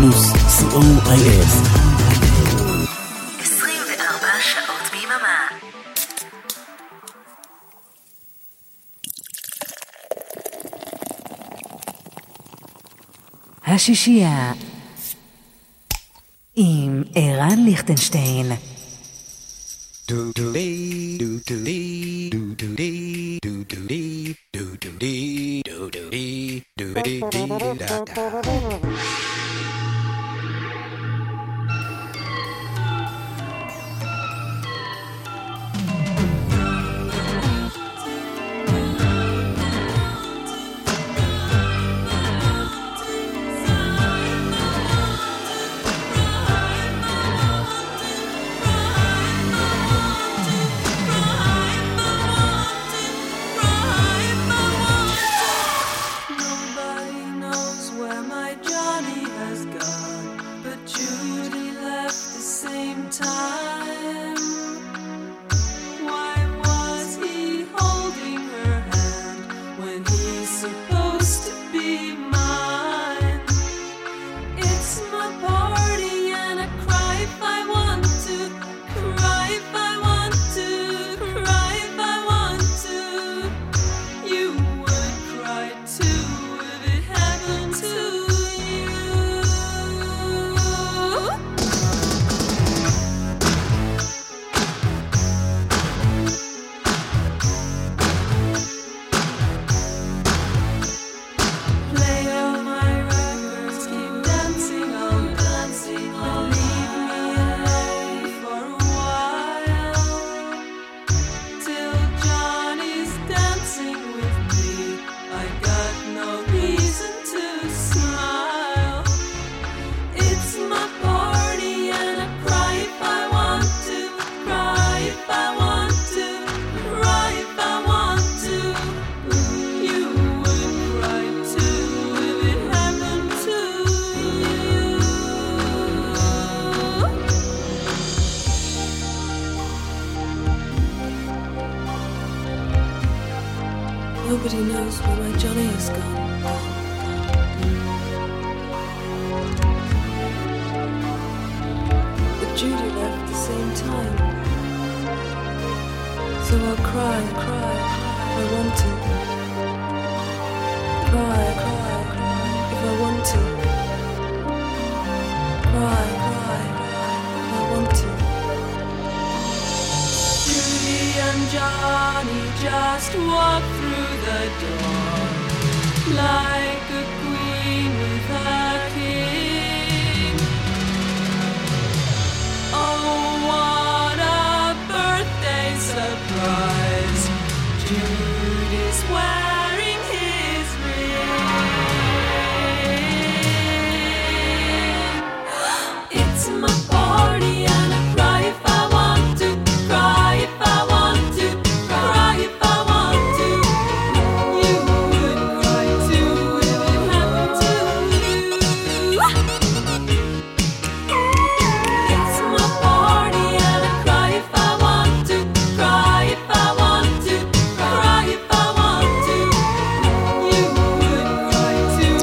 פלוס, co.il 24 שעות ביממה. השישייה עם ערן ליכטנשטיין. Do do dee do do dee do do dee do do dee do do dee do do dee do dee dee da da.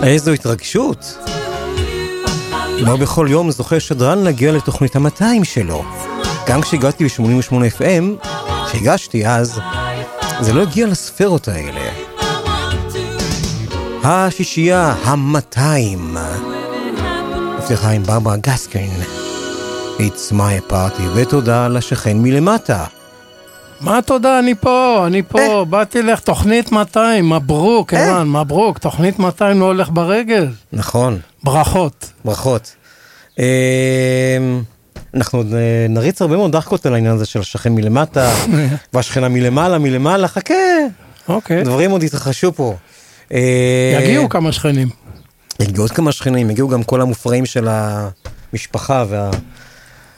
איזו התרגשות. לא בכל יום זוכה שדרן להגיע לתוכנית ה-200 שלו. גם כשהגעתי ב-88 FM, כשהגשתי אז, זה לא הגיע לספרות האלה. השישייה, ה-200. הבטיחה עם ברברה גסקין. It's my party, ותודה לשכן מלמטה. מה תודה, אני פה, אני פה, באתי לך, תוכנית 200, מברוק, ערן, מברוק, תוכנית 200 לא הולך ברגל. נכון, ברכות. ברכות. אמ, אנחנו עוד, אה, נריץ הרבה מאוד דחקות על העניין הזה של השכן מלמטה, והשכנה מלמעלה, מלמעלה, חכה, אוקיי. דברים עוד יתרחשו פה. אה, יגיעו כמה שכנים. יגיעו עוד כמה שכנים, יגיעו גם כל המופרעים של המשפחה וה...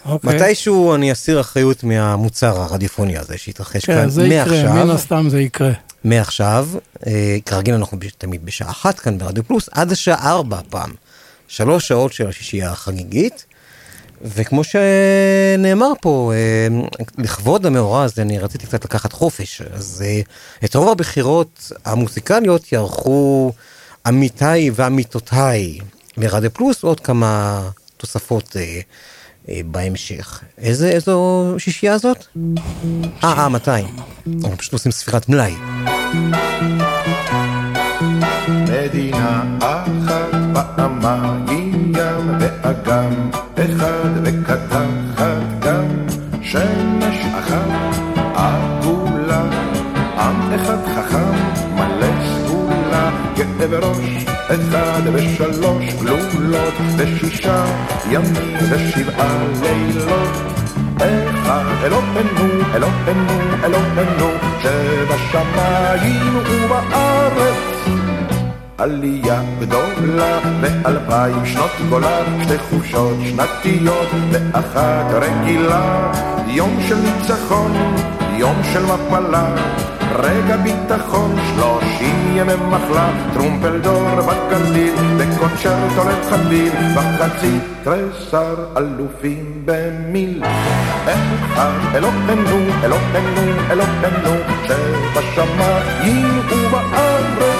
אוקיי. מתישהו אני אסיר אחריות מהמוצר הרדיופוני הזה שהתרחש כן, כאן זה יקרה, מן מעכשיו, הסתם זה יקרה. מעכשיו, אה, כרגיל אנחנו תמיד בשעה אחת כאן ברדיו פלוס, עד השעה ארבע הפעם. שלוש שעות של השישייה החגיגית, וכמו שנאמר פה, אה, לכבוד המאורע הזה אני רציתי קצת לקחת חופש, אז אה, את רוב הבחירות המוזיקליות יערכו עמיתיי ועמיתותיי, ברדיו פלוס, ועוד כמה תוספות אה, בהמשך. איזה, איזו שישייה זאת? אה, אה, מתי? אנחנו פשוט עושים ספירת מלאי. מדינה אחת פעמיים ים ואגם אחד וקדחת גם שמש אחת עגולה עם אחד חכם מלא סגולה גאה בראש אחד ושלוש גלולות ושישה ימים ושבעה לילות. אחד אלוהינו, אלוהינו, אלוהינו, שבשמיים ובארץ. עלייה גדולה ואלפיים שנות גולה, שתי חופשות שנתיות ואחת רגילה. יום של ניצחון, יום של מפלה, רגע ביטחון, שלושים ימי מחלה, טרומפלדור בקנדיל, וקונצ'רטו לחליל, בחצי תריסר אלופים במיל. אחד אלוהינו, אלוהינו, אלוהינו, שבשמיים ובארץ.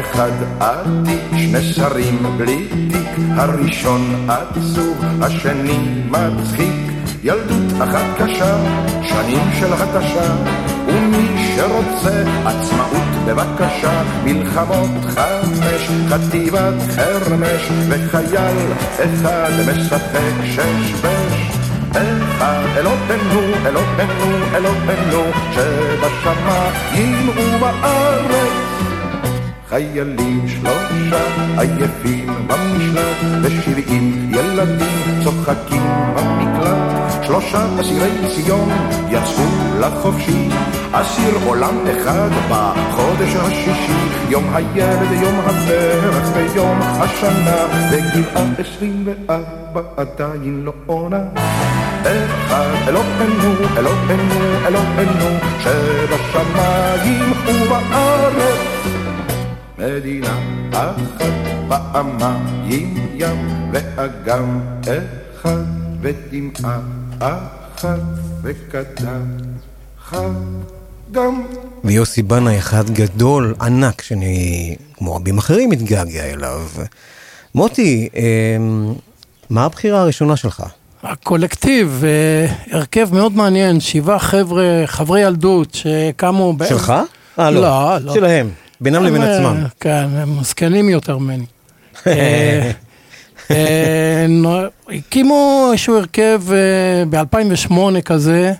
אחד עתיק, שני שרים בלי תיק, הראשון עצוב, השני מצחיק, ילדות אחת קשה, שנים של התשה, ומי שרוצה עצמאות בבקשה, מלחמות חמש, חטיבת חרמש, וחייל אחד משחק שש בש. אלוהינו, אלוהינו, אלוהינו, שבשמיים ובארץ. חיילים שלושה עייפים במשלט ושבעים ילדים צוחקים במקלט. שלושה אסירי ציון יצאו לחופשי אסיר עולם אחד בחודש השישי. יום הילד, יום הפרח ויום השנה וגבעה עשרים וארבע עדיין לא עונה. אחד אלוהינו, אלוהינו, אלוהינו שבשמיים ובארץ מדינה אחת פעמיים ים ואגם אחד ודמעה אחת וקדחת גם ויוסי בנאי אחד גדול, ענק, שאני, כמו רבים אחרים, מתגעגע אליו. מוטי, אמ, מה הבחירה הראשונה שלך? הקולקטיב, אה, הרכב מאוד מעניין, שבעה חבר'ה, חברי ילדות שקמו... ב- שלך? אה, לא. לא, לא. שלהם, בינם לבין אה, עצמם. כן, הם זקנים יותר ממני. אה, אה, הקימו איזשהו הרכב ב-2008 כזה,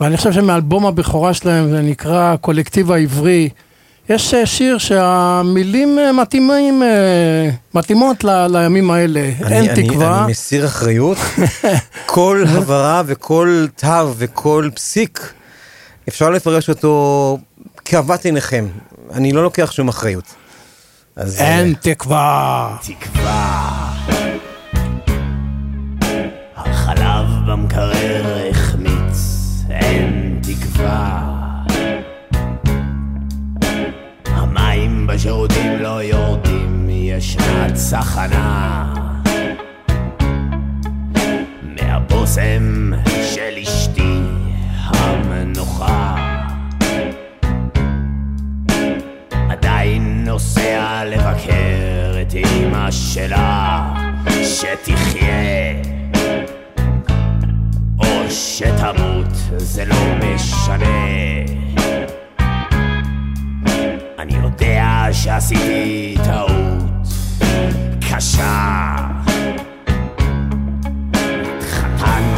ואני חושב שמאלבום הבכורה שלהם זה נקרא קולקטיב העברי. יש שיר שהמילים מתאימים, מתאימות ל- לימים האלה. אני- אין אני- תקווה. אני מסיר אחריות. כל הברה וכל תו וכל פסיק, אפשר לפרש אותו כאוות עיניכם. אני לא לוקח שום אחריות. אז... אה, אין תקווה. תקווה. החלב במקרר החמיץ, אין תקווה. המים בשירותים לא יורדים, ישנה צחנה. מהבושם של אשתי המנוחה. עדיין נוסע לבקר את אמא שלה, שתחיה או שתמות, זה לא משנה. אני יודע שעשיתי טעות קשה. התחתנתי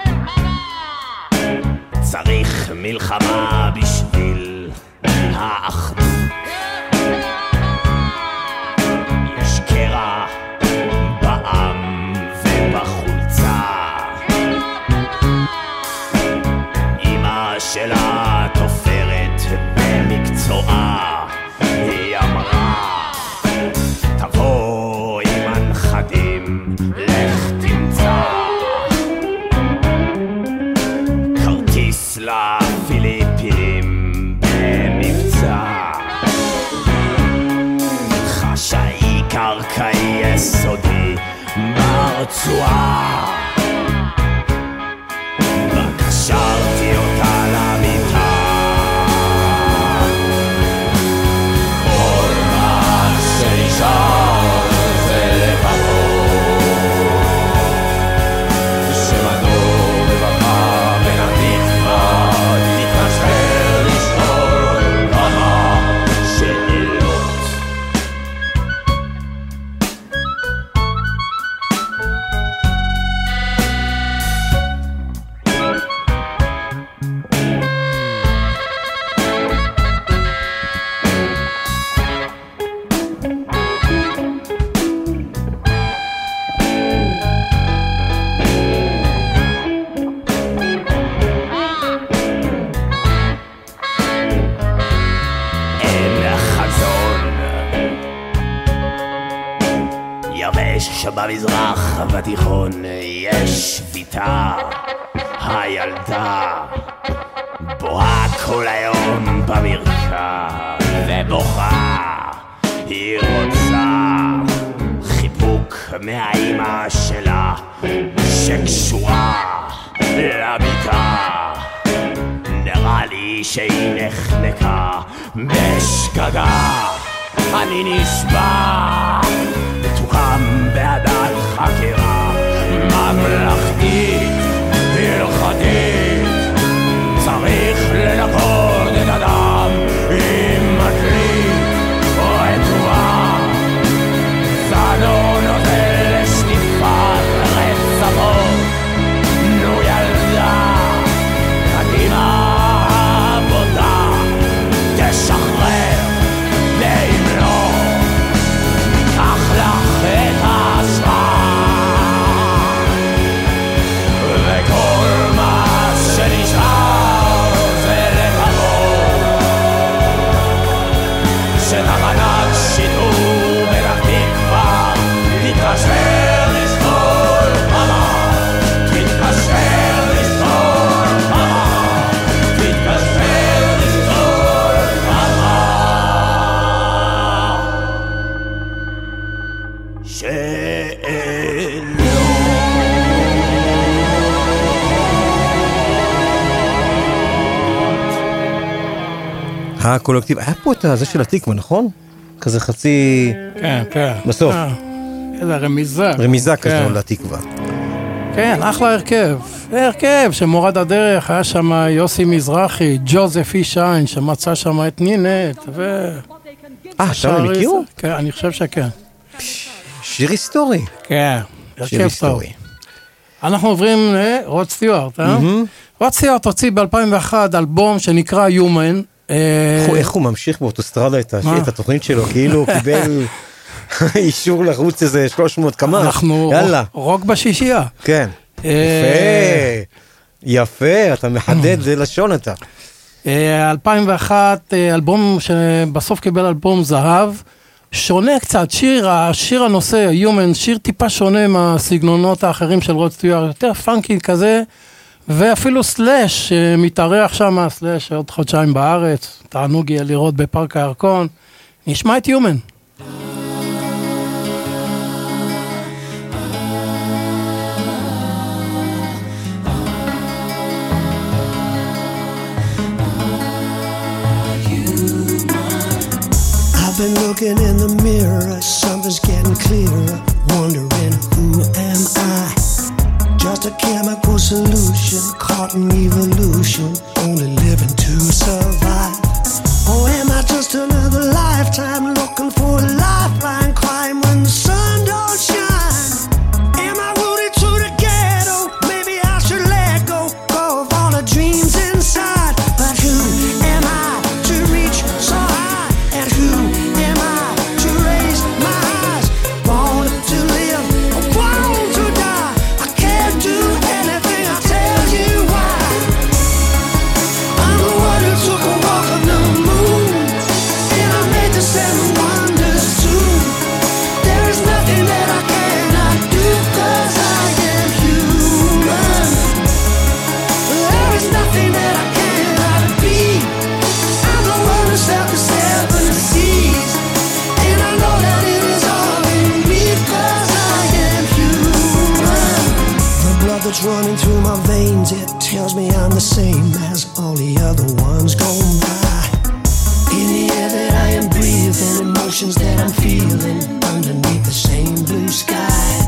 צריך מלחמה בשביל האחדות. יש קרע בעם ובחולצה. אמא שלה תופרת במקצועה, 我抓 הקולקטיב, היה פה את הזה של התקווה, נכון? כזה חצי כן, כן. בסוף. אה, איזה רמיזה. רמיזה כן. כזו לתקווה. כן, אחלה הרכב. הרכב שמורד הדרך, היה שם יוסי מזרחי, ג'וזף אישיין, שמצא שם את נינת, ו... אה, שם הם הכירו? כן, אני חושב שכן. שיר היסטורי. כן, הרכב טוב. אנחנו עוברים לרוד סטיוארט, אה? רוד סטיוארט הוציא ב-2001 אלבום שנקרא Human. אה, איך הוא- ממשיך באוטוסטרדה את התוכנית שלו, כאילו הוא קיבל אישור לרוץ איזה 300 קמ"ש. אנחנו יאללה, רוק בשישייה. כן. אה, יפה, יפה, אתה מחדד, זה לשון אתה. אה, 2001, אה, אלבום שבסוף קיבל אלבום זהב. שונה קצת, שיר, השיר הנושא, Human, שיר טיפה שונה מהסגנונות האחרים של רוד סטיוארט, יותר פאנקי כזה, ואפילו סלאש שמתארח שם, סלאש עוד חודשיים בארץ, תענוג יהיה לראות בפארק הירקון, נשמע את יומן. Been looking in the mirror, something's getting clearer. Wondering. Just a chemical solution, caught in evolution, only living to survive. Same as all the other ones gone by. In the air that I am breathing, emotions that I'm feeling underneath the same blue sky.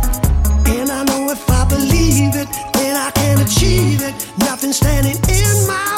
And I know if I believe it, then I can achieve it. Nothing standing in my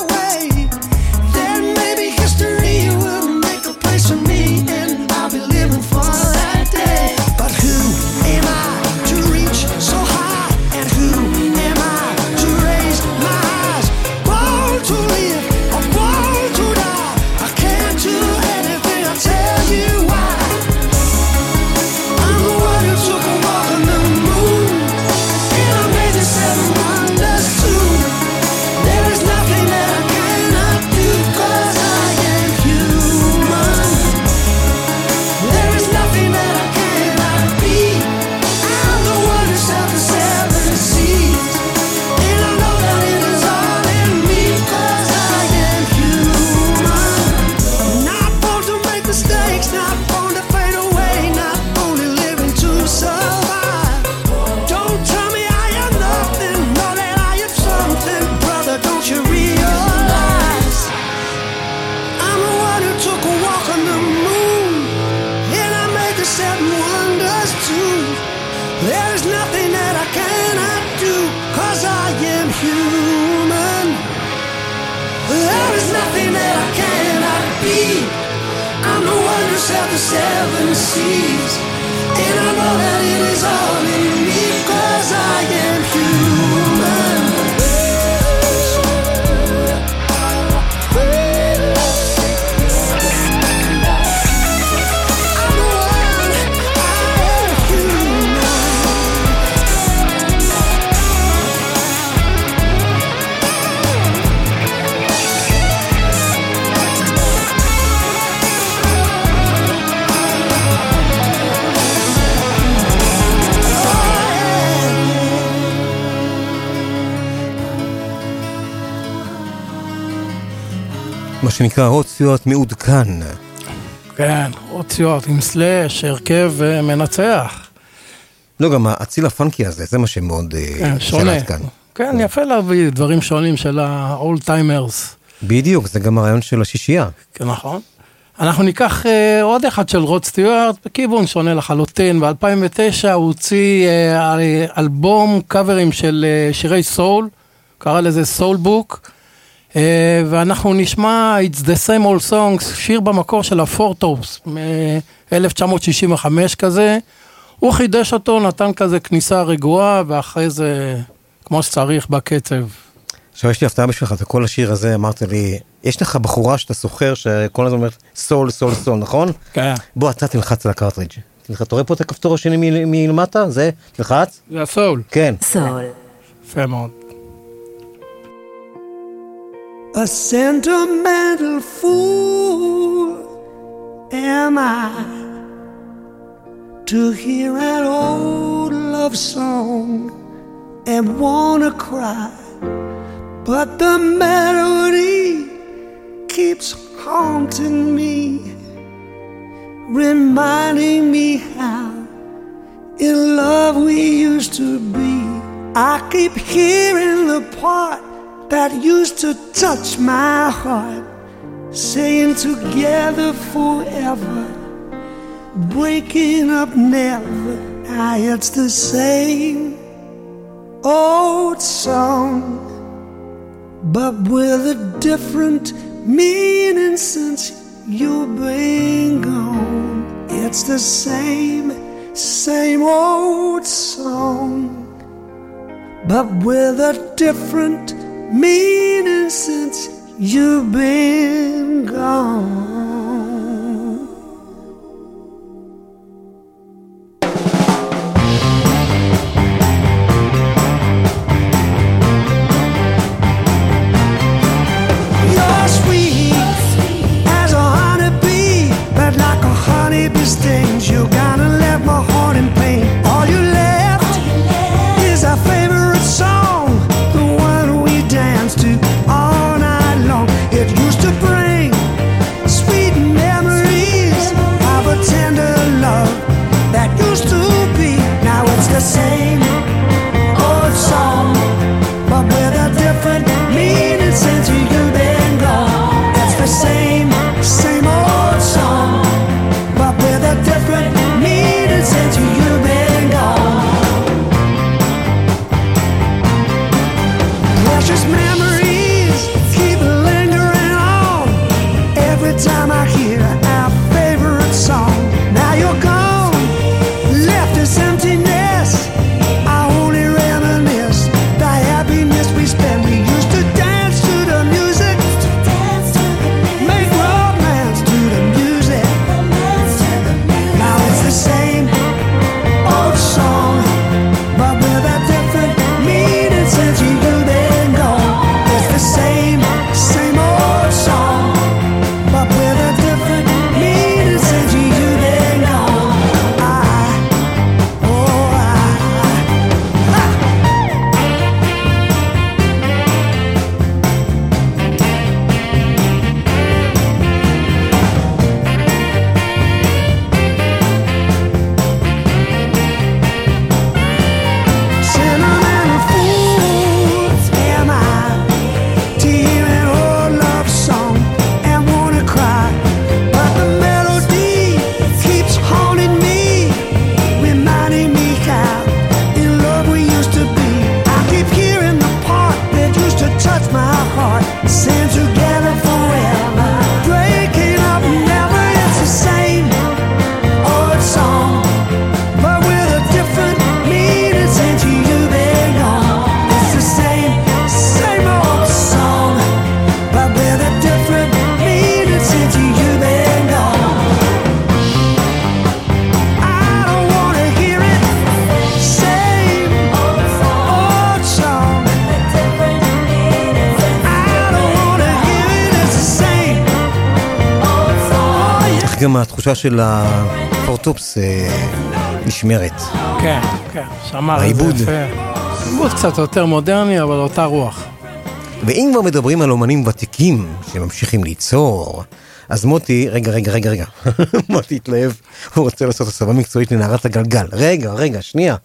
seven seas. And I know that שנקרא רוד סטיוארט מעודכן. כן, אותיות עם סלאש, הרכב אה, מנצח. לא, גם האציל הפאנקי הזה, זה מה שמאוד אה, כן, שונה. כאן. כן, יפה להביא דברים שונים של ה-old timers. בדיוק, זה גם הרעיון של השישייה. כן, נכון. אנחנו ניקח אה, עוד אחד של רוד סטיוארט, בכיוון שונה לחלוטין. ב-2009 הוא הוציא אה, אל- אלבום קאברים של אה, שירי סול, קרא לזה סול בוק, ואנחנו נשמע It's the same old songs, שיר במקור של הפורטופס מ-1965 כזה. הוא חידש אותו, נתן כזה כניסה רגועה, ואחרי זה, כמו שצריך, בקצב. עכשיו יש לי הפתעה בשבילך, זה כל השיר הזה, אמרת לי, יש לך בחורה שאתה סוחר שכל הזמן אומרת סול, סול, סול, נכון? כן. בוא, אתה תלחץ על הקרטריג'. אתה רואה פה את הכפתור השני מלמטה? זה, תלחץ? זה הסול. כן. סול. יפה מאוד. A sentimental fool am I to hear an old love song and wanna cry, but the melody keeps haunting me, reminding me how in love we used to be. I keep hearing the part that used to touch my heart, saying together forever, breaking up never. Ah, it's the same old song, but with a different meaning since you've been gone. It's the same, same old song but with a different meaning since you've been gone. התחושה של הפורטופס אה, נשמרת. כן, כן, שמר את זה העיבוד. יפה. עיבוד קצת יותר מודרני, אבל אותה רוח. ואם כבר מדברים על אומנים ותיקים שממשיכים ליצור, אז מוטי, רגע, רגע, רגע, רגע, מוטי התלהב, הוא רוצה לעשות הסבה מקצועית לנערת הגלגל. רגע, רגע, שנייה.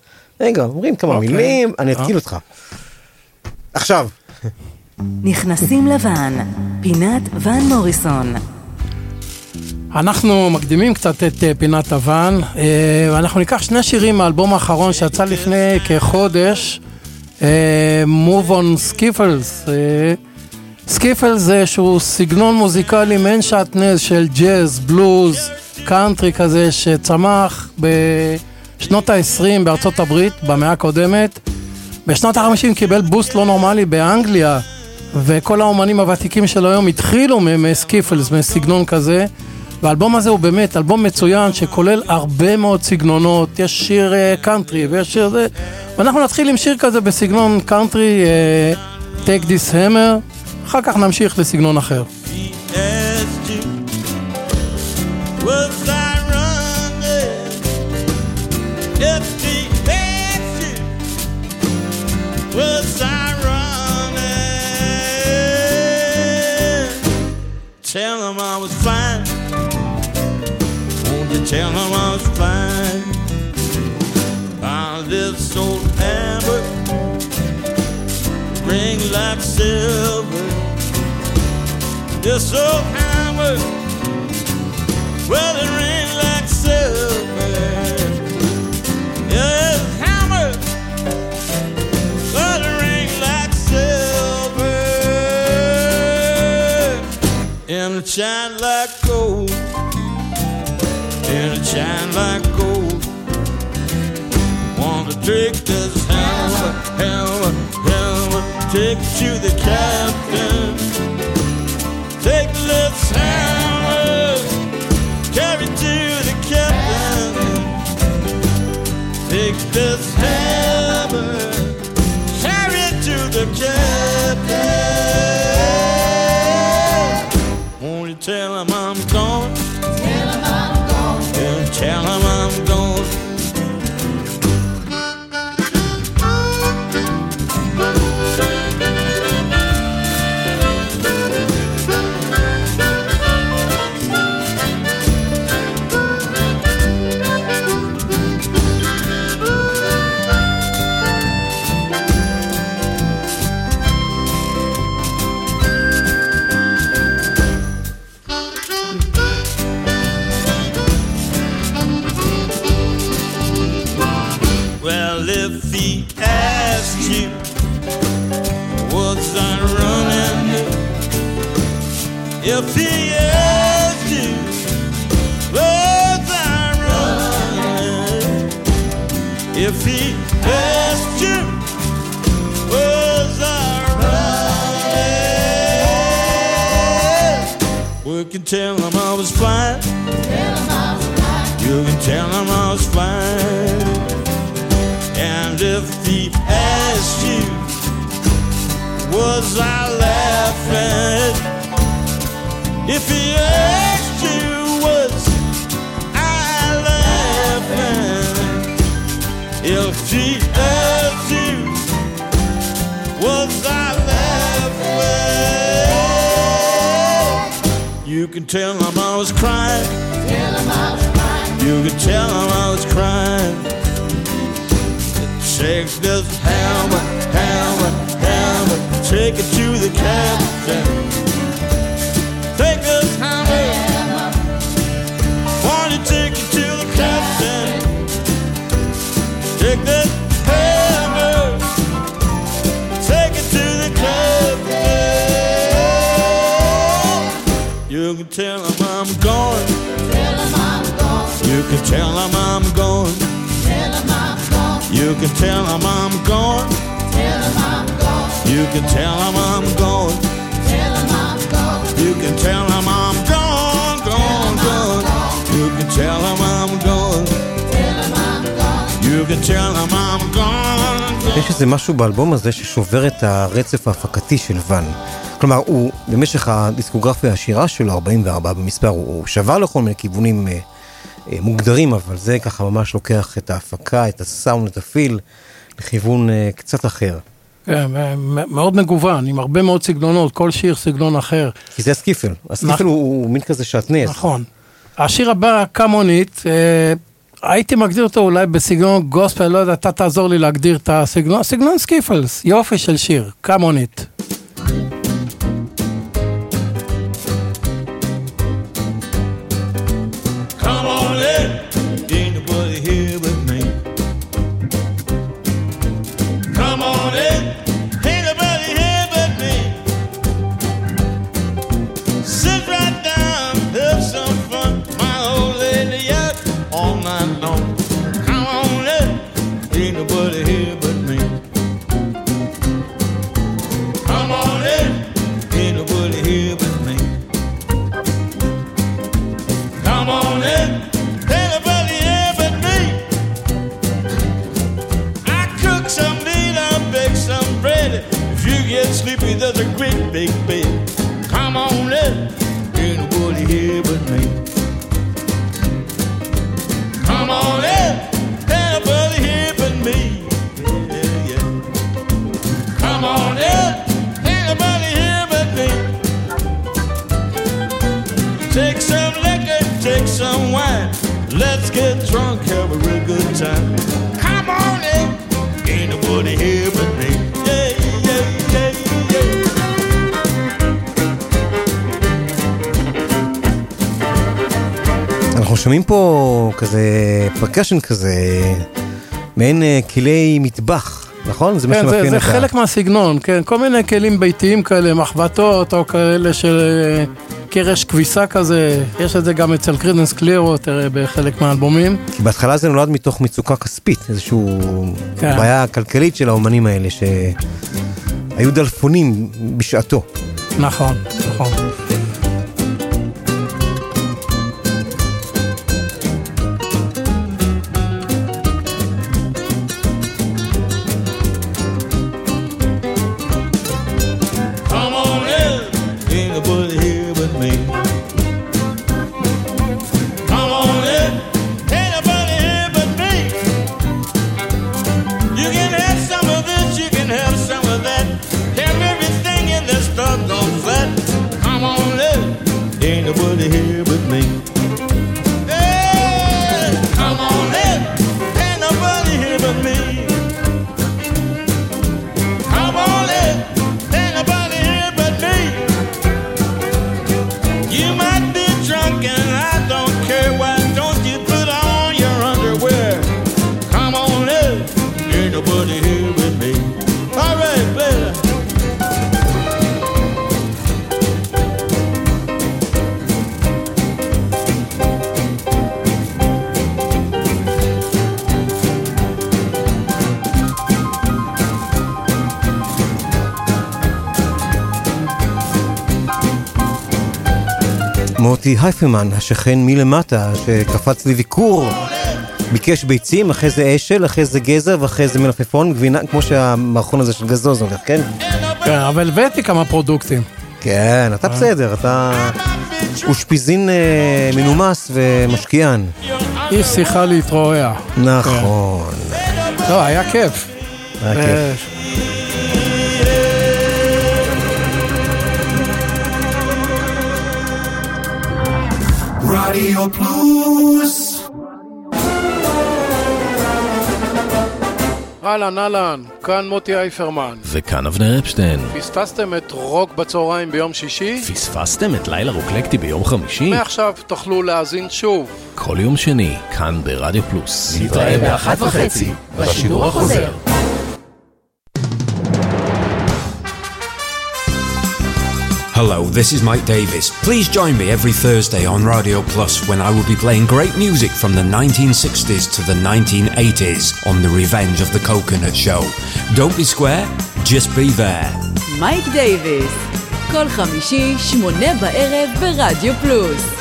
רגע, אומרים כמה אוקיי. מילים, אני אתקיל אה. אותך. עכשיו, נכנסים לבן, פינת ון מוריסון. אנחנו מקדימים קצת את אה, פינת הוואן, אה, ואנחנו ניקח שני שירים מהאלבום האחרון שיצא לפני כחודש, אה, Moving On. אה, Skiffle זה איזשהו סגנון מוזיקלי מעין שעטנז של ג'אז, בלוז, קאנטרי כזה, שצמח בשנות ה-20 בארצות הברית, במאה הקודמת. בשנות ה-50 קיבל boost לא נורמלי באנגליה, וכל האומנים הוותיקים של היום התחילו מ skiffle, מסגנון כזה. והאלבום הזה הוא באמת אלבום מצוין שכולל הרבה מאוד סגנונות, יש שיר אה, קאנטרי ויש שיר זה, ואנחנו נתחיל עם שיר כזה בסגנון קאנטרי, אה, Take This Hammer, אחר כך נמשיך לסגנון אחר. Tell him I was fine. I was fine? I live so amber, ring like silver. You're so hammered. Well, it ring like silver. Yeah, it's hammered. Well, it ring like silver. And it shine like gold. And it shine like gold. Want to take this hammer, hammer, hammer, take it to the captain. Take this hammer, carry it to the captain. Take this hammer, carry it to the captain. Running? We can tell him I was flying. You can tell him I was flying. And if he asked you, was I laughing? If he asked you, was I laughing? If he You can tell him I was crying. You can tell him I was crying. Take this hammer, hammer, hammer, take it to the captain. Take this You can tell him I'm going. You can tell him I'm going. You can tell him I'm going. You can tell him I'm going. You can tell him I'm gone, gone, gone. You can tell him I'm going. You can tell him I'm gone, gone. יש איזה משהו באלבום הזה ששובר את הרצף ההפקתי של ואן. כלומר, הוא במשך הדיסקוגרפיה העשירה שלו, 44 במספר, הוא, הוא שבר לכל מיני כיוונים אה, אה, מוגדרים, אבל זה ככה ממש לוקח את ההפקה, את הסאונד, את ה feel, לכיוון אה, קצת אחר. כן, מ- מאוד מגוון, עם הרבה מאוד סגנונות, כל שיר סגנון אחר. כי זה ה skiffle, ה skiffle נכון. הוא, הוא מין כזה שעטנז. נכון. השיר הבא, Come On In, אה, הייתי מגדיר אותו אולי בסגנון גוספל, לא יודע, אתה תעזור לי להגדיר את הסגנון, סגנון skiffle, יופי של שיר, Come On In. Come get sleepy, there's a great big bed. Come on in, ain't nobody here but me. Come on in, ain't nobody here but me. Yeah, yeah. Come on in, ain't nobody here but me. Take some liquor, take some wine. Let's get drunk, have a real good time. Come on in, ain't nobody here but me. שומעים פה כזה percussion כזה, מעין אה, כלי מטבח, נכון? זה מה כן, זה, שמאפיין זה את ה... חלק מהסגנון, כן, כל מיני כלים ביתיים כאלה, מחבטות או כאלה של אה, קרש כביסה כזה, יש את זה גם אצל קרידנס קלירו, תראה, בחלק מהאלבומים. כי בהתחלה זה נולד מתוך מצוקה כספית, איזושהי כן. בעיה כלכלית של האומנים האלה, שהיו דלפונים בשעתו. נכון, נכון. מוטי הייפלמן, השכן מלמטה, שקפץ לביקור, ביקש ביצים, אחרי זה אשל, אחרי זה גזר, ואחרי זה מלפפון, גבינה, כמו שהמערכון הזה של גזוז הולך, כן? כן, אבל הבאתי כמה פרודוקטים. כן, אתה בסדר, אתה אושפיזין אה, מנומס ומשקיען. איש שיחה להתרועע. נכון, לא, היה כיף. היה כיף. רדיו פלוס אהלן, אהלן, כאן מוטי אייפרמן. וכאן אבנר אפשטיין. פספסתם את רוק בצהריים ביום שישי? פספסתם את לילה רוקלקטי ביום חמישי? מעכשיו תוכלו להאזין שוב. כל יום שני, כאן ברדיו פלוס. נתראה באחת וחצי, בשידור החוזר. Hello, this is Mike Davis. Please join me every Thursday on Radio Plus when I will be playing great music from the 1960s to the 1980s on The Revenge of the Coconut Show. Don't be square, just be there. מייק דייוויס, כל חמישי, שמונה בערב ברדיו פלוס.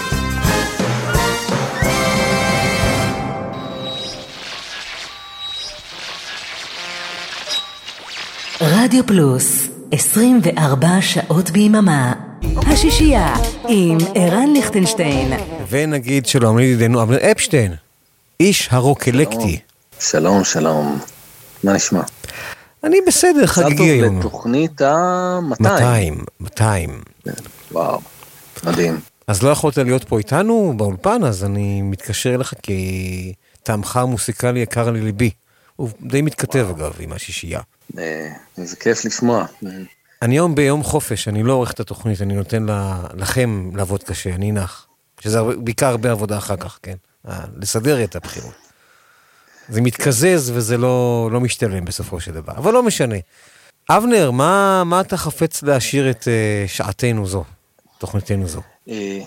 רדיו פלוס, 24 שעות ביממה. השישייה עם ערן ליכטנשטיין. ונגיד שלום לידידנו אבנר אפשטיין, איש הרוקלקטי. שלום, שלום. מה נשמע? אני בסדר, חגיגי היום. מזל טוב לתוכנית ה-200. 200, 200. וואו, מדהים. אז לא יכולת להיות פה איתנו באולפן, אז אני מתקשר אליך כי טעמך המוסיקלי יקר לליבי. הוא די מתכתב אגב עם השישייה. אה, איזה כיף לשמוע. אני היום ביום חופש, אני לא עורך את התוכנית, אני נותן לכם לעבוד קשה, אני נח. שזה הרבה- בעיקר הרבה עבודה אחר כך, כן? אה, לסדר את הבחירות. זה מתקזז וזה לא, לא משתלם בסופו של דבר, אבל לא משנה. אבנר, מה, מה אתה חפץ להשאיר את uh, שעתנו זו, תוכניתנו זו? אה,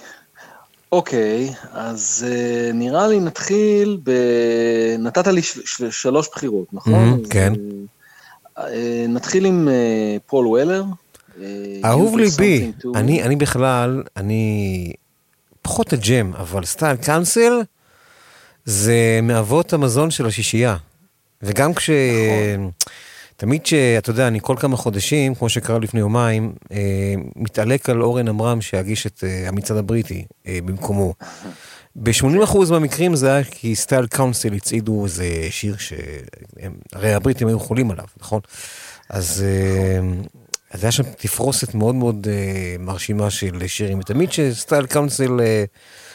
אוקיי, אז אה, נראה לי נתחיל ב... נתת לי של- של- שלוש בחירות, נכון? Mhm, אז, כן. אה, נתחיל עם אה, פול וולר. אה, אהוב ליבי, אני, אני בכלל, אני פחות הג'ם, אבל סטייל קאנסל זה מאבות המזון של השישייה. וגם כש... תמיד שאתה יודע, אני כל כמה חודשים, כמו שקרה לפני יומיים, אה, מתעלק על אורן עמרם שיגיש את אה, המצעד הבריטי אה, במקומו. ב-80% מהמקרים זה היה כי סטייל קאונסל הצעידו איזה שיר שהם, הרי הבריטים היו חולים עליו, נכון? אז אה, אז היה שם תפרוסת מאוד מאוד אה, מרשימה של שירים, ותמיד שסטייל קאונסל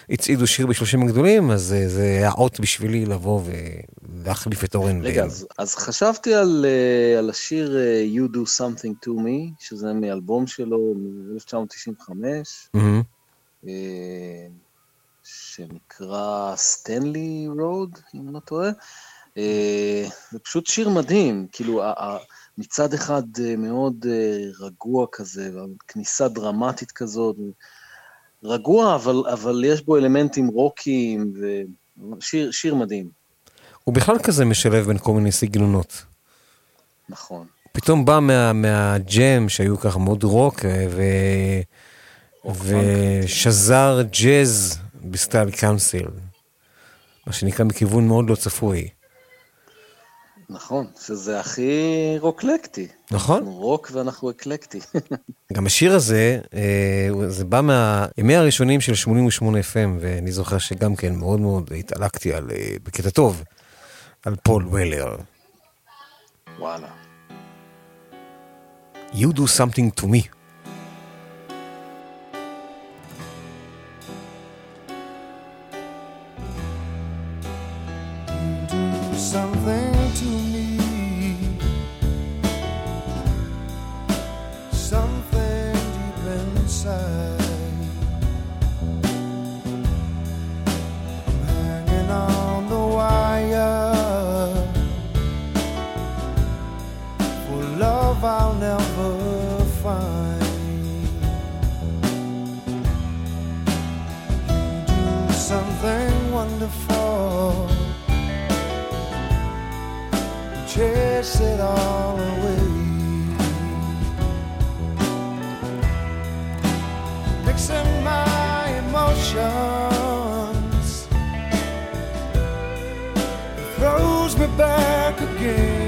הצעידו שיר בשלושים הגדולים, אז אה, זה היה אות בשבילי לבוא ולהחליף את אורן. רגע, ב- אז, אז חשבתי על, על השיר You Do Something To Me, שזה מאלבום שלו מ-1995, מהמם. שנקרא סטנלי רוד, אם אני לא טועה. אה, זה פשוט שיר מדהים, כאילו, מצד אחד אה, מאוד אה, רגוע כזה, כניסה דרמטית כזאת, רגוע, אבל, אבל יש בו אלמנטים רוקיים, ושיר שיר מדהים, הוא בכלל כזה משלב בין כל מיני סגנונות. נכון. פתאום בא מה, מהג'ם שהיו ככה מאוד רוק, ו... ושזר ג'אז בסטייל קאונסל, מה שנקרא מכיוון מאוד לא צפוי. נכון, שזה הכי רוקלקטי. נכון. אנחנו רוק ואנחנו אקלקטי. גם השיר הזה, אה, זה בא מהימי הראשונים של 88 FM, ואני זוכר שגם כן מאוד מאוד התעלקתי על, אה, בקטע טוב, על פול וולר. וואלה. You do something to me. Something to me. Something deep inside. Chase it all away. Mixing my emotions throws me back again.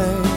me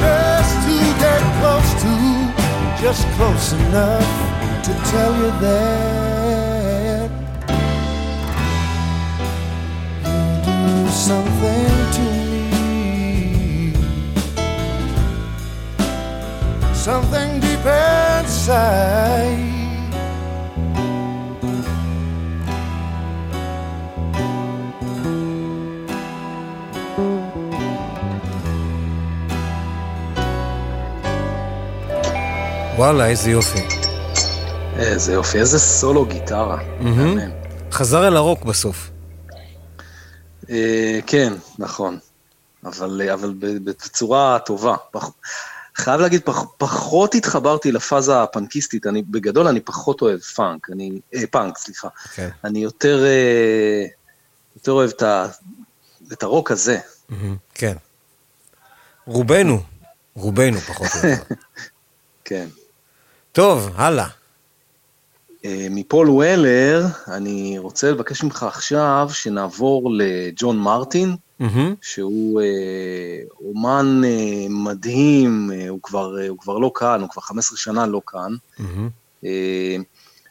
Just to get close to, just close enough to tell you that you do something to me, something deep inside. וואלה, איזה יופי. איזה יופי, איזה סולו גיטרה. חזר אל הרוק בסוף. אה, כן, נכון. אבל, אה, אבל בצורה טובה. פח, חייב להגיד, פח, פחות התחברתי לפאזה הפנקיסטית. אני, בגדול, אני פחות אוהב פאנק. אני, אה, פאנק, סליחה. כן. אני יותר, אה, יותר אוהב את, ה, את הרוק הזה. מהמם, כן. רובנו, רובנו פחות או יותר. כן. טוב, הלאה. אה, מפול וולר, אני רוצה לבקש ממך עכשיו שנעבור לג'ון מרטין, מהמם. שהוא אה, אומן אה, מדהים, אה, הוא, כבר, אה, הוא כבר לא כאן, הוא כבר 15 שנה לא כאן. אה,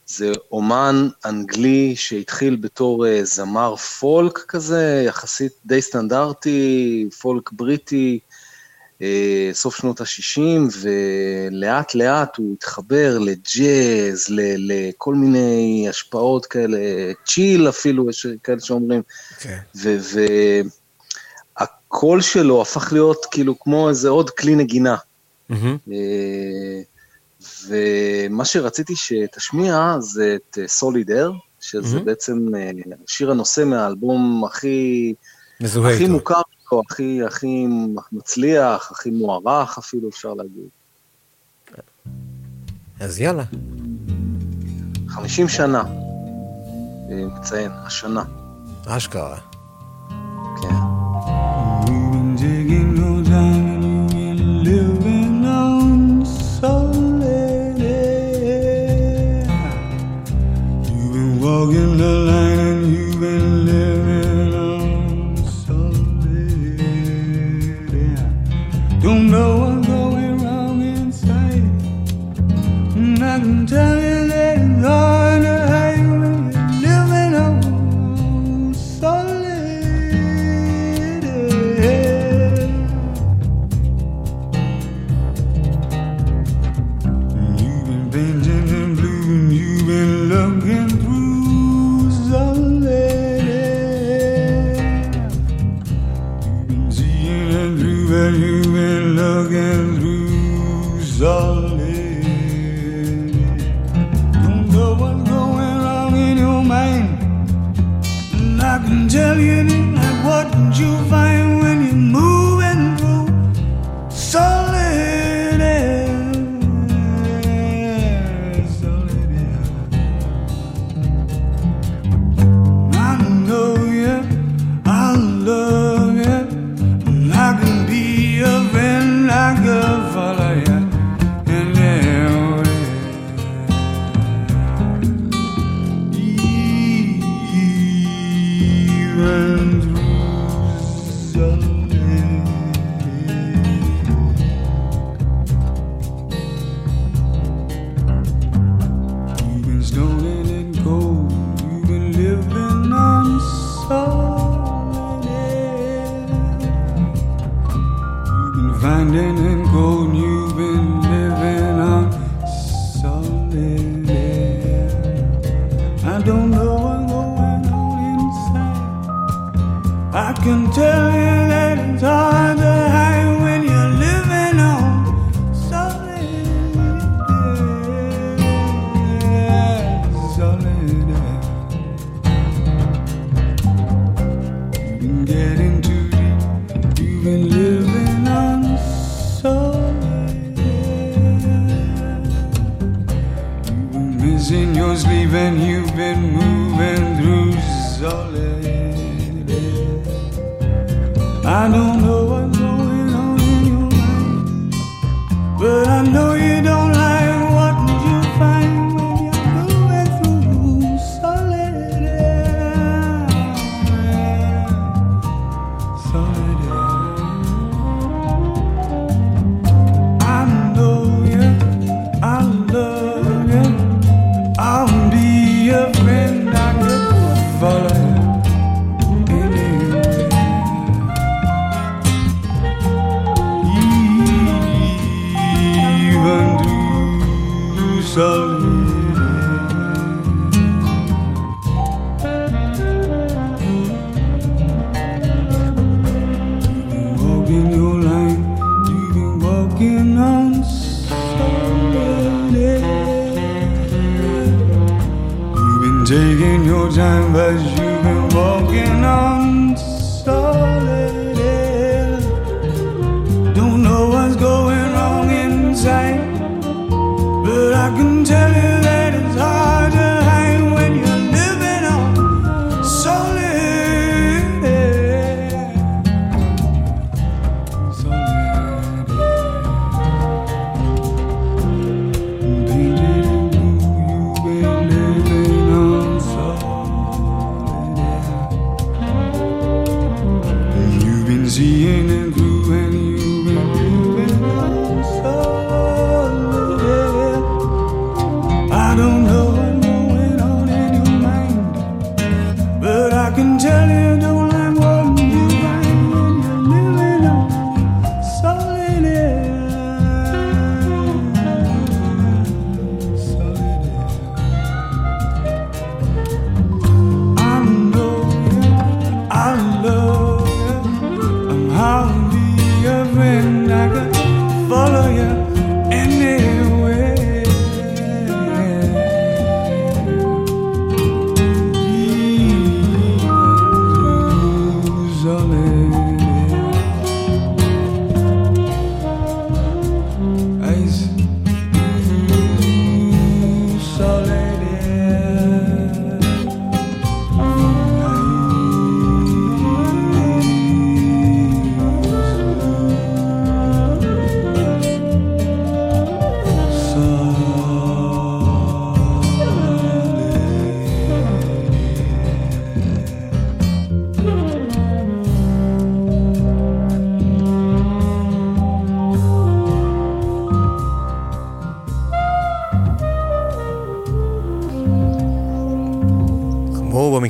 זה אומן אנגלי שהתחיל בתור אה, זמר פולק כזה, יחסית די סטנדרטי, פולק בריטי, סוף שנות ה-60, ולאט לאט הוא התחבר לג'אז, ל- לכל מיני השפעות כאלה, צ'יל אפילו, יש כאלה שאומרים, כן. והקול שלו הפך להיות כאילו כמו איזה עוד כלי נגינה. אה, ומה שרציתי שתשמיע זה את סוליד אר, שזה. בעצם אה, שיר הנושא מהאלבום הכי, מזוהה הכי איתו. מוכר שלו, הכי, הכי מצליח, הכי מוערך אפילו, אפשר להגיד. אז יאללה. 50 שנה, אה, מציין, השנה. אשכרה. כן.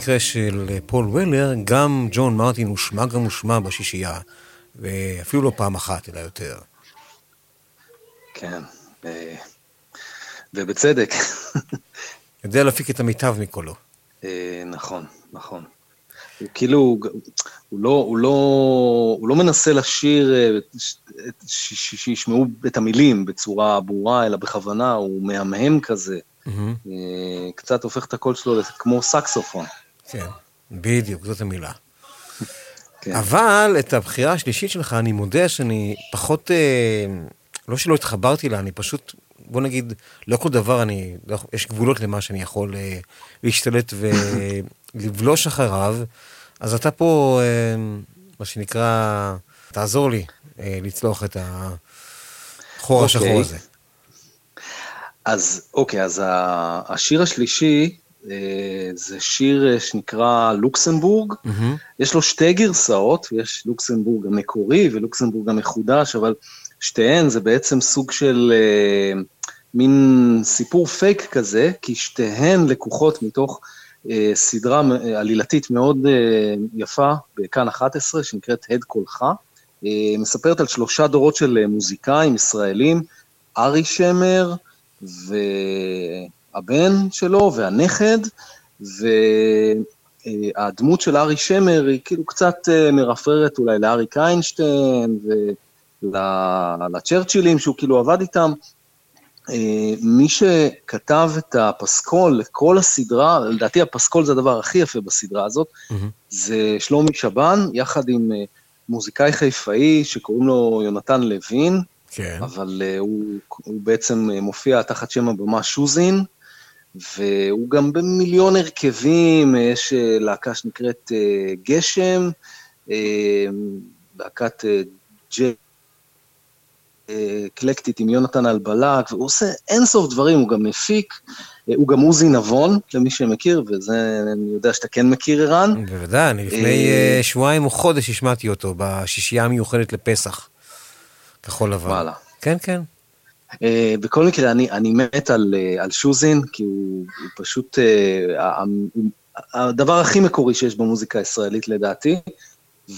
במקרה של אה, פול וולר, גם ג'ון מרטין הושמע גם הושמע בשישייה, ואפילו לא פעם אחת, אלא יותר. כן, אה, ובצדק. יודע להפיק את המיטב מקולו. אה, נכון, נכון. הוא כאילו, הוא לא, הוא לא, הוא לא מנסה לשיר, שישמעו את המילים בצורה ברורה, אלא בכוונה, הוא מהמהם כזה. אה, קצת הופך את הקול שלו כמו סקסופון. כן, בדיוק, זאת המילה. כן. אבל את הבחירה השלישית שלך, אני מודה שאני פחות, אה, לא שלא התחברתי לה, אני פשוט, בוא נגיד, לא כל דבר אני, לא, יש גבולות למה שאני יכול אה, להשתלט ולבלוש אחריו, אז אתה פה, אה, מה שנקרא, תעזור לי אה, לצלוח את החור השחור אוקיי. הזה. אז אוקיי, אז השיר השלישי זה שיר אה, שנקרא לוקסמבורג. מהמם. יש לו שתי גרסאות, יש לוקסמבורג המקורי ולוקסמבורג המחודש, אבל שתיהן זה בעצם סוג של אה, מין סיפור פייק כזה, כי שתיהן לקוחות מתוך אה, סדרה אה, עלילתית מאוד אה, יפה בכאן 11, שנקראת הד קולך. אה, מספרת על שלושה דורות של אה, מוזיקאים ישראלים, ארי שמר והבן שלו והנכד, והדמות של ארי שמר היא כאילו קצת אה, מרפררת אולי לאריק איינשטיין ולצ'רצ'ילים שהוא כאילו עבד איתם. אה, מי שכתב את הפסקול, את כל הסדרה, לדעתי הפסקול זה הדבר הכי יפה בסדרה הזאת, זה שלומי שבן, יחד עם אה, מוזיקאי חיפאי שקוראים לו יונתן לוין, כן. אבל הוא, הוא בעצם מופיע תחת שם הבמה שוזין, והוא גם במיליון הרכבים, יש uh, להקה שנקראת uh, גשם, uh, להקת ג'י... אקלקטית עם יונתן אלבלק, והוא עושה אינסוף דברים, הוא גם מפיק, אה, הוא גם עוזי נבון, למי שמכיר, וזה אני יודע שאתה כן מכיר, ערן. בוודאי, אני לפני אה, אה, שבועיים או חודש השמעתי אותו בשישייה המיוחדת לפסח. כחול לבן. וואלה. כן, כן. אה, בכל מקרה, אני, אני מת על, אה, על שוזין, כי הוא, הוא פשוט ה- הדבר הכי מקורי שיש במוזיקה הישראלית לדעתי,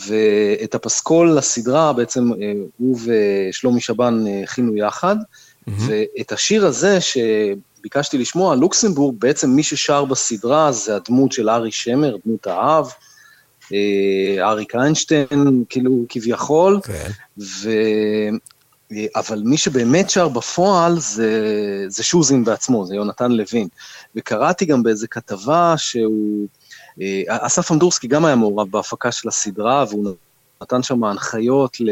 ואת הפסקול לסדרה בעצם אה, הוא ושלומי שבן הכינו יחד, ואת השיר הזה שביקשתי לשמוע, לוקסמבורג, בעצם מי ששר בסדרה זה הדמות של ארי שמר, דמות האב, אריק איינשטיין, כאילו כביכול, כן. ו... אה, אבל מי שבאמת שר בפועל זה, זה שוזין בעצמו, זה יונתן לוין. וקראתי גם באיזה כתבה שהוא אה, אסף אמדורסקי גם היה מעורב בהפקה של הסדרה, והוא נתן שם הנחיות ל...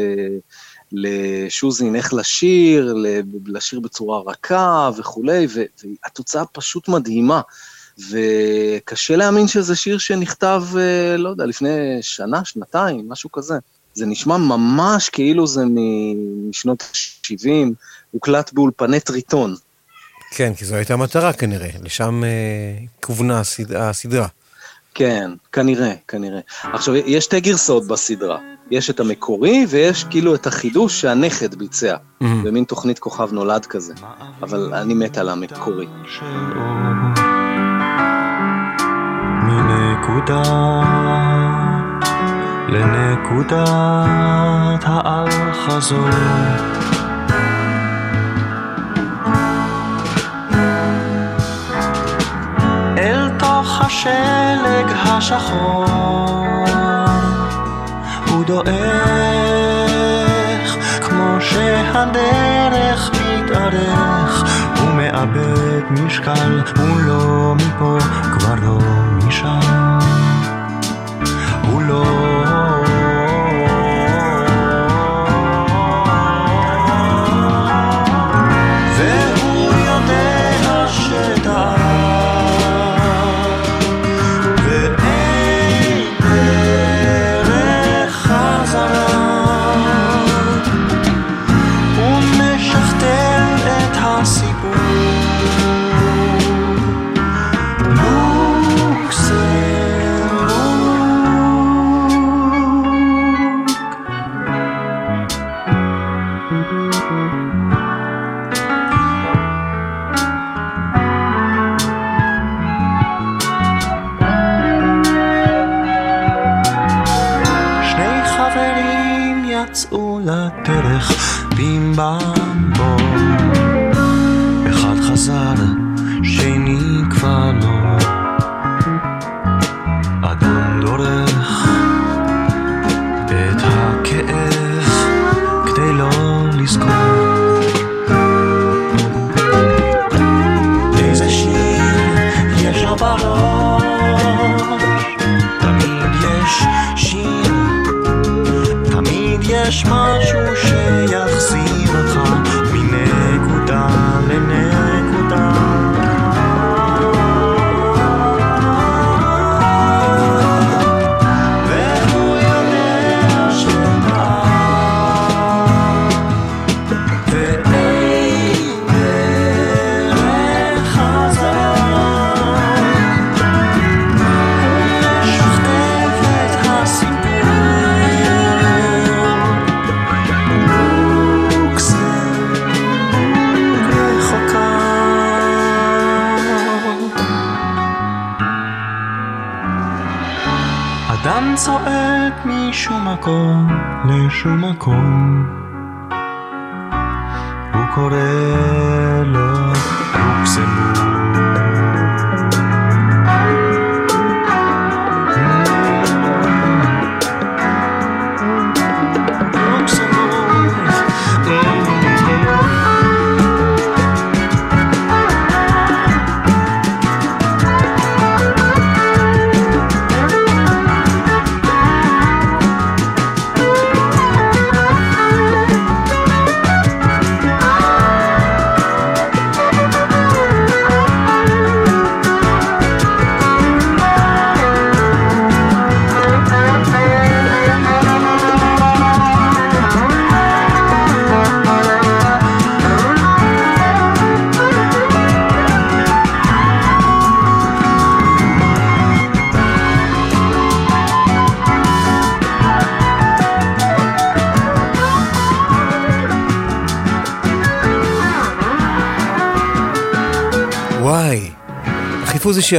לשוזין איך לשיר, לשיר בצורה רכה וכולי, והתוצאה פשוט מדהימה. וקשה להאמין שזה שיר שנכתב, אה, לא יודע, לפני שנה, שנתיים, משהו כזה. זה נשמע ממש כאילו זה מ- משנות ה-70, הוקלט באולפני טריטון. כן, כי זו הייתה המטרה כנראה, לשם אה, כוונה הסד... הסדרה. כן, כנראה, כנראה. עכשיו, יש שתי גרסאות בסדרה. יש את המקורי, ויש כאילו את החידוש שהנכד ביצע, במין תוכנית כוכב נולד כזה. אבל אני מת על המקורי. מנקודה לנקודת האל-חזור. השלג השחור הוא דועך כמו שהדרך מתארך הוא מאבד משקל הוא לא מפה כבר לא משם הוא לא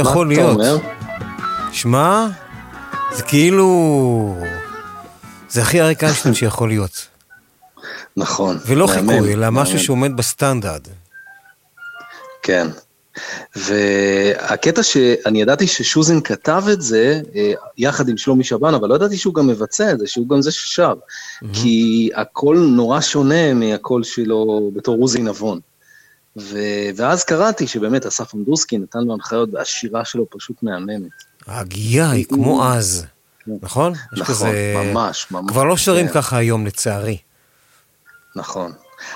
הכי פוזי שיכול מה אתה להיות. אומר? שמע, זה כאילו... זה הכי אריק איינשטיין שיכול להיות. נכון. ולא מהמם, חיקוי, אלא משהו מהמם. שעומד בסטנדרט. כן. והקטע שאני ידעתי ששוזן כתב את זה אה, יחד עם שלומי שבן, אבל לא ידעתי שהוא גם מבצע את זה, שהוא גם זה ששר. כי הקול נורא שונה מהקול שלו בתור עוזי נבון. ו- ואז קראתי שבאמת אסף אמדורסקי נתן לו הנחיות, והשירה שלו פשוט מהממת. ההגייה היא כמו אז, נכון? נכון, כזה- ממש, ממש. כבר לא שרים כן. ככה היום, לצערי. נכון.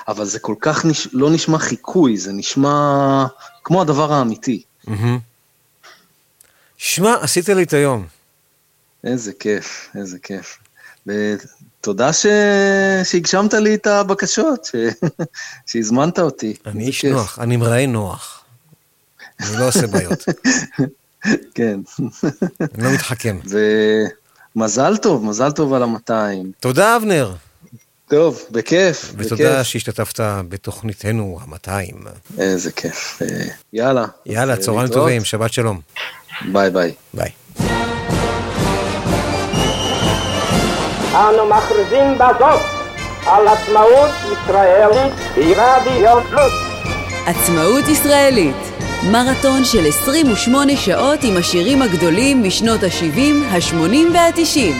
אבל זה כל כך נש... לא נשמע חיקוי, זה נשמע כמו הדבר האמיתי. מהמם. שמע, עשית לי את היום. איזה כיף, איזה כיף. ותודה ש... שהגשמת לי את הבקשות, ש... שהזמנת אותי. אני איש כיף. נוח, אני מראיין נוח. אני לא עושה בעיות. כן. אני לא מתחכם. ומזל טוב, מזל טוב על המאתיים. תודה, אבנר. טוב, בכיף, ותודה בכיף. שהשתתפת בתוכניתנו המאתיים. איזה כיף. יאללה. יאללה, אה, צהריים. טובים, שבת שלום. ביי ביי. ביי. אנו מכריזים בזאת על עצמאות ישראלית ברדיו פלוס. עצמאות ישראלית, מרתון של 28 שעות עם השירים הגדולים משנות ה-70, ה-80 וה-90.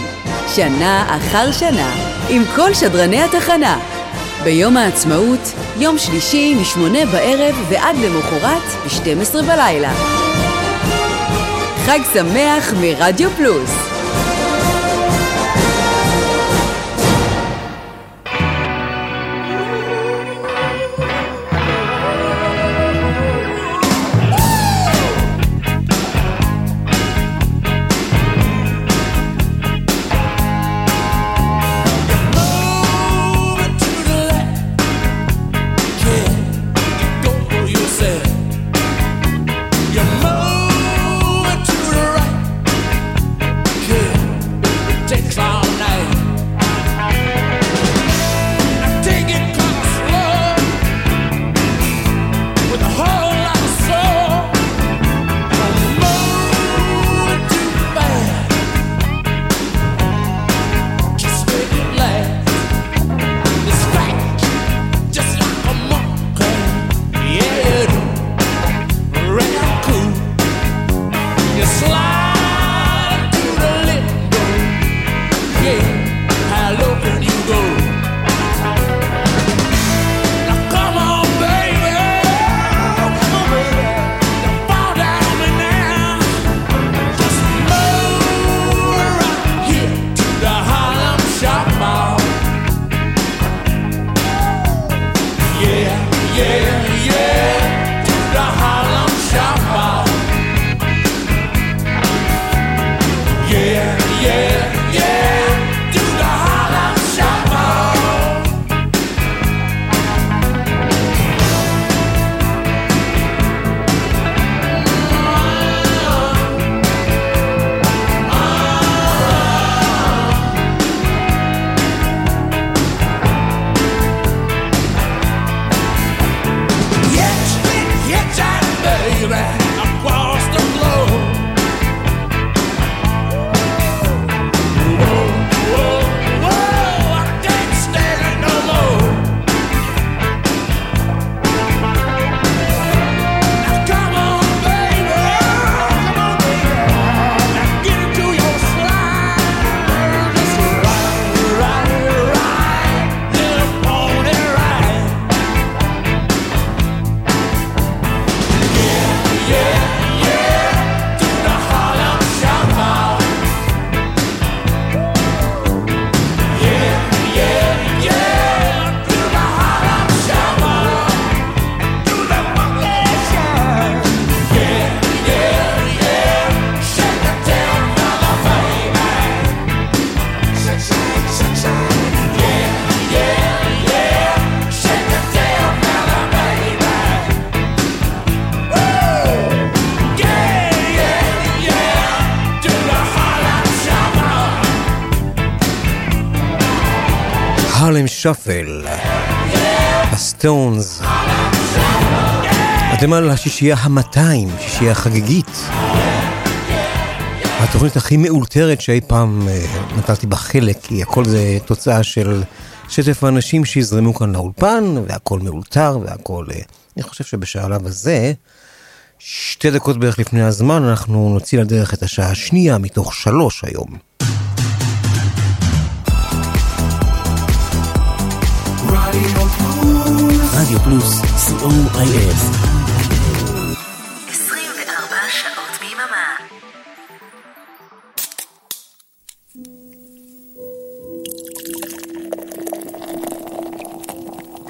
שנה אחר שנה, עם כל שדרני התחנה. ביום העצמאות, יום שלישי מ-8 בערב ועד למחרת ב-12 בלילה. חג שמח מרדיו פלוס. השישייה המאתיים, שישייה חגיגית. התוכנית הכי מאולתרת שאי פעם אה, נטלתי בה חלק, כי הכל זה תוצאה של שטף האנשים שיזרמו כאן לאולפן, והכל מאולתר, והכל... אה, אני חושב שבשלב הזה, שתי דקות בערך לפני הזמן, אנחנו נוציא לדרך את השעה השנייה מתוך שלוש היום. רדיו פלוס, co.il.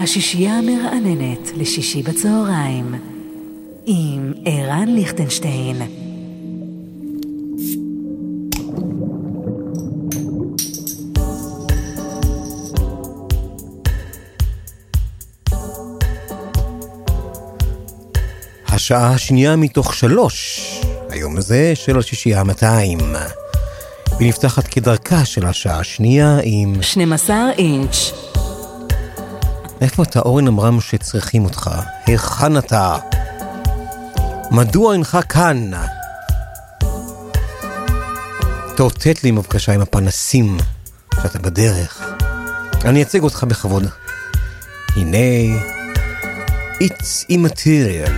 השישייה המרעננת לשישי בצהריים עם ערן ליכטנשטיין. השעה השנייה מתוך שלוש, היום הזה של השישייה המאתיים. והיא נפתחת כדרכה של השעה השנייה עם... 12 אינץ'. איפה אתה אורן עמרם שצריכים אותך? היכן אתה? מדוע אינך כאן? תאותת לי בבקשה עם הפנסים שאתה בדרך. אני אציג אותך בכבוד. הנה, It's immaterial.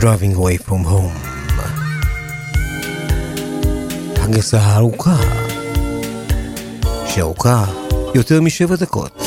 Driving away from home. הגרסה הארוכה, שארוכה יותר משבע דקות.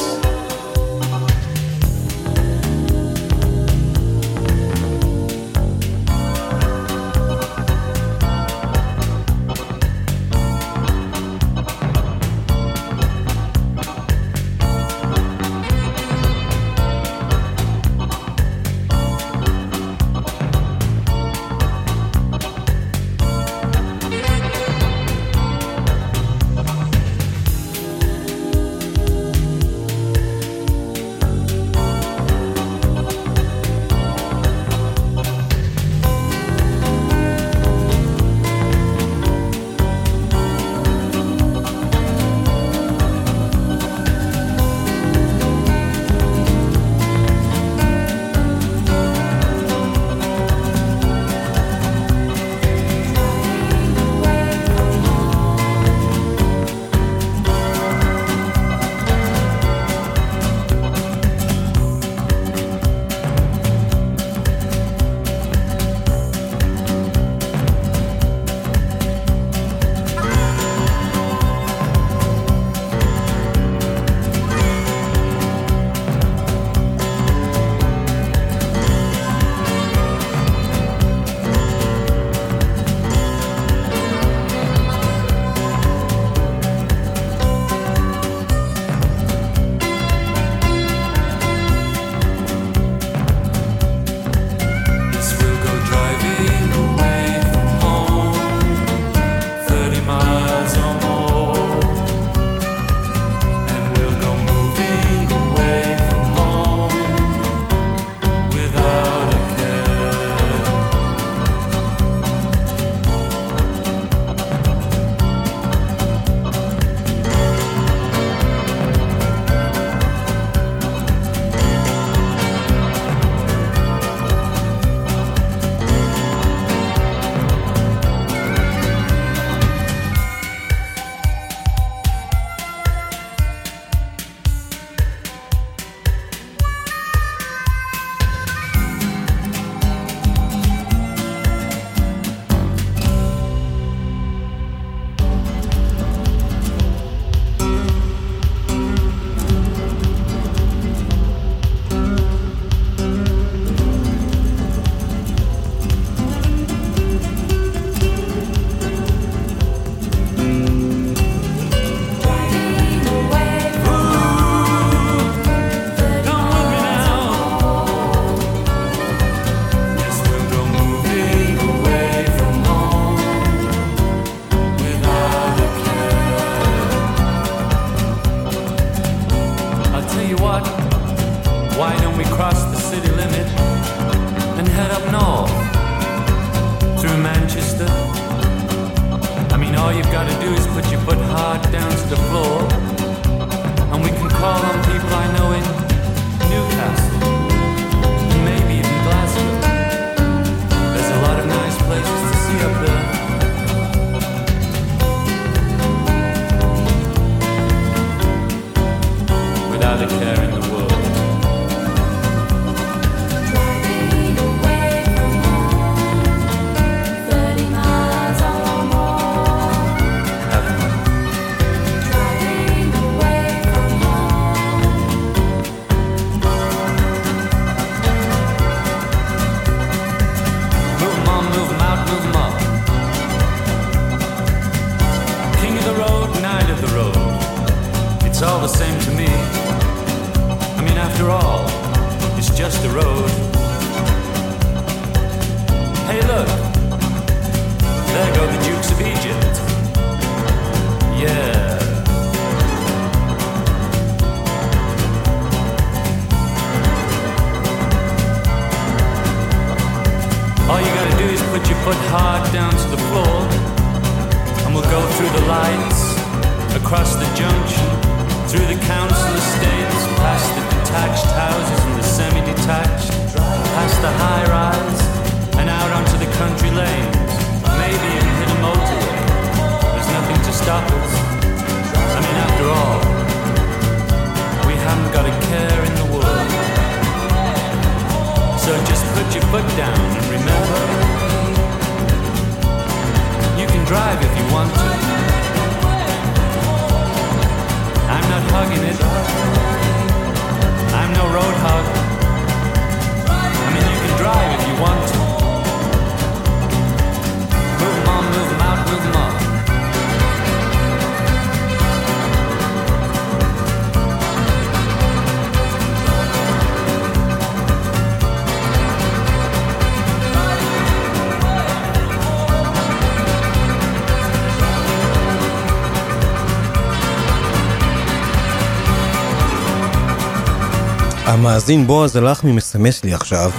המאזין בועז הלחמי מסמס לי עכשיו,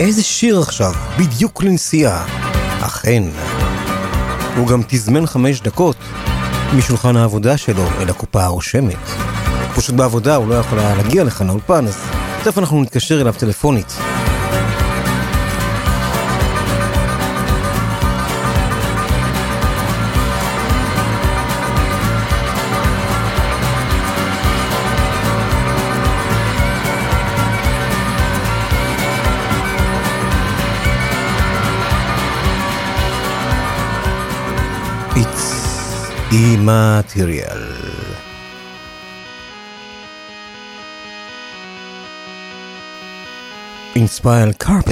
איזה שיר עכשיו, בדיוק לנסיעה. אכן, הוא גם תזמן חמש דקות משולחן העבודה שלו אל הקופה הרושמת. פשוט בעבודה הוא לא יכול היה להגיע לכאן לאולפן, אז תכף אנחנו נתקשר אליו טלפונית. immaterial. Inspired car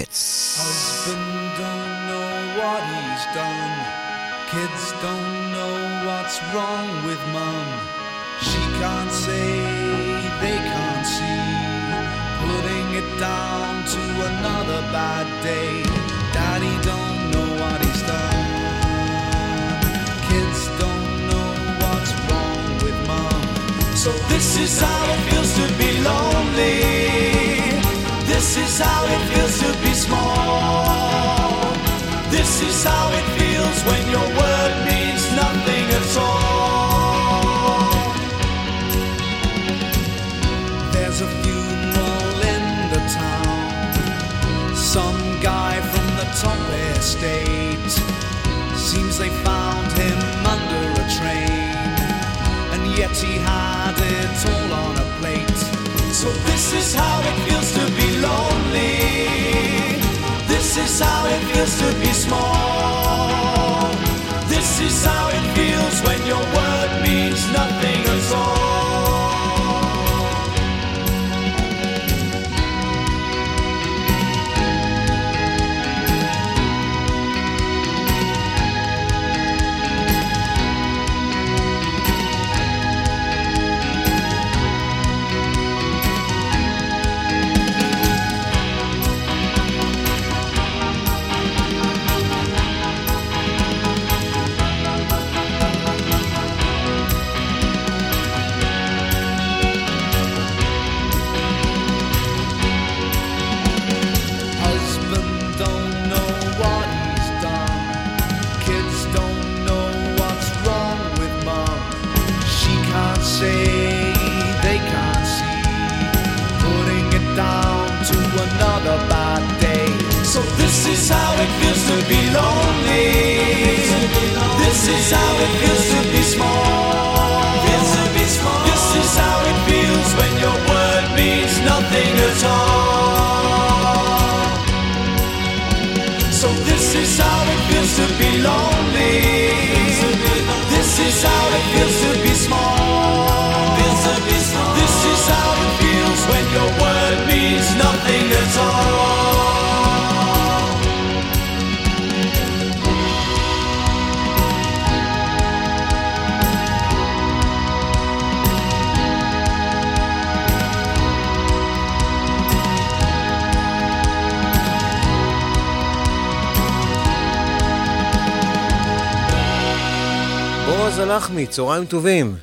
צהריים טובים.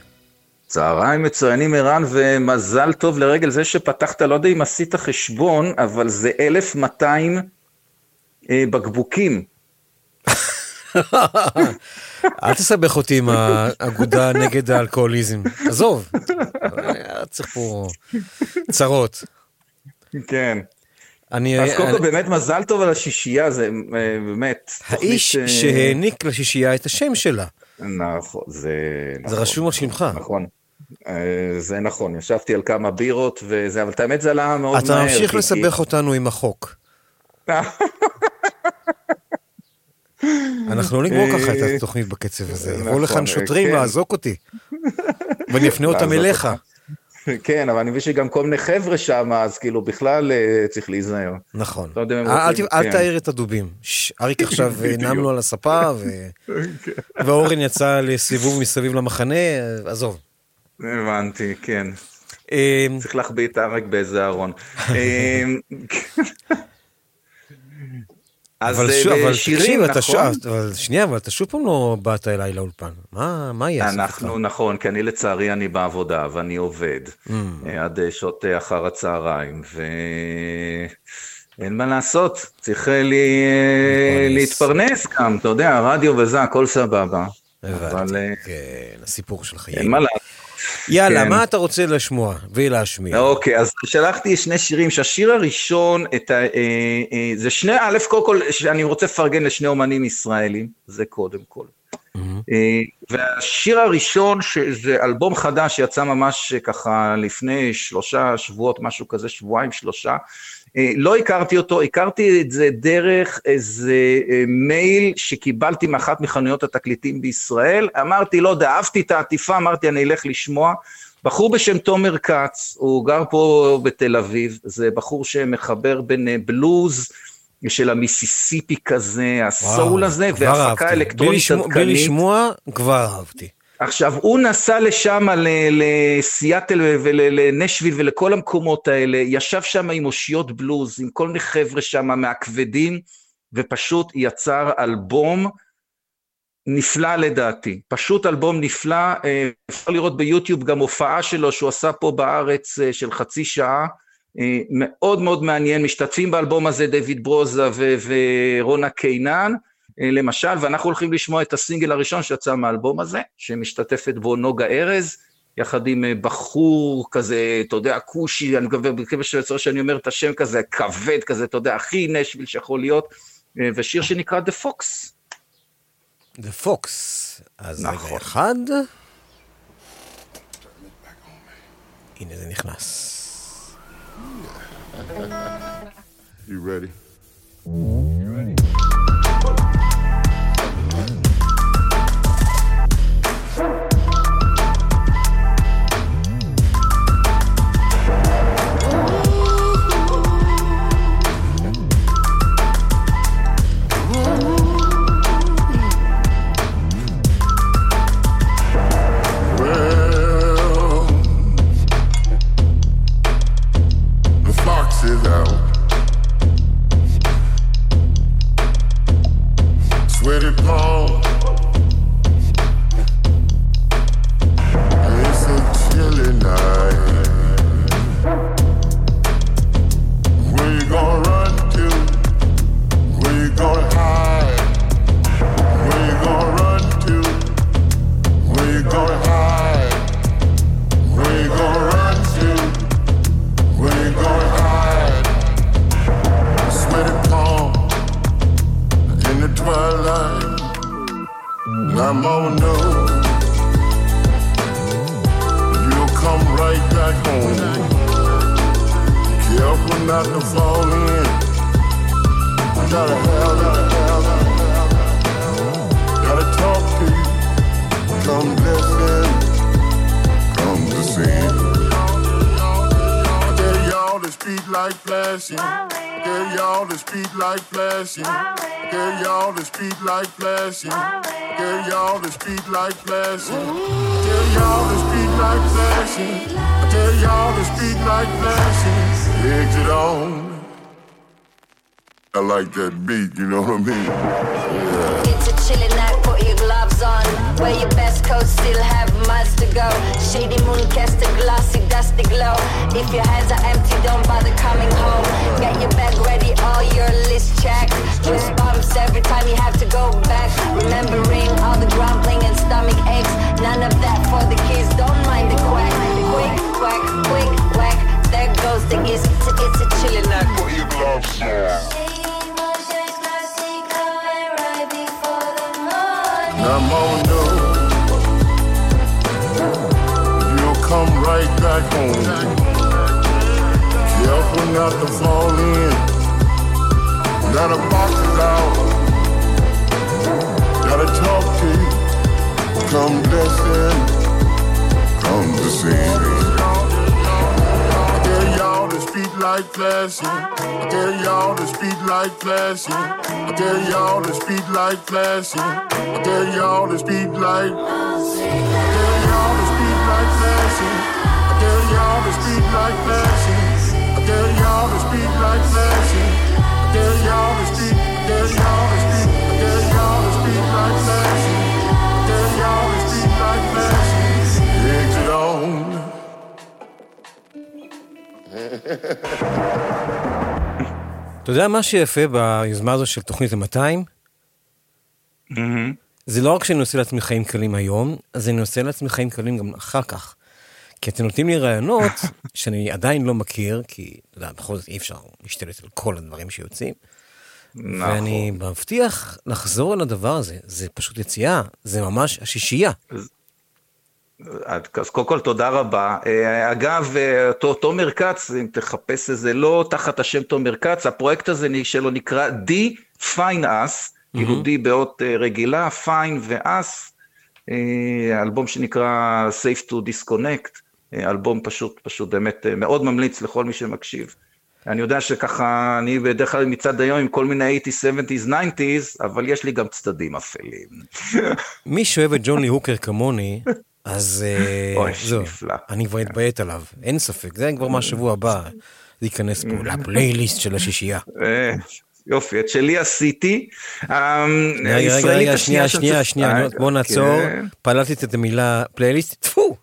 צהריים מצוינים ערן ומזל טוב לרגל זה שפתחת, לא יודע אם עשית חשבון, אבל זה 1,200 אה, בקבוקים. אל תסבך אותי עם האגודה נגד האלכוהוליזם. עזוב, היה צריך פה צרות. כן. אני... אז קודם כל אני- באמת מזל טוב על השישייה, זה אה, באמת. האיש תוכנית, אה, שהעניק לשישייה את השם שלה. נכון, זה... זה רשום על שמך. נכון. אה, זה נכון, ישבתי על כמה בירות וזה, אבל את האמת זה עלה מאוד מהר. אתה ממשיך לסבך אותנו עם החוק. אנחנו לא נגמור ככה את אה, התוכנית בקצב הזה. יבואו נכון, לכאן שוטרים כן. לאזוק אותי. ואני אפנה אותם אליך. כן, אבל אני מבין שגם כל מיני חבר'ה שם, אז כאילו בכלל אה, צריך להיזהר. נכון. אל רוצים- ת- אל כן. תעיר את הדובים. אריק עכשיו אה, נם לו על הספה, ו- ואורן יצא לסיבוב מסביב למחנה, עזוב. הבנתי, כן. אה, צריך להחביא את הארק באיזה ארון. אז אבל אה, שוב, אבל בשירים, תקשיב, אתה שוב, נכון? אבל שנייה, אבל אתה שוב פעם לא באת אליי לאולפן. מה מה יעשה? אנחנו, נכון, כי אני לצערי אני בעבודה ואני עובד Mm. אה, עד אה, שעות אחר הצהריים, ואין מה לעשות, צריך לי, להתפרנס גם, אתה יודע, רדיו וזה, הכל סבבה. אבל אה, כן, הסיפור של חיים. אין מה. יאללה, כן. מה אתה רוצה לשמוע ולהשמיע? אוקיי, אז שלחתי שני שירים, שהשיר הראשון, את ה, אה, אה, זה שני, א', קודם כל, שאני רוצה לפרגן לשני אומנים ישראלים, זה קודם כל. אה, והשיר הראשון, שזה אלבום חדש שיצא ממש אה, ככה לפני שלושה שבועות, משהו כזה, שבועיים, שלושה. אה, לא הכרתי אותו, הכרתי את זה דרך איזה אה, מייל שקיבלתי מאחת מחנויות התקליטים בישראל. אמרתי, לא יודע, אהבתי את העטיפה, אמרתי, אני אלך לשמוע. בחור בשם תומר כץ, הוא גר פה בתל אביב, זה בחור שמחבר בין אה, בלוז של המיסיסיפי כזה, הסול הזה, והפקה אלקטרונית לשמוע- בלי עדכנית. לשמוע, כבר אהבתי. עכשיו, הוא נסע לשם, לסיאטל ולנשוויל ולכל המקומות האלה, ישב שם עם אושיות בלוז, עם כל מיני חבר'ה שם מהכבדים, ופשוט יצר אלבום נפלא לדעתי. פשוט אלבום נפלא, אה, אפשר לראות ביוטיוב גם הופעה שלו שהוא עשה פה בארץ אה, של חצי שעה, אה, מאוד מאוד מעניין, משתתפים באלבום הזה דויד ברוזה ורונה קינן, למשל, ואנחנו הולכים לשמוע את הסינגל הראשון שיצא מהאלבום הזה, שמשתתפת בו נוגה ארז, יחד עם אה, בחור כזה, אתה יודע, כושי, אני מקווה שאני אומר את השם כזה, כבד כזה, אתה יודע, הכי נשוויל שיכול להיות, אה, ושיר שנקרא The Fox. The Fox. אז נכון. רגע אחד. הנה זה נכנס. You ready? Well, classy. Tell y'all to speak like classy. Tell y'all to speak like classy. Tell y'all to speak like classy. Exit on. I like that beat, you know what I mean? Yeah. It's a chilly night, put your gloves on. Wear your best coat still have miles to go. Shady moon cast a glossy, dusty glow. If your hands are empty, don't bother coming home. Get your bag ready, all your list checked. Goosebumps every time you have to go back. Remembering all the grumbling and stomach aches. None of that for the kids, don't mind the quack. Quick, quack, quick, whack. There goes the is, it's, a, it's a chillin' look. What you love I'm on. You'll come right back home. Careful not to fall in. The box out. Gotta talk to you. Come. Come to see. Dare speak like classy. I dare y'all to speak like classy. I dare y'all to speak like classy. I dare y'all to speak like. I dare y'all to speak like classy. I dare y'all to speak like classy. I dare y'all to speak like classy. I dare y'all to speak. I dare y'all to speak. אתה יודע מה שיפה ביוזמה הזו של תוכנית ה-200? זה לא רק שאני עושה לעצמי חיים קלים היום, אז אני עושה לעצמי חיים קלים גם אחר כך. כי אתם נותנים לי רעיונות שאני עדיין לא מכיר, כי אתה יודע, בכל זאת אי אפשר להשתלט על כל הדברים שיוצאים. נכון. ואני מבטיח לחזור על הדבר הזה, זה פשוט יציאה, זה ממש השישייה. אז קודם כל תודה רבה. אה, אגב, אה, אותו תומר כץ, אם תחפש איזה לא תחת השם תומר כץ, הפרויקט הזה שלו נקרא D-Fine Us, כאילו D באות אה, רגילה, Fine ו-Us, אה, אלבום שנקרא Safe to Disconnect, אה, אלבום פשוט, פשוט באמת אה, מאוד ממליץ לכל מי שמקשיב. אני יודע שככה, אני בדרך כלל מצד היום עם כל מיני 80's, 70's, 90's, אבל יש לי גם צדדים אפלים. מי שאוהב את ג'ון לי הוקר כמוני, אז אה, אוי, זהו, נפלא. אני כבר אתביית עליו, אין ספק, זה כבר מהשבוע הבא, זה ייכנס פה לפלייליסט של השישייה. אה, יופי, את שלי עשיתי. אה, רגע, רגע, שנייה, שנייה, שנייה, אה, בוא נעצור, כן. פלטתי את המילה פלייליסט, טפו.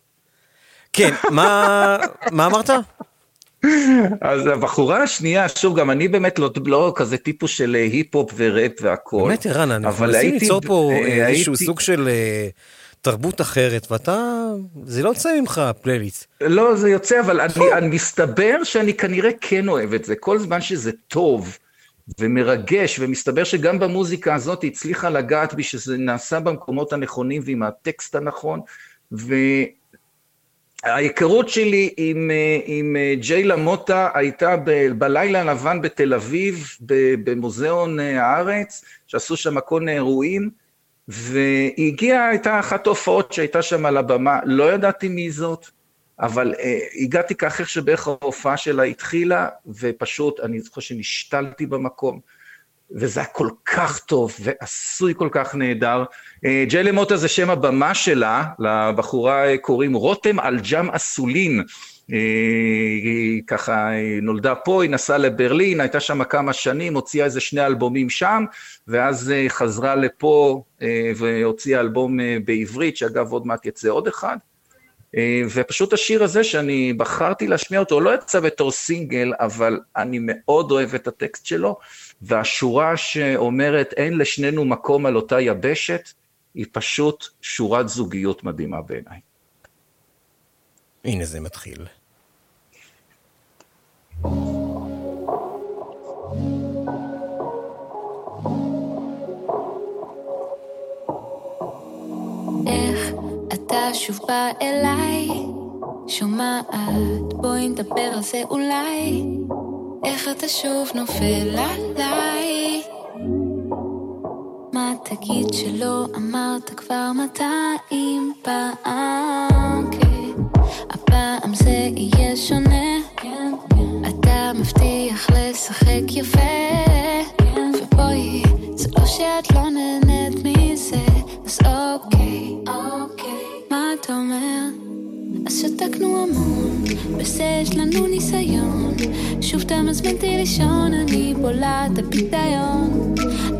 כן, מה אמרת? אז הבחורה השנייה, שוב, גם אני באמת לא, לא כזה טיפוס של היפ-הופ וראפ והכל. באמת ערן, אנחנו מנסים ליצור פה איזשהו סוג של תרבות אחרת, ואתה, זה לא יוצא ממך פלייליסט. לא, זה יוצא, אבל אני, אני מסתבר שאני כנראה כן אוהב את זה. כל זמן שזה טוב ומרגש, ומסתבר שגם במוזיקה הזאת היא הצליחה לגעת בי, שזה נעשה במקומות הנכונים ועם הטקסט הנכון, וההיכרות שלי עם, עם אה, ג'יי למוטה הייתה ב, בלילה הלבן בתל אביב, במוזיאון הארץ, שעשו שם כל מיני אירועים, והיא הגיעה, הייתה אחת ההופעות שהייתה שם על הבמה, לא ידעתי מי זאת, אבל אה, הגעתי כך איך שבערך ההופעה שלה התחילה, ופשוט, אני זוכר שנשתלתי במקום, וזה היה כל כך טוב, ועשוי כל כך נהדר. אה, ג'יי למוטה זה שם הבמה שלה, לבחורה אה, קוראים רותם אלג'ם אסולין. אה, היא ככה היא נולדה פה, היא נסעה לברלין, הייתה שם כמה שנים, הוציאה איזה שני אלבומים שם, ואז אה, חזרה לפה אה, והוציאה אלבום אה, בעברית, שאגב עוד מעט יצא עוד אחד. אה, ופשוט השיר הזה שאני בחרתי להשמיע אותו, לא יצא בתור סינגל, אבל אני מאוד אוהב את הטקסט שלו, והשורה שאומרת אין לשנינו מקום על אותה יבשת, היא פשוט שורת זוגיות מדהימה בעיניי. הנה זה מתחיל. איך אתה שוב בא אליי, שומעת, בואי נדבר על זה אולי, איך אתה שוב נופל עליי. מה תגיד שלא אמרת כבר מאתיים פעם, אתה מזמין אותי לישון, אני בולעת הפיתיון.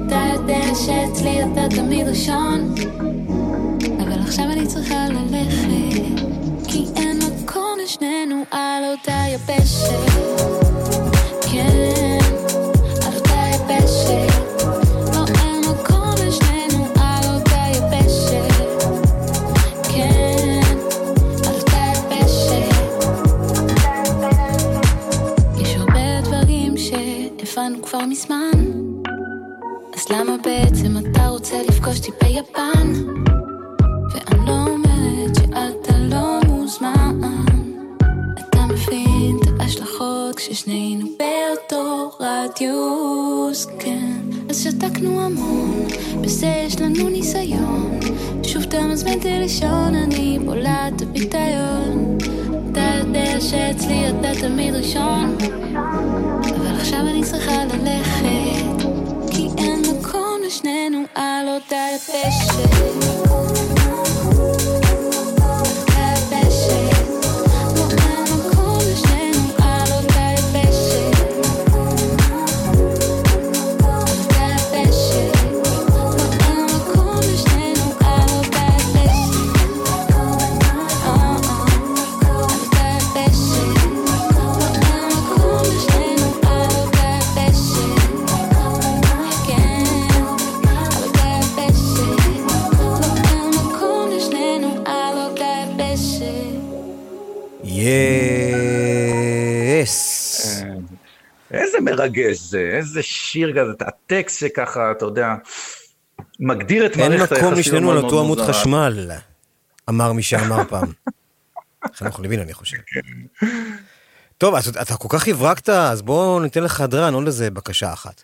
אתה יודע שאצלי אתה תמיד ראשון, אבל עכשיו אני צריכה ללכת, כי אין מקום לשנינו על אותה יבשת. אתה רוצה לפגוש אותי מרגש זה, איזה שיר כזה, הטקסט שככה, אתה יודע, מגדיר את אין מערכת היחסים מקום לשנינו על אותו עמוד. חשמל, אמר מי שאמר פעם. חנוך לוין, אני חושב. טוב, אז אתה כל כך הברקת, אז בואו ניתן לך הדרן עוד איזה בקשה אחת.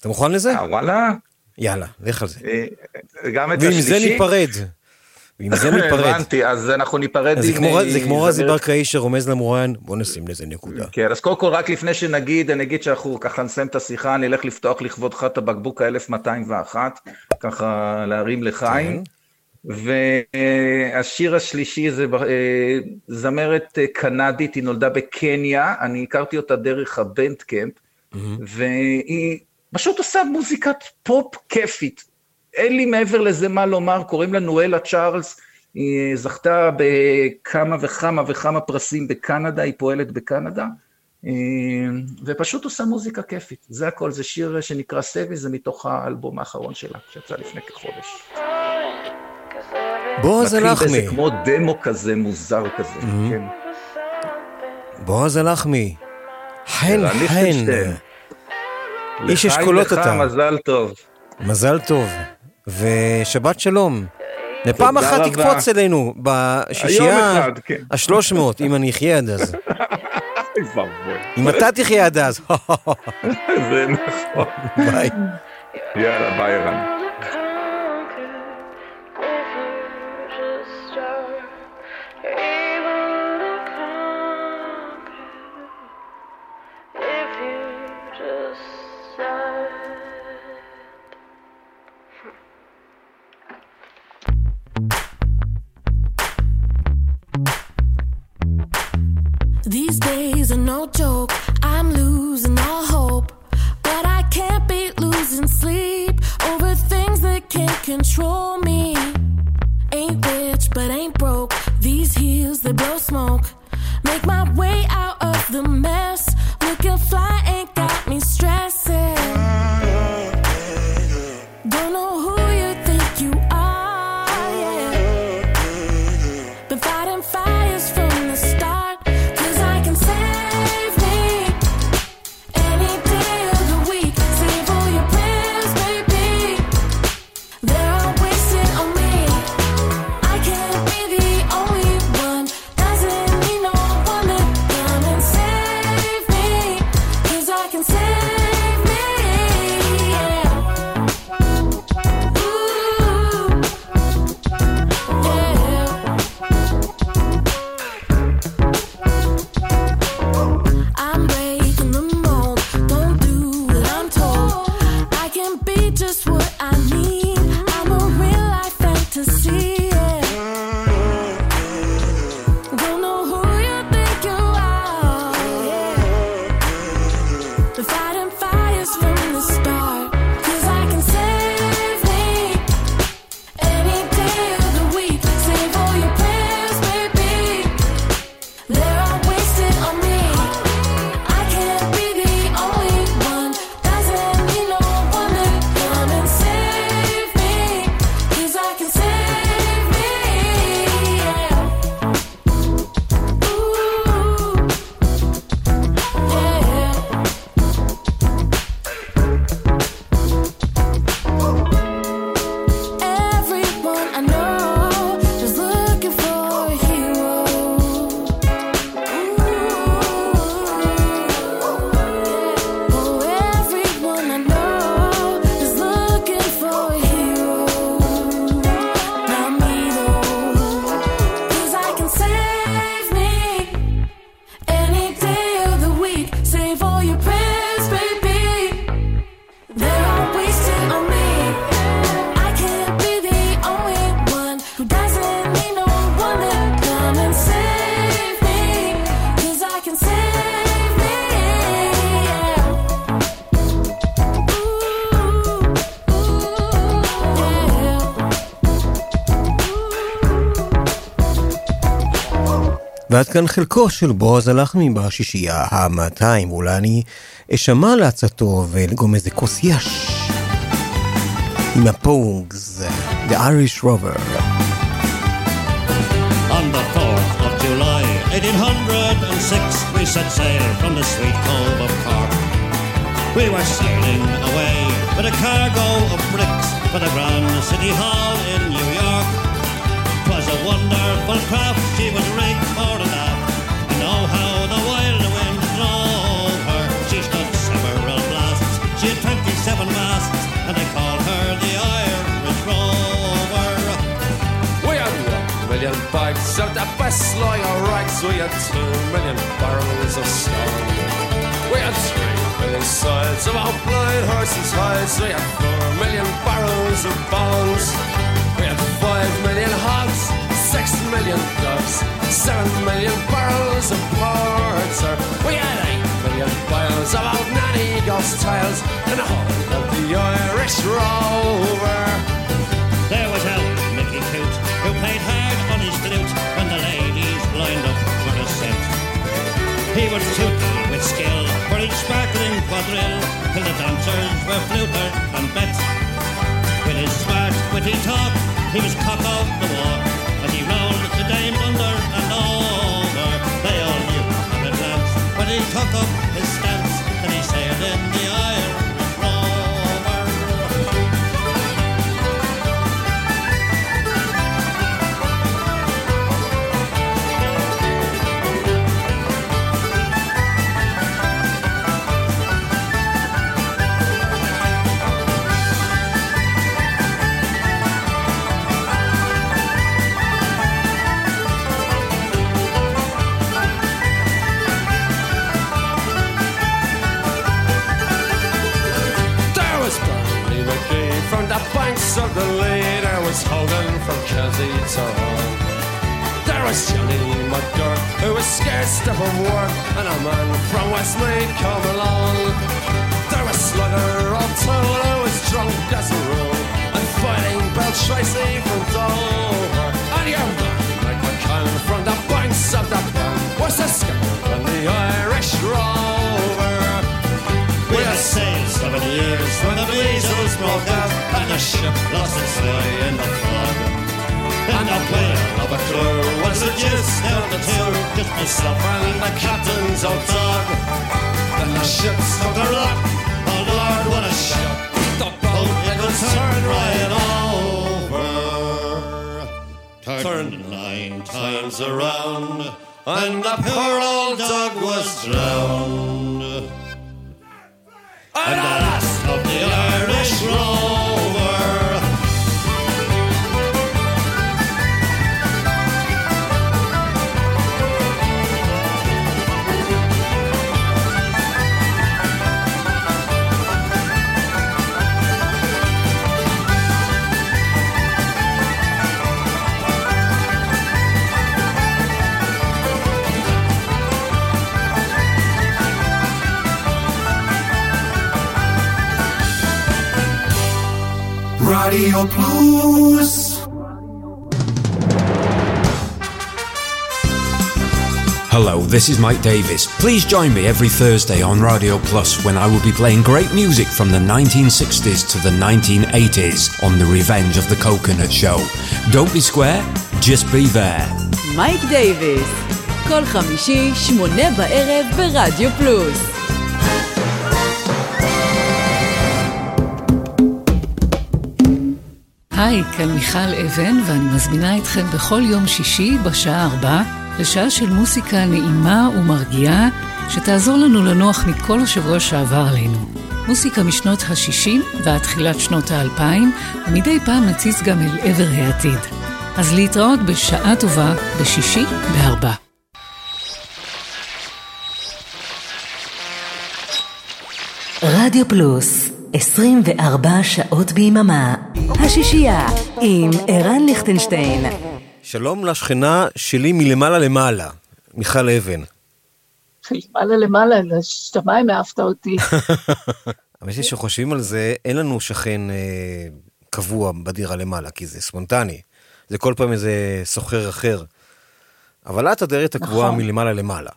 אתה מוכן לזה? אה, וואלה? יאללה, לך על זה. אה, גם את ועם השלישי? זה ניפרד. ועם זה ניפרד. הבנתי, אז אנחנו ניפרד אז זה עם... כמו- אה, זה כמו רזי ברקאי שרומז למוראיין, בוא נשים לזה נקודה. כן, אז קודם כל רק לפני שנגיד, אני אגיד שאנחנו ככה נסיים את השיחה, אני אלך לפתוח לכבודך את הבקבוק ה-1201, ככה להרים לחיים. והשיר השלישי זה אה, זמרת אה, קנדית, היא נולדה בקניה, אני הכרתי אותה דרך הבנדקמפ, והיא פשוט עושה מוזיקת פופ כיפית. אין לי מעבר לזה מה לומר, קוראים לה נואלה צ'ארלס, היא זכתה בכמה וכמה וכמה פרסים בקנדה, היא פועלת בקנדה, אה, ופשוט עושה מוזיקה כיפית. זה הכל, זה שיר שנקרא סבי, זה מתוך האלבום האחרון שלה, שיצא לפני כחודש. בועז מתחיל הלחמי. באיזה כמו דמו כזה מוזר כזה, Mhm. כן. בועז הלחמי. חן חן. איש אשכולות לך, אתה. מזל טוב. מזל טוב. ושבת שלום. לפעם אחת רבה. תקפוץ אלינו בשישייה כן. השלוש מאות, אם אני אחיה עד אז. אם אתה תחיה עד אז. זה נכון. ביי. יאללה, ביי ערן. Days are no joke. I'm losing all hope. But I can't be losing sleep over things that can't control me. Ain't rich, but ain't broke. These heels, they blow smoke. Make my way out of the mess. Looking fly ain't got me stressing. כאן חלקו של בועז הלחמי בשישייה ה-200, ואולי אני אשמע לעצתו ולגום איזה כוס יש. עם הפונגס, The Irish Rover. On the 4th of July, 1806, we sail from the sweet of. We were sailing away with a cargo of bricks for the Grand City Hall in New York. 'Twas a wonderful craft, she was rigged 27 masts, and they called her the Irish Rover. We had one million bags of the best lawyer rags. We had two million barrels of stone. We had three million sides of our blind horses' hides. We had four million barrels of bones. We had five million hogs, six million ducks, seven million barrels of porter. We had eight million bales of old nanny ghost tales and a whole of the Irish rover. There was old Mickey Coot, who played hard on his flute when the ladies lined up for a set. He would tootle with skill for each sparkling quadrille, till the dancers were fluted and bet. With his smart, witty talk, he was cock of the walk, and he rolled the dames under and over. They all knew at a when he took up Sailing the iron from Kelsey to Hull. There was Johnny McGurk, who was scared stiff of work, and a man from Westmead come along. There was Slugger O'Toole, who was drunk as a rule, and fighting Bell Tracy from Dover. And your man, Mike McCann, from the banks of the Bank, was the skipper on the Irish Rover. We had sailed seven years when the measles broke out and the ship lost its way in the. And the whale of a crew was the gist down the two, just myself and the captain's old dog. And the ship struck a rock, oh Lord, what a shock. The boat, it was turned right over. Turned nine times around, and the poor old dog was drowned. this is Mike Davis. Please join me every Thursday on Radio Plus when I will be playing great music from the 1960s to the 1980s on The Revenge of the Coconut Show. Don't be square, just be there. מייק דייוויס, כל חמישי, שמונה בערב ברדיו פלוס. היי, כאן מיכל אבן, ואני מזמינה אתכם בכל יום שישי בשעה ארבע לשעה של מוסיקה נעימה ומרגיעה, שתעזור לנו לנוח מכל השבוע שעבר עלינו. מוסיקה משנות ה-60 ועד תחילת שנות ה-2000, ומדי פעם נציץ גם אל עבר העתיד. אז להתראות בשעה טובה בשישי בארבע. רדיו פלוס, 24 שעות ביממה. השישייה עם ערן ליכטנשטיין. שלום לשכנה שלי מלמעלה למעלה, מיכל אבן. למעלה למעלה, לשמיים העפת אותי. האמת היא שחושבים על זה, אין לנו שכן אה, קבוע בדירה למעלה, כי זה ספונטני. זה כל פעם איזה סוחר אחר. אבל את הדיירת הקבועה נכון. מלמעלה למעלה,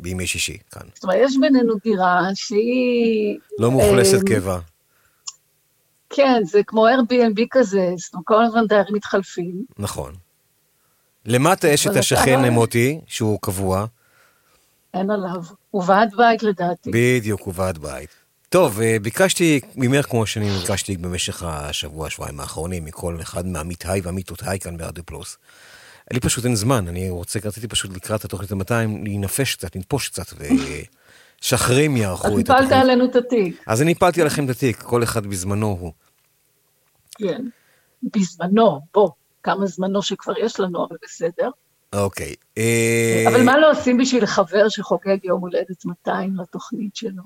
בימי שישי, כאן. זאת אומרת, יש בינינו דירה שהיא... לא מאוכלסת אמ, קבע. כן, זה כמו Airbnb כזה, כל הזמן דיירים מתחלפים. נכון. למטה יש את השכן אתה- מוטי, שהוא קבוע. אין עליו. הוא ועד בית לדעתי. בדיוק, הוא ועד בית. טוב, אה, ביקשתי ממך, כמו שאני ביקשתי במשך השבוע, שבועיים האחרונים, מכל אחד מהעמיתיי והעמיתותיי כאן ברדיו פלוס. לי פשוט אין זמן, אני רוצה, רציתי פשוט לקראת התוכנית ה-200 להינפש קצת, לנפוש קצת, ושחרים אז יערכו את הפלת התוכנית. עלינו את התיק. אז אני הפלתי עליכם את התיק, כל אחד בזמנו הוא. כן. בזמנו, בוא, כמה זמנו שכבר יש לנו, אבל בסדר. אוקיי. אה, אבל מה לא עושים בשביל חבר שחוגג יום הולדת 200 לתוכנית שלו?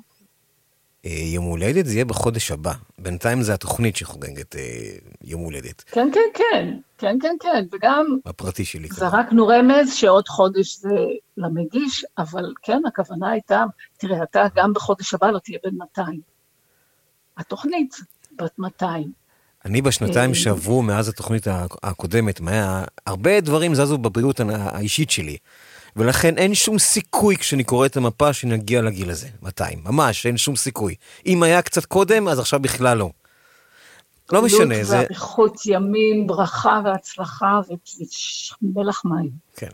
אה, יום הולדת זה יהיה בחודש הבא. בינתיים זה התוכנית שחוגגת אה, יום הולדת. כן, כן, כן, כן, כן, כן, וגם הפרטי שלי. זרקנו רמז שעוד חודש זה למגיש, אבל כן, הכוונה הייתה, תראה, אתה גם בחודש הבא לא תהיה בן 200. התוכנית בת 200. אני בשנתיים אה, שעברו מאז התוכנית הקודמת, מה, הרבה דברים זזו בבריאות האישית שלי. ולכן אין שום סיכוי כשאני קורא את המפה שנגיע לגיל הזה, 200. ממש, אין שום סיכוי. אם היה קצת קודם, אז עכשיו בכלל לא. לא משנה, זה... ואריכות ימים, ברכה והצלחה ומלח מים. כן.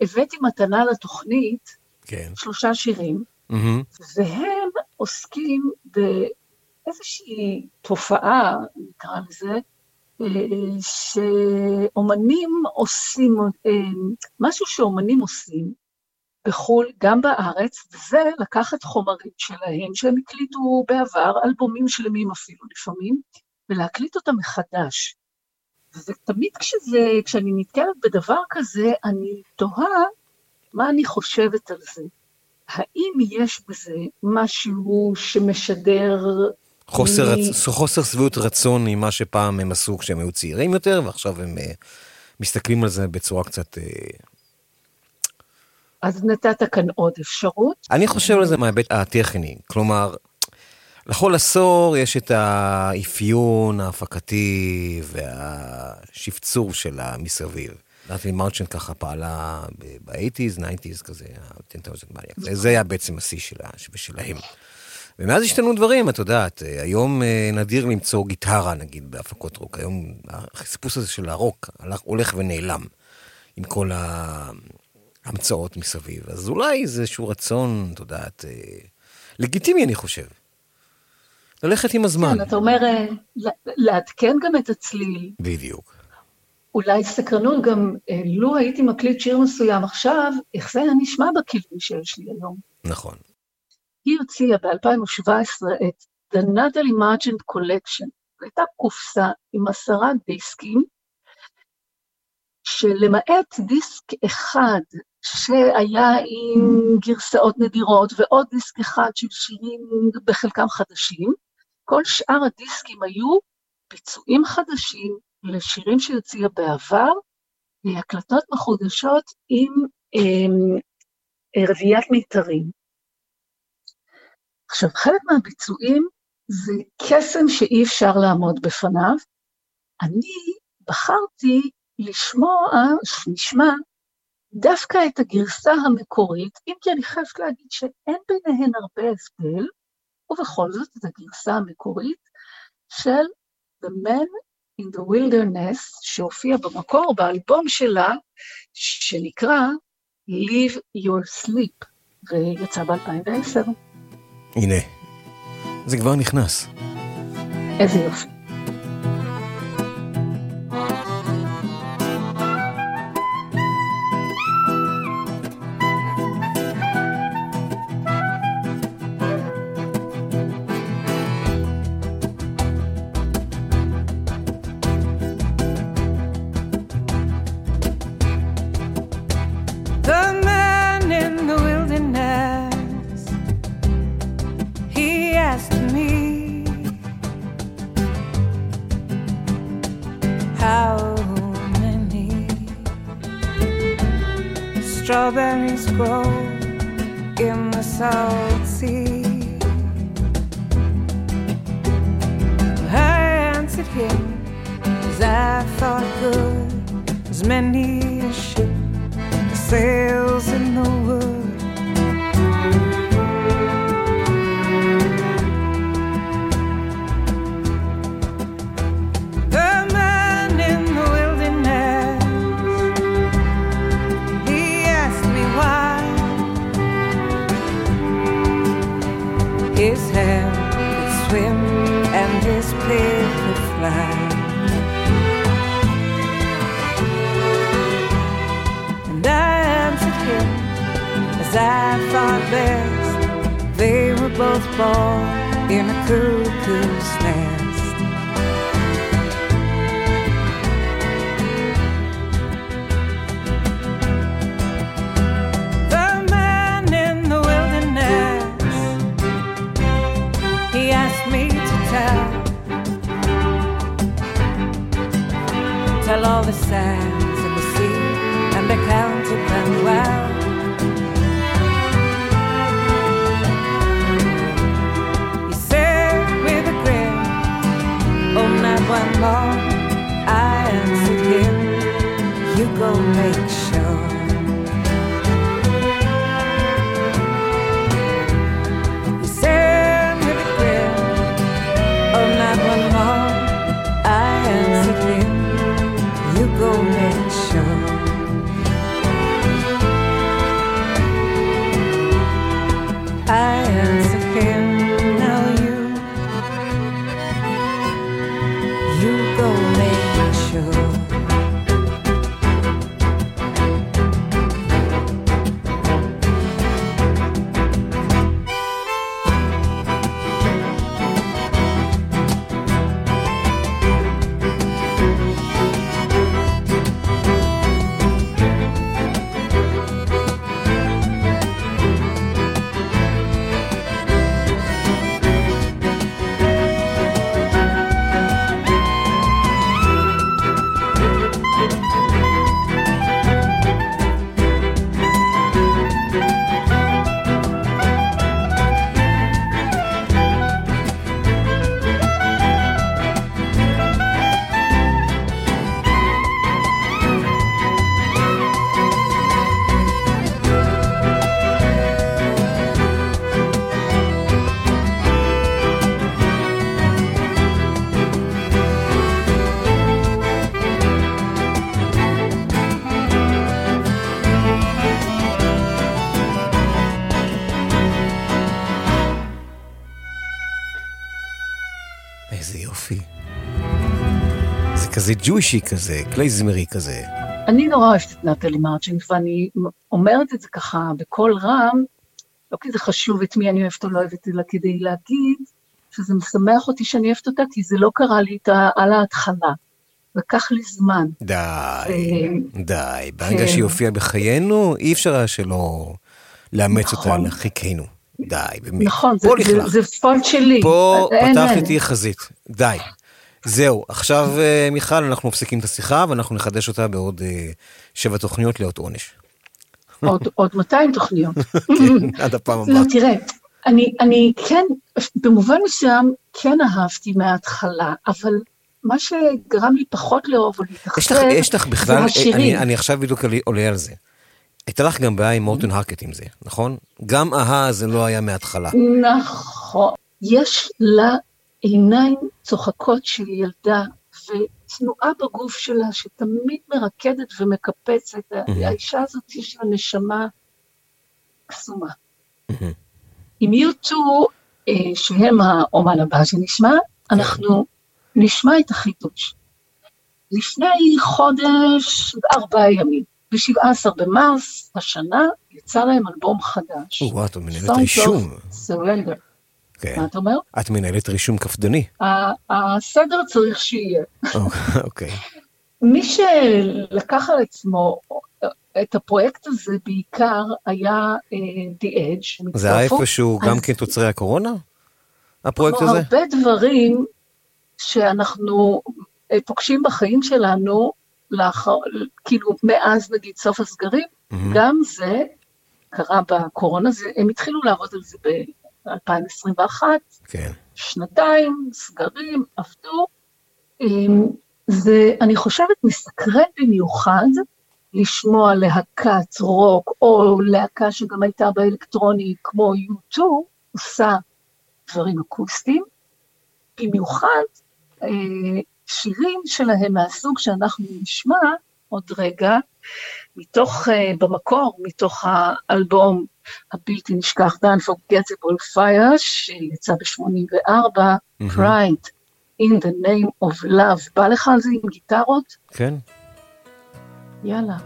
הבאתי מתנה לתוכנית, כן. שלושה שירים, מהמם. והם עוסקים באיזושהי תופעה, נקרא לזה, אה, שאומנים עושים, אה, משהו שאומנים עושים בחו"ל, גם בארץ, וזה לקחת חומרים שלהם, שהם הקליטו בעבר, אלבומים שלמים אפילו לפעמים, ולהקליט אותם מחדש. ותמיד כשזה, כשאני נתקלת בדבר כזה, אני תוהה מה אני חושבת על זה. האם יש בזה משהו שמשדר... חוסר, מ- רצ... חוסר שביעות רצון ממה שפעם הם עשו כשהם היו צעירים יותר, ועכשיו הם uh, מסתכלים על זה בצורה קצת... Uh... אז נתת כאן עוד אפשרות. אני חושב על זה מההיבט הטכני, כלומר, לכל עשור יש את האפיון ההפקתי והשפצור שלה מסביב. נתלי מרצ'נט ככה פעלה ב-80's, 90's כזה, ה-10,000 מניאק. זה היה בעצם השיא שלה, שלהם. ומאז השתנו דברים, את יודעת, היום אה, נדיר למצוא גיטרה, נגיד, בהפקות רוק. היום החיפוש הזה של הרוק הלך, הולך ונעלם, עם כל ההמצאות מסביב. אז אולי זה איזשהו רצון, את יודעת, אה, לגיטימי, אני חושב. ללכת עם הזמן. כן, אתה אומר, אה, לעדכן גם את הצליל. בדיוק. אולי סקרנות גם, אה, לו הייתי מקליט שיר מסוים עכשיו, איך זה היה נשמע בכלים שיש לי היום. נכון. היא הוציאה ב-2017 את The Natalie Margent Collection. זו הייתה קופסה עם עשרה דיסקים, שלמעט דיסק אחד שהיה עם גרסאות נדירות ועוד דיסק אחד של שירים בחלקם חדשים, כל שאר הדיסקים היו ביצועים חדשים לשירים שהוציאה בעבר, הקלטות מחודשות עם אה, רביעיית מיתרים. עכשיו, חלק מהביצועים זה קסם שאי אפשר לעמוד בפניו. אני בחרתי לשמוע, שנשמע, דווקא את הגרסה המקורית, אם כי אני חייבת להגיד שאין ביניהן הרבה הבדל, ובכל זאת את הגרסה המקורית של The Man in the Wilderness, שהופיע במקור באלבום שלה, שנקרא Leave Your Sleep, ויצא ב-2010. הנה, זה כבר נכנס. איזה יופי. ג'וישי כזה, קלייזמרי כזה. אני נורא אוהבת את נטלי מרצ'ינט, ואני אומרת את זה ככה בקול רם, לא כי זה חשוב את מי אני אוהבת או לא אוהבת, אלא כדי להגיד שזה משמח אותי שאני אוהבת אותה, כי זה לא קרה לי על ההתחלה. לקח לי זמן. די, אה, די. ברגע כן. שהיא הופיעה בחיינו, אי אפשר היה שלא לאמץ אותה נכון. לחיכנו. די, באמת. נכון, זה- זה- פונט שלי. פה אין, פתחת אין. איתי חזית. די. זהו, עכשיו אה, מיכל, אנחנו מפסיקים את השיחה ואנחנו נחדש אותה בעוד אה, שבע תוכניות לאות עונש. עוד- עוד 200 תוכניות. כן, עד הפעם לא, הבאה. תראה, אני, אני כן, במובן מסוים כן אהבתי מההתחלה, אבל מה שגרם לי פחות לאהוב או להתאכזב, יש לך, בכלל, השירים. אני, אני עכשיו בדיוק עולה על זה. הייתה לך גם בעיה עם מורטון הרקט עם זה, נכון? גם אהה זה לא היה מההתחלה. נכון. יש לה עיניים צוחקות של ילדה, ותנועה בגוף שלה שתמיד מרקדת ומקפצת. האישה הזאת יש לה נשמה קסומה. עם U2, אה, שהם האומן הבא שנשמע, אנחנו נשמע את החידוש. לפני חודש, ארבעה ימים, ב-17 במרס השנה, יצא להם אלבום חדש. וואו, את מנהלת Songs of רישום. Surrender. כן. מה אתה אומר? את מנהלת רישום קפדני. הסדר צריך שיהיה. אוקיי. מי שלקח על עצמו את הפרויקט הזה בעיקר היה אה, The Edge. זה היה. איפשהו גם כן תוצרי הקורונה? הפרויקט הזה? הרבה דברים שאנחנו אה, פוגשים בחיים שלנו, לאחר, כאילו מאז נגיד סוף הסגרים. גם זה קרה בקורונה, זה, הם התחילו לעבוד על זה ב-2021, כן. שנתיים, סגרים, עבדו. אמ, זה, אני חושבת, מסקרן במיוחד, לשמוע להקת רוק, או להקה שגם הייתה באלקטרוני כמו U2, עושה דברים אקוסטיים, במיוחד אה, שירים שלהם מהסוג שאנחנו נשמע עוד רגע, מתוך, אה, במקור, מתוך האלבום הבלתי נשכח, Done Forgettable Fire, שיצא ב-84, מהמם. Pride in the name of love. בא לך על זה עם גיטרות? כן. יאללה.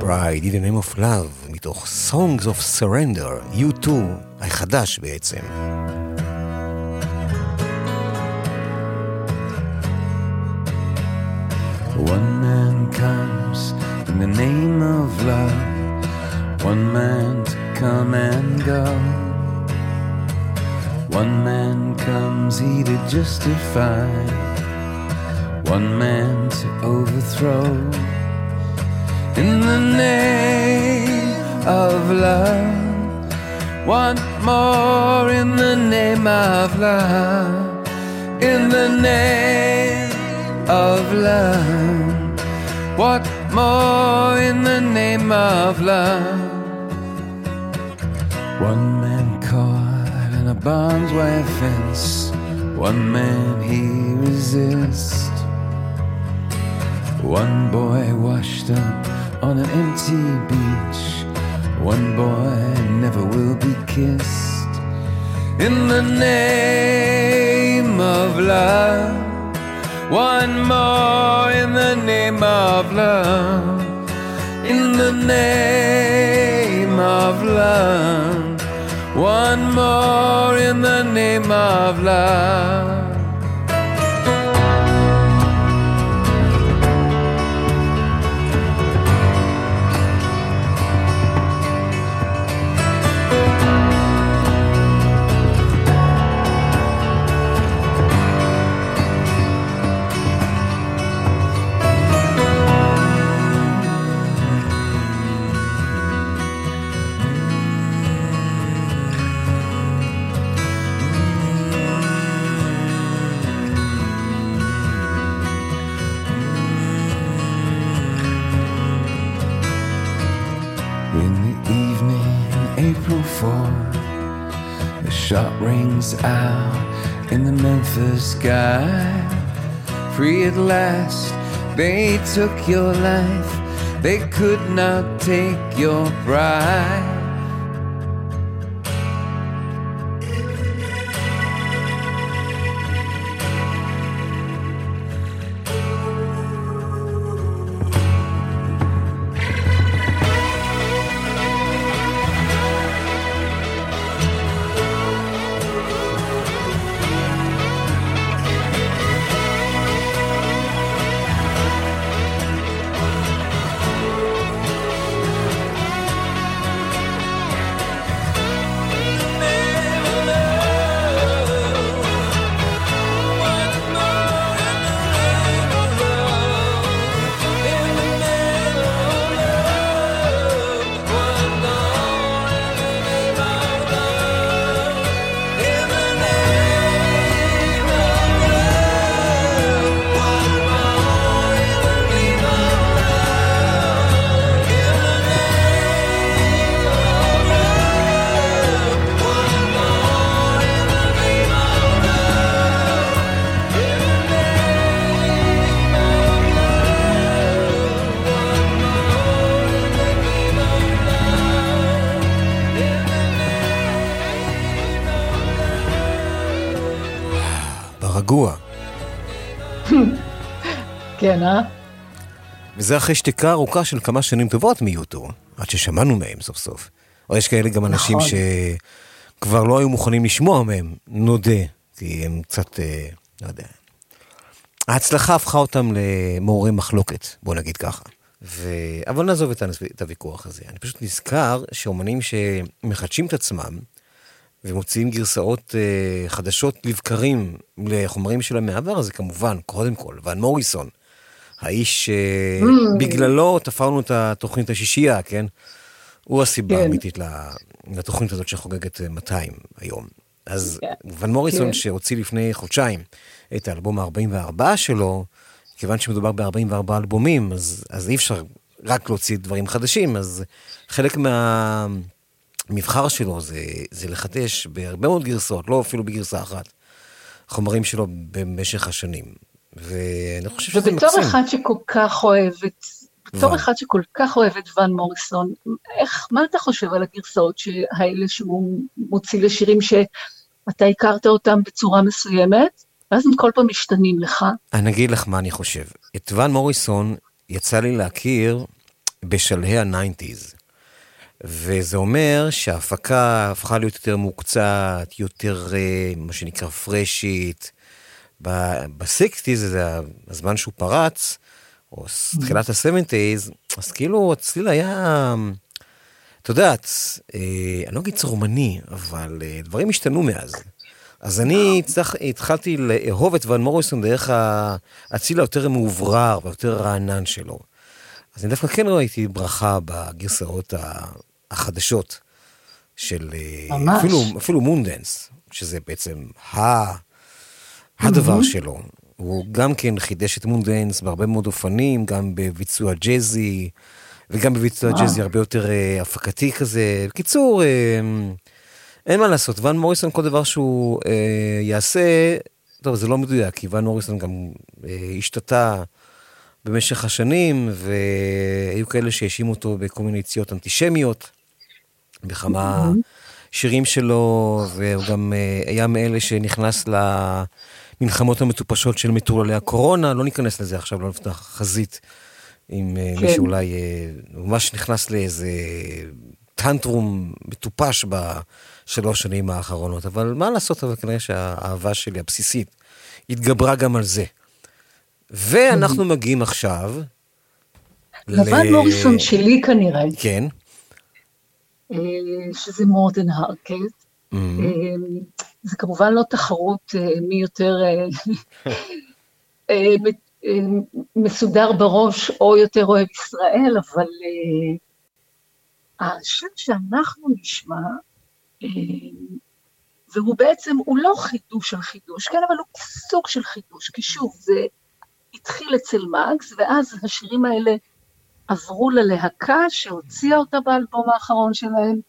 Bride in the name of love, מתוך Songs of Surrender, U2, החדש בעצם. One man comes in the name of love, one man to come and go. One man comes, he to justify, one man to overthrow. In the name of love, one more in the name of love, in the name of love. What more in the name of love? One man caught in a barbed wire fence, one man he resists. One boy washed up on an empty beach, one boy never will be kissed. In the name of love. One more in the name of love. In the name of love. One more in the name of love. Shot rings out in the Memphis sky. Free at last, they took your life, they could not take your pride. אה? וזה אחרי שתיקה ארוכה של כמה שנים טובות מיוטו, עד ששמענו מהם סוף סוף. או יש כאלה גם אנשים נכון. שכבר לא היו מוכנים לשמוע מהם, נודה, כי הם קצת, אה, לא יודע. ההצלחה הפכה אותם למעוררי מחלוקת, בוא נגיד ככה. ו... אבל נעזוב את. את הוויכוח הזה. אני פשוט נזכר שאומנים שמחדשים את עצמם ומוציאים גרסאות אה, חדשות לבקרים לחומרים שלהם מהעבר, זה כמובן, קודם כל, ון מוריסון. האיש שבגללו תפרנו את התוכנית השישייה, כן? הוא הסיבה כן. האמיתית לתוכנית הזאת שחוגגת אה, 200 היום. אז כן. ון מוריסון כן. שהוציא לפני חודשיים את האלבום ה-44 שלו, כיוון שמדובר ב-44 אלבומים, אז, אז אי אפשר רק להוציא דברים חדשים, אז חלק מהמבחר שלו זה, זה לחדש בהרבה מאוד גרסאות, לא אפילו בגרסה אחת, חומרים שלו במשך השנים. ואני חושב שזה ובתור מקסים. אחד שכל כך אוהב את, בתור. אחד שכל כך אוהב את ון מוריסון, איך, מה אתה חושב על הגרסאות האלה שהוא מוציא לשירים שאתה הכרת אותם בצורה מסוימת, ואז הם כל פעם משתנים לך? אני אגיד לך מה אני חושב. את ון מוריסון יצא לי להכיר בשלהי ה nineties. וזה אומר שההפקה הפכה להיות יותר מוקצעת, יותר אה, מה שנקרא fresh ית. ב sixties, זה הזמן שהוא פרץ, או ס- תחילת ה-70's, אז כאילו הצליל היה, את יודעת, אה, אני לא אגיד צורמני, אבל אה, דברים השתנו מאז. אז אני הצלח, התחלתי לאהוב את ון מוריסון דרך ה- הצליל היותר מאוורר והיותר רענן שלו. אז אני דווקא כן ראיתי ברכה בגרסאות החדשות של אה, ממש. אפילו, אפילו Moondance, שזה בעצם ה... הדבר. שלו. הוא גם כן חידש את מונדנס בהרבה מאוד אופנים, גם בביצוע ג'אזי, וגם בביצוע וואו. ג'אזי הרבה יותר אה, הפקתי כזה. בקיצור, אה, אין מה לעשות, ון מוריסון, כל דבר שהוא אה, יעשה, טוב, זה לא מדויק, כי ון מוריסון גם אה, השתתה במשך השנים, והיו כאלה שהאשימו אותו בכל מיני יציאות אנטישמיות, בכמה שירים שלו, והוא גם אה, היה מאלה שנכנס למלחמות המטופשות של מטורללי הקורונה, לא ניכנס לזה עכשיו, לא נפתח חזית עם אה, מי כן. שאולי אה, ממש נכנס לאיזה טנטרום מטופש בשלוש שנים האחרונות, אבל מה לעשות, אבל כנראה שהאהבה שלי הבסיסית התגברה גם על זה. ואנחנו מגיעים עכשיו... לבן ל- מוריסון שלי כנראה, כן. אה, שזה מורדן הרקט. Mhm. זה כמובן לא תחרות אה, מי יותר אה, אה, מסודר בראש או יותר אוהב ישראל, אבל השם שאנחנו נשמע, והוא בעצם, הוא לא חידוש של חידוש, כן, אבל הוא סוג של חידוש, כי שוב, זה התחיל אצל מקס, ואז השירים האלה עברו ללהקה שהוציאה אותה באלבום האחרון שלהם,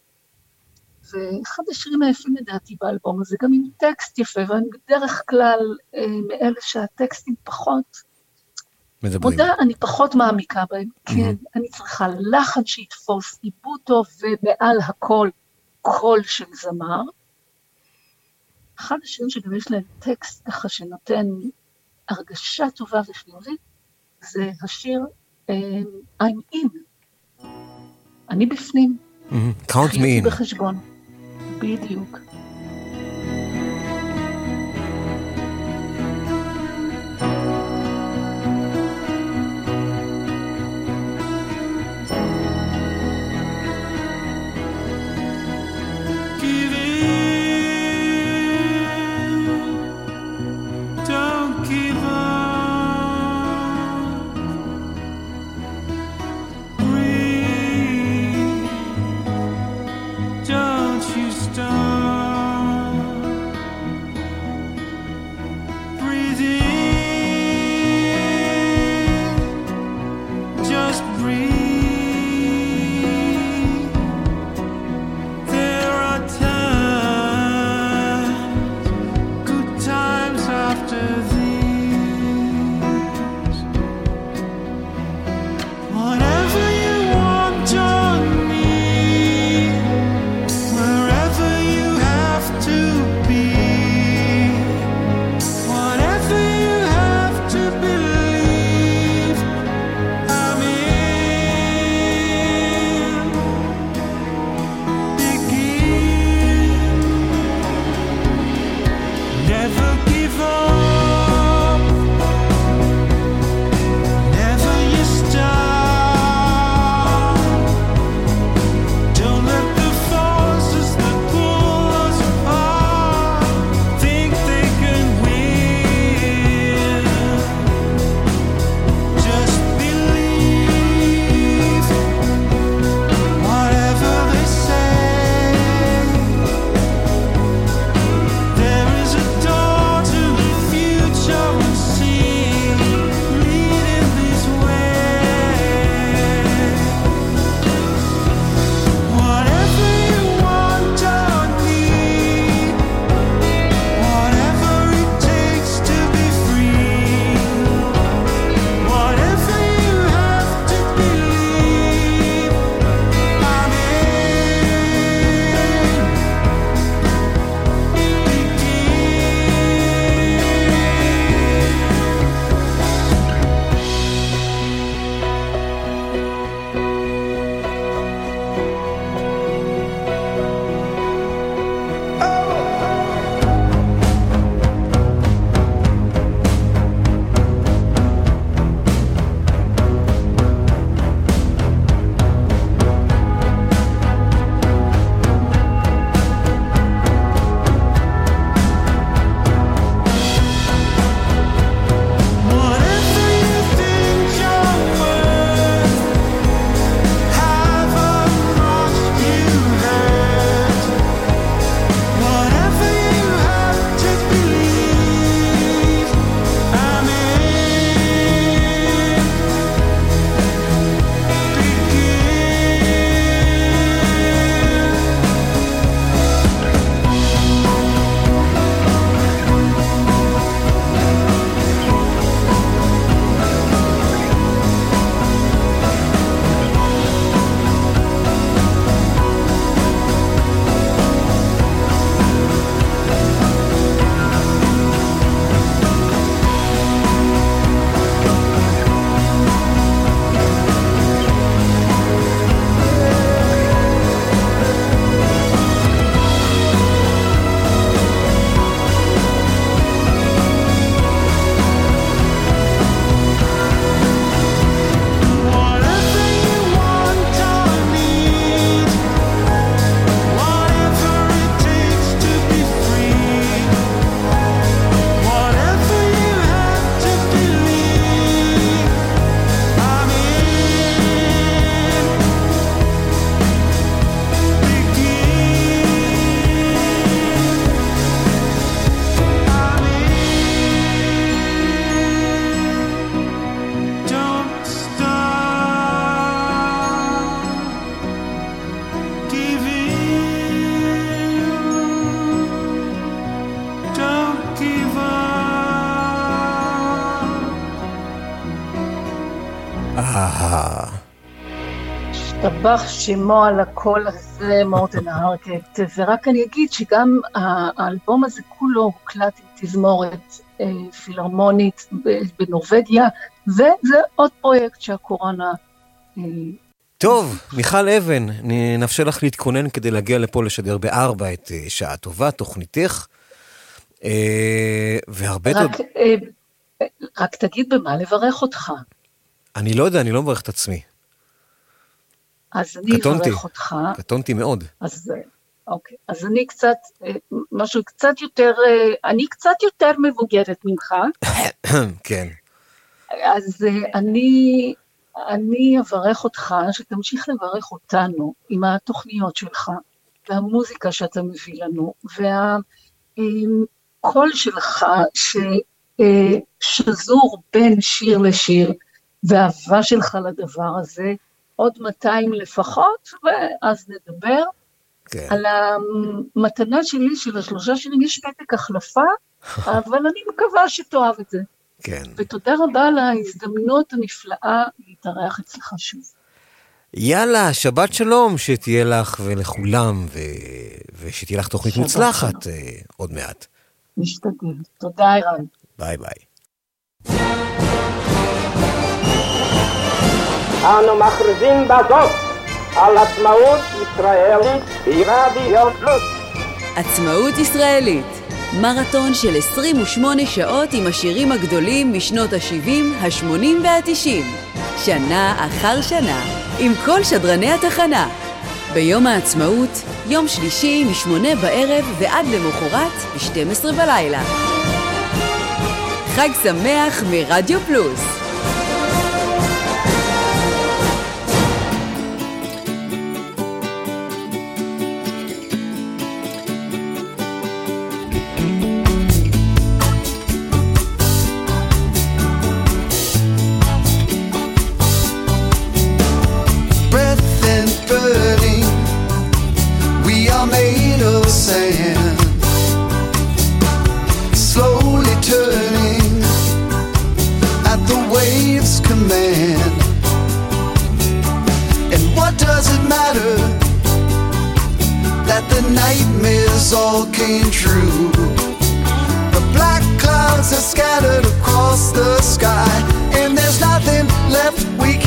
ואחד השירים היפים לדעתי באלבום הזה, גם עם טקסט יפה, ואני בדרך כלל אה, מאלה שהטקסטים פחות, מדברים. מודה, אני פחות מעמיקה בהם. Mhm. כן, אני צריכה לחן שיתפוס עיבוד טוב, ומעל הכל, קול של זמר. אחד השירים שגם יש להם טקסט ככה שנותן הרגשה טובה וחיובית, זה השיר אה, I'm in. אני בפנים. Mhm. Count me in. בחשבון. בדיוק. השתבח שמו על הקול הזה, מורטן הרקט, ורק אני אגיד שגם האלבום הזה כולו הוקלט עם תזמורת אה, פילהרמונית בנורבגיה, וזה עוד פרויקט שהקורונה... אה, טוב, מיכל אבן, נאפשר לך להתכונן כדי להגיע לפה לשדר בארבע את אה, שעה טובה, תוכניתך. והרבה תודה. רק, רק תגיד במה לברך אותך, אני לא יודע, אני לא מברך את עצמי. אז אני קטונתי. אברך אותך. קטונתי מאוד. אז אוקיי, אז אני קצת, אה, משהו קצת יותר, אה, אני קצת יותר מבוגרת ממך, כן. אז אה, אני, אני אברך אותך, שתמשיך לברך אותנו עם התוכניות שלך, והמוזיקה שאתה מביא לנו, והקול שלך ששזור בין שיר לשיר, והאהבה שלך לדבר הזה, עוד 200 לפחות, ואז נדבר. כן. על המתנה שלי של השלושה שירים, יש פתק החלפה, אבל אני מקווה שתאהב את זה. כן. ותודה רבה על ההזדמנות הנפלאה להתארח אצלך שוב. יאללה, שבת שלום שתהיה לך ולכולם, ו... ושתהיה לך תוכנית מוצלחת אה, עוד מעט. נשתדל. תודה, ערן. ביי ביי. אנו מכריזים בזאת על עצמאות ישראלית ברדיו פלוס. עצמאות ישראלית, מרתון של 28 שעות עם השירים הגדולים משנות ה-70, ה-80 וה-90. שנה אחר שנה, עם כל שדרני התחנה. ביום העצמאות, יום שלישי מ-8 בערב ועד למחרת ב-12 בלילה. חג שמח מרדיו פלוס. Nightmares all came true? The black clouds are scattered across the sky, and there's nothing left we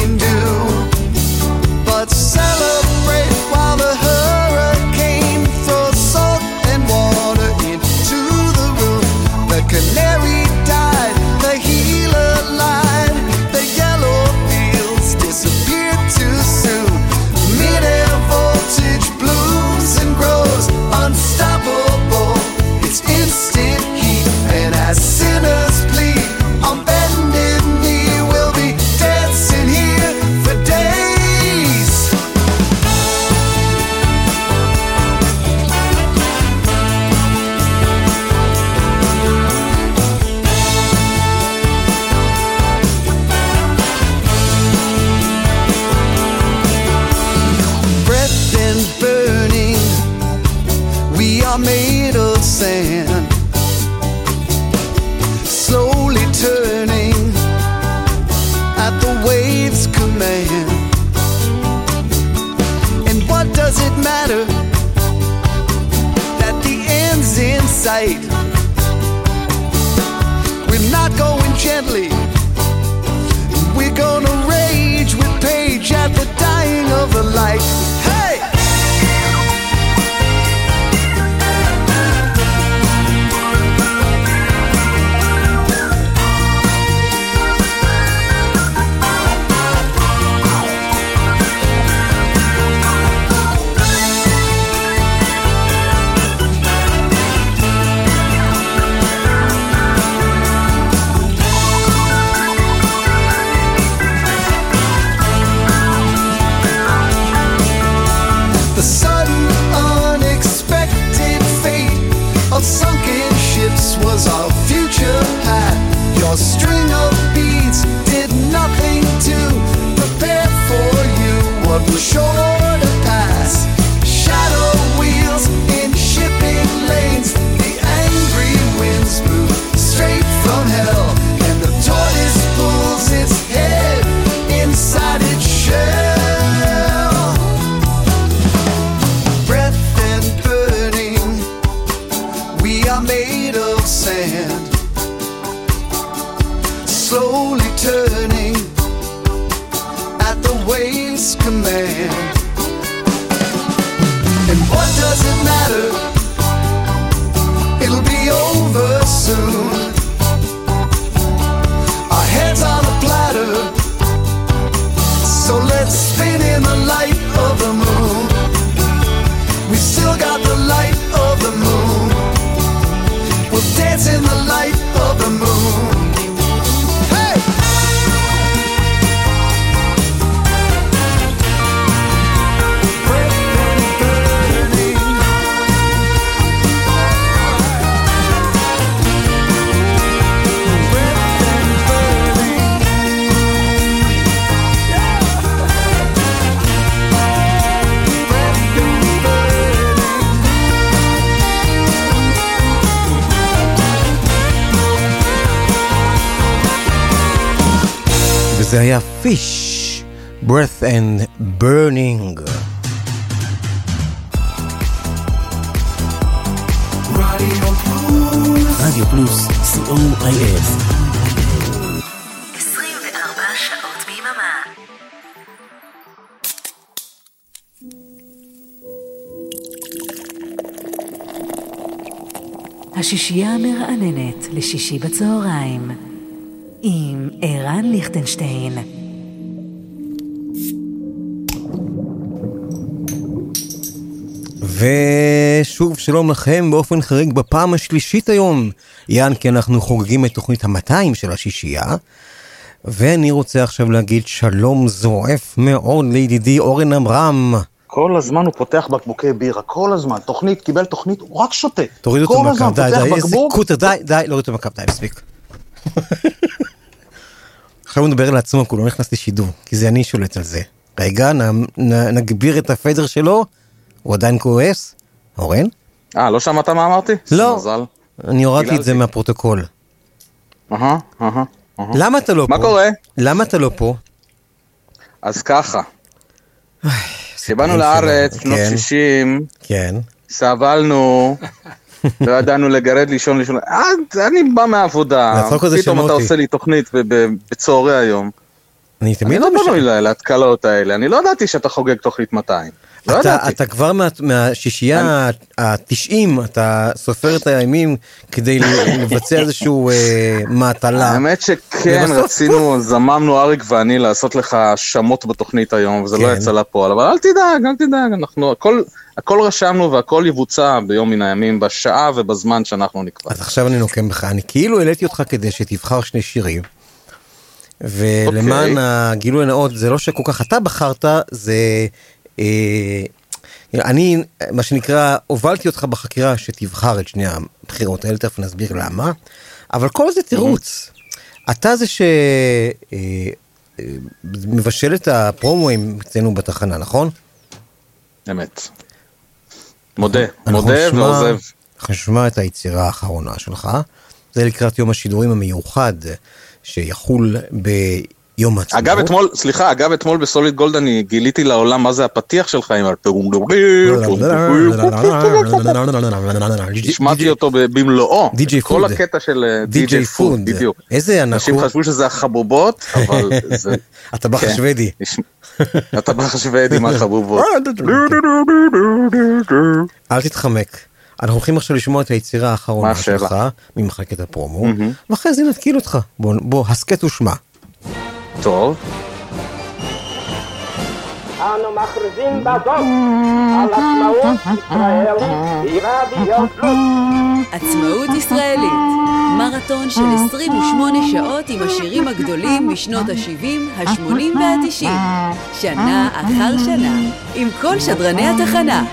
We're not going gently. We're gonna rage with Paige at the dying of the light. Our future path. Your string of beads did nothing to prepare for you what was sure לשישי בצהריים עם ערן ליכטנשטיין. ושוב שלום לכם באופן חריג בפעם השלישית היום, יען כי אנחנו חוגגים את תוכנית ה-200 של השישייה. ואני רוצה עכשיו להגיד שלום זועף מאוד לידידי אורן עמרם. כל הזמן הוא פותח בקבוקי בירה, כל הזמן. תוכנית, קיבל תוכנית, הוא רק שותה. תוריד אותו כל מהקו, הזמן די, די, איזה. קוטר, די, די, להוריד אותו מהקו, די, מספיק. עכשיו הוא מדבר לעצמו, כי הוא לא נכנס לשידור, כי זה אני שולט על זה. רגע, נ- נ- נגביר את הפדר שלו, הוא עדיין כועס? אורן? אה, לא שמעת מה אמרתי? לא. מזל. אני הורדתי את זה. מהפרוטוקול. אהה, אהה. אהה. למה אתה לא פה? מה קורה? למה אתה לא פה? אז ככה. כשבאנו לארץ, שנות כן. 60, כן. סבלנו, לא ידענו לגרד לישון לישון. אני בא מהעבודה, פתאום אתה. עושה לי תוכנית בצהרי היום. אני תמיד לא לא בנוי לה- להתקלות האלה, אני לא ידעתי שאתה חוגג תוכנית 200. לא אתה, ידעתי. אתה כבר מה, מהשישייה ה-90, אתה סופר את הימים כדי לבצע איזשהו אה, מטלה. האמת שכן, ובסוף, רצינו, זממנו אריק ואני לעשות לך שמות בתוכנית היום, וזה לא כן. יצא לפועל, אבל אל תדאג, אל תדאג, אנחנו, הכל, הכל רשמנו והכל יבוצע ביום מן הימים, בשעה ובזמן שאנחנו נקבע. אז עכשיו אני נוקם בך, אני כאילו העליתי אותך כדי שתבחר שני שירים. ולמען אוקיי. הגילוי הנאות, זה לא שכל כך אתה בחרת, זה... אה, אני, מה שנקרא, הובלתי אותך בחקירה שתבחר את שני הבחירות האלה, תכף נסביר למה, אבל כל זה תירוץ. אתה זה שמבשל את הפרומואים אצלנו בתחנה, נכון? אמת. מודה, מודה ועוזב. אנחנו נשמע את היצירה האחרונה שלך. זה לקראת יום השידורים המיוחד שיחול ביום העצמאות. אגב, אתמול, סליחה, אגב, אתמול ב Solid Gold אני גיליתי לעולם מה זה הפתיח שלך עם הפרומו השמעתי אותו במלואו. די.ג'יי כל Food. הקטע של אה, DJ Food. בדיוק. איזה ענק אנשים. חשבו שזה החבובות, אבל זה... הטבח כן. השוודי. הטבח השוודי מהחבובות. אל תתחמק. אנחנו הולכים עכשיו לשמוע את היצירה האחרונה? שלך ממחלקת הפרומו. ואחרי זה נתקיל אותך. בוא, הסכת ושמע. טוב. אנו מכריזים בזאת על עצמאות ישראל ברדיו פלוס. עצמאות ישראלית, מרתון של 28 שעות עם השירים הגדולים משנות ה-70, ה-80 וה-90. שנה אחר שנה, עם כל שדרני התחנה.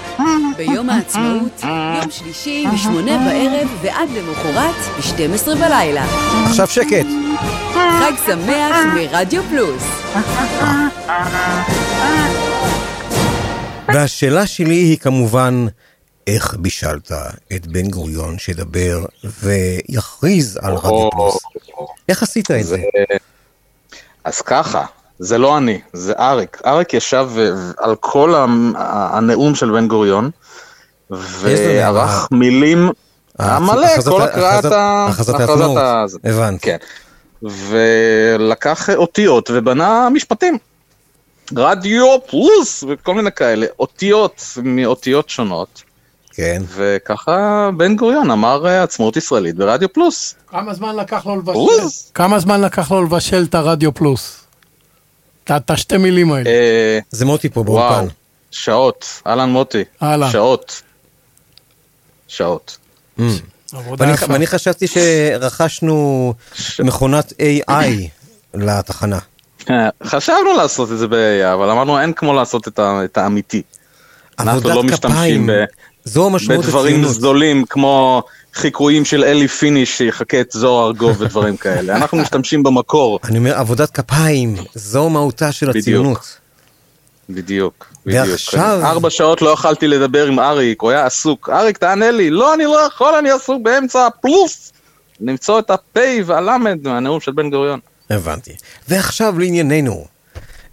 ביום העצמאות, יום שלישי, מ-8 בערב ועד למחרת, ב-12 בלילה. עכשיו שקט. חג שמח מרדיו פלוס. והשאלה שלי היא כמובן, איך בישלת את בן גוריון שידבר ויכריז על רדיו פלוס? איך עשית את זה? אז ככה, זה לא אני, זה אריק. אריק ישב אה, על כל הנאום של בן גוריון, וערך מילים, אה, הכרזת- כל הקראת הכרזת- ה... הכרזת הכרזת העצמאות. הבנתי. כן. ולקח אותיות ובנה משפטים. רדיו פלוס וכל מיני כאלה, אותיות מאותיות שונות. כן. וככה בן גוריון אמר אה, עצמאות ישראלית ברדיו פלוס. כמה זמן לקח לו לבשל? פלוס. כמה זמן לקח לו לבשל את הרדיו פלוס? את- השתי מילים האלה. אה, זה מוטי פה באולפן. שעות, אהלן מוטי. אהלן. שעות. שעות. עבודה ואני- חשבתי שרכשנו מכונת AI לתחנה. אה, חשבנו לעשות את זה ב-AI, אבל אמרנו אין כמו לעשות את האמיתי. אנחנו לא משתמשים בדברים. זולים כמו חיקויים של אלי פיניש שיחקה את זוהר ארגוב ודברים כאלה. אנחנו משתמשים במקור. אני אומר, עבודת כפיים, זו מהותה של. הציונות. בדיוק, בדיוק. ועכשיו- ארבע שעות לא יכלתי לדבר עם אריק, הוא היה עסוק. אריק, תענה לי. לא, אני לא יכול, אני עסוק באמצע הפלוס. למצוא את הפ' והלמד מהנאום של בן גוריון. הבנתי. ועכשיו לענייננו.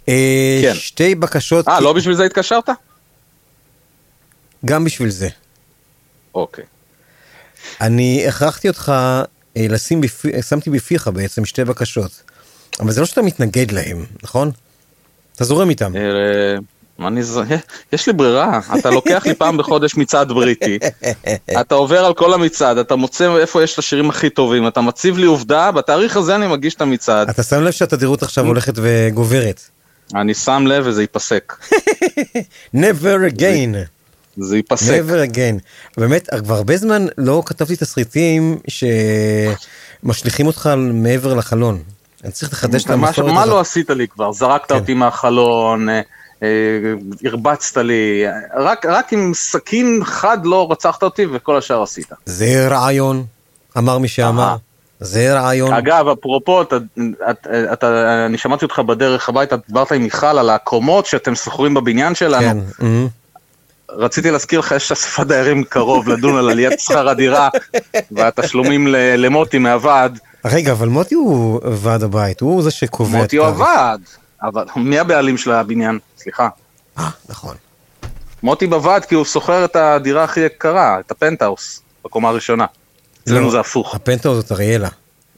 אה, כן. שתי בקשות, אה, לא בשביל זה התקשרת? גם בשביל זה. אוקיי. אני הכרחתי אותך אה, לשים, בפי, שמתי בפיך בעצם שתי בקשות. אבל זה לא שאתה מתנגד להם, נכון? אתה זורם איתם. אה, אני ז... יש לי ברירה, אתה לוקח לי פעם בחודש מצעד בריטי, אתה עובר על כל המצעד, אתה מוצא איפה יש את השירים הכי טובים, אתה מציב לי עובדה, בתאריך הזה אני מגיש את המצעד. אתה שם לב שהתדירות עכשיו הולכת וגוברת. אני שם לב וזה ייפסק. never again. זה ייפסק. never again. באמת, כבר הרבה זמן לא כתבתי תסריטים שמשליכים אותך מעבר לחלון. אני צריך לחדש את מה- המסורת מה הזאת. לא עשית לי כבר? זרקת אותי מהחלון, אה, אה, הרבצת לי, רק רק עם סכין חד לא רצחת אותי וכל השאר עשית. זה רעיון, אמר מי שאמר. זה רעיון. אגב, אפרופו, אתה, אתה, אתה, אני שמעתי אותך בדרך הביתה, דיברת עם מיכל על הקומות שאתם שוכרים בבניין שלנו. כן. mhm. רציתי להזכיר לך, יש אספת דיירים קרוב לדון על עליית שכר הדירה והתשלומים למוטי מהוועד. רגע, אבל מוטי הוא ועד הבית, הוא זה שקובע מוטי הוא הוועד, אבל מי הבעלים של הבניין? סליחה. אה, נכון. מוטי בוועד כי הוא שוכר את הדירה הכי יקרה, את הפנטהאוס, בקומה הראשונה. אצלנו לא, זה הפוך. הפנטהאוס זאת אריאלה.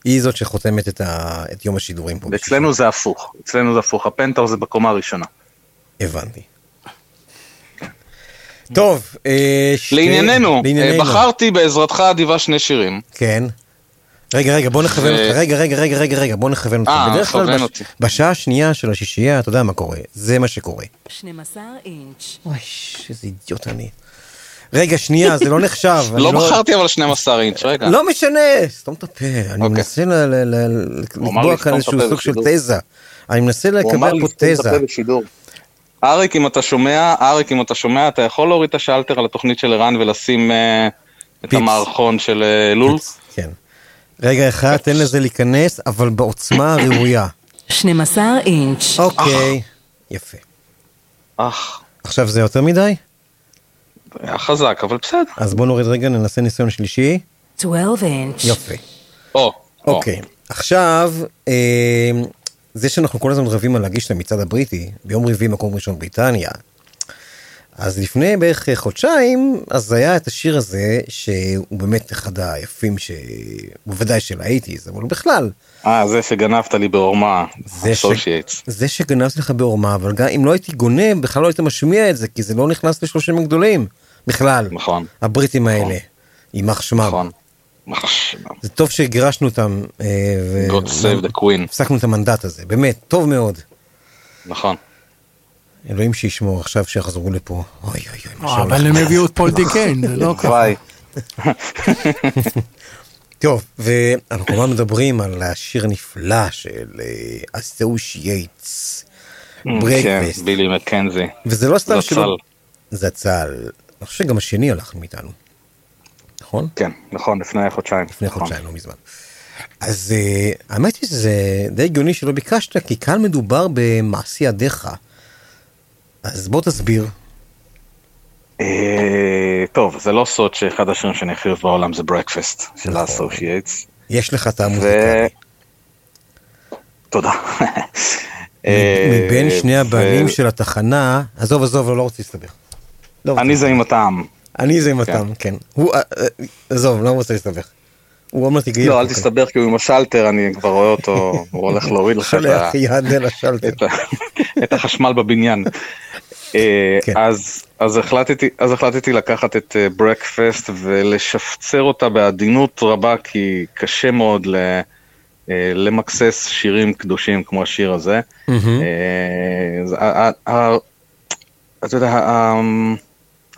היא זאת שחותמת את, ה... את יום השידורים פה. אצלנו זה הפוך, אצלנו זה הפוך, הפנטהאוס זה בקומה הראשונה. הבנתי. טוב, אה, שתי- לענייננו, לענייננו. אה, בחרתי בעזרתך האדיבה שני שירים. כן. רגע, רגע, בוא נכוון ו- אותך, רגע, רגע, רגע, רגע, רגע, בוא נכוון אותך. אה, בדרך כלל בש- אותי. בשעה השנייה של השישייה, אתה יודע מה קורה, זה מה שקורה. 12 אינץ'. אוי, איזה אידיוט אני. רגע, שנייה, זה לא נחשב. אני לא בחרתי אבל 12 אינץ', רגע. לא משנה, סתום את הפה, אני מנסה ל- ל- ל- הוא אמר לי, לקבוע "סתום כאן איזשהו הפה סוג של בשידור." תזה. אני מנסה הוא אמר לקבל לי, פה "סתום את תזה. הפה בשידור." אריק, אם אתה שומע, אריק, אם אתה שומע, אתה יכול להוריד את השלטר על התוכנית של ערן ולשים אה, את. המערכון של אה, לול? כן. רגע אחד, תן לזה להיכנס, אבל בעוצמה הראויה. 12 אינץ'. אוקיי, יפה. אך, עכשיו זה יותר מדי? היה חזק, אבל בסדר. אז בוא נוריד רגע, ננסה ניסיון שלישי. 12 אינץ'. יופי. או, אוקיי, עכשיו, אה, זה שאנחנו כל הזמן רבים על להגיש את המצעד הבריטי, ביום רביעי מקום ראשון בריטניה, אז לפני בערך חודשיים, אז היה את השיר הזה, שהוא באמת אחד היפים, ש... בוודאי של האייטיז, אבל בכלל. אה, זה שגנבת לי בעורמה, זה ש-. זה שגנבתי לך בעורמה, אבל גם אם לא הייתי גונב, בכלל לא היית משמיע את זה, כי זה לא נכנס לשלושים הגדולים, בכלל. נכון. הבריטים האלה, יימח שמם. נכון. זה טוב שגירשנו אותם, אה, God save the queen. הפסקנו את המנדט הזה, באמת, טוב מאוד. נכון. אלוהים שישמור עכשיו שיחזרו לפה. אוי אוי אוי, מה אה, אבל הם. הביאו את פול דיקיין, זה לא ככה. וואי. טוב, ואנחנו כמובן מדברים על השיר הנפלא של כן, ברקפסט. בילי מקנזי. וזה לא סתם זצ"ל. שלא... זצ"ל. אני חושב שגם השני הלך מאיתנו. נכון? כן, נכון, לפני חודשיים. לפני נכון. חודשיים, לא מזמן. אז אה, האמת היא שזה די הגיוני שלא ביקשת, כי כאן מדובר במעשי ידיך. אז בוא תסביר. אה, טוב, זה לא סוד שאחד השירים שאני הכי אוהב בעולם זה ברקפסט של נכון. ה-Associates. יש לך את המוזיקה. תודה. מבין אה, שני ו- הבעלים של התחנה, עזוב עזוב, לא רוצה להסתבך. לא אני זה עם הטעם. אני זה עם הטעם, כן. הוא, אה, אה, עזוב, לא רוצה להסתבך. הוא עוד מעט יגיע. לא, אל תסתבך, כי הוא עם השלטר, אני כבר רואה אותו, הוא הולך להוריד לך את החשמל בבניין. אה, כן. אז, אז, החלטתי, אז החלטתי לקחת את ברקפסט ולשפצר אותה בעדינות רבה, כי קשה מאוד ל, למקסס שירים קדושים כמו השיר הזה. אתה יודע,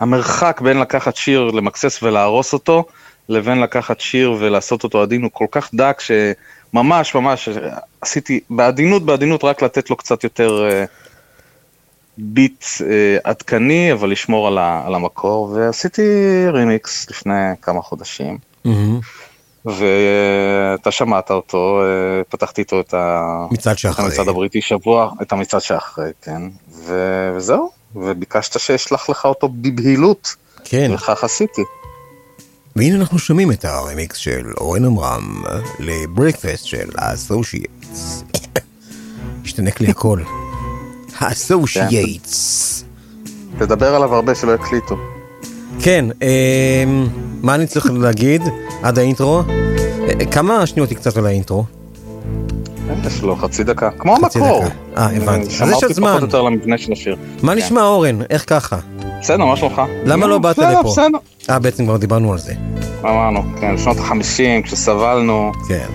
המרחק בין לקחת שיר, למקסס ולהרוס אותו, לבין לקחת שיר ולעשות אותו עדין הוא כל כך דק שממש ממש עשיתי בעדינות בעדינות רק לתת לו קצת יותר אה, ביט אה, עדכני אבל לשמור על, ה, על המקור ועשיתי רימיקס לפני כמה חודשים מהמם. ואתה שמעת אותו, אה, פתחתי איתו. את המצעד הבריטי שבוע, את המצעד שאחרי, כן, ו... וזהו, וביקשת שאשלח לך אותו בבהילות, כן. וכך עשיתי. והנה אנחנו שומעים את הרמיקס של אורן עמרם ל Breakfast של ה Associates. השתנק לי הכל. ה Associates. תדבר עליו הרבה שלא יקליטו. כן, אמ, מה אני צריך להגיד עד האינטרו? אה, כמה שניות היא קצת על האינטרו? יש לו חצי דקה, כמו המקור. דקה. אה, הבנתי. אז יש עוד שמרתי זמן. פחות או יותר למבנה של השיר. מה כן. נשמע אורן? איך ככה? בסדר, מה שלומך? למה לא באת בסדר, לפה? בסדר. אה, בעצם כבר דיברנו על זה. אמרנו, כן, שנות החמישים, כשסבלנו. כן.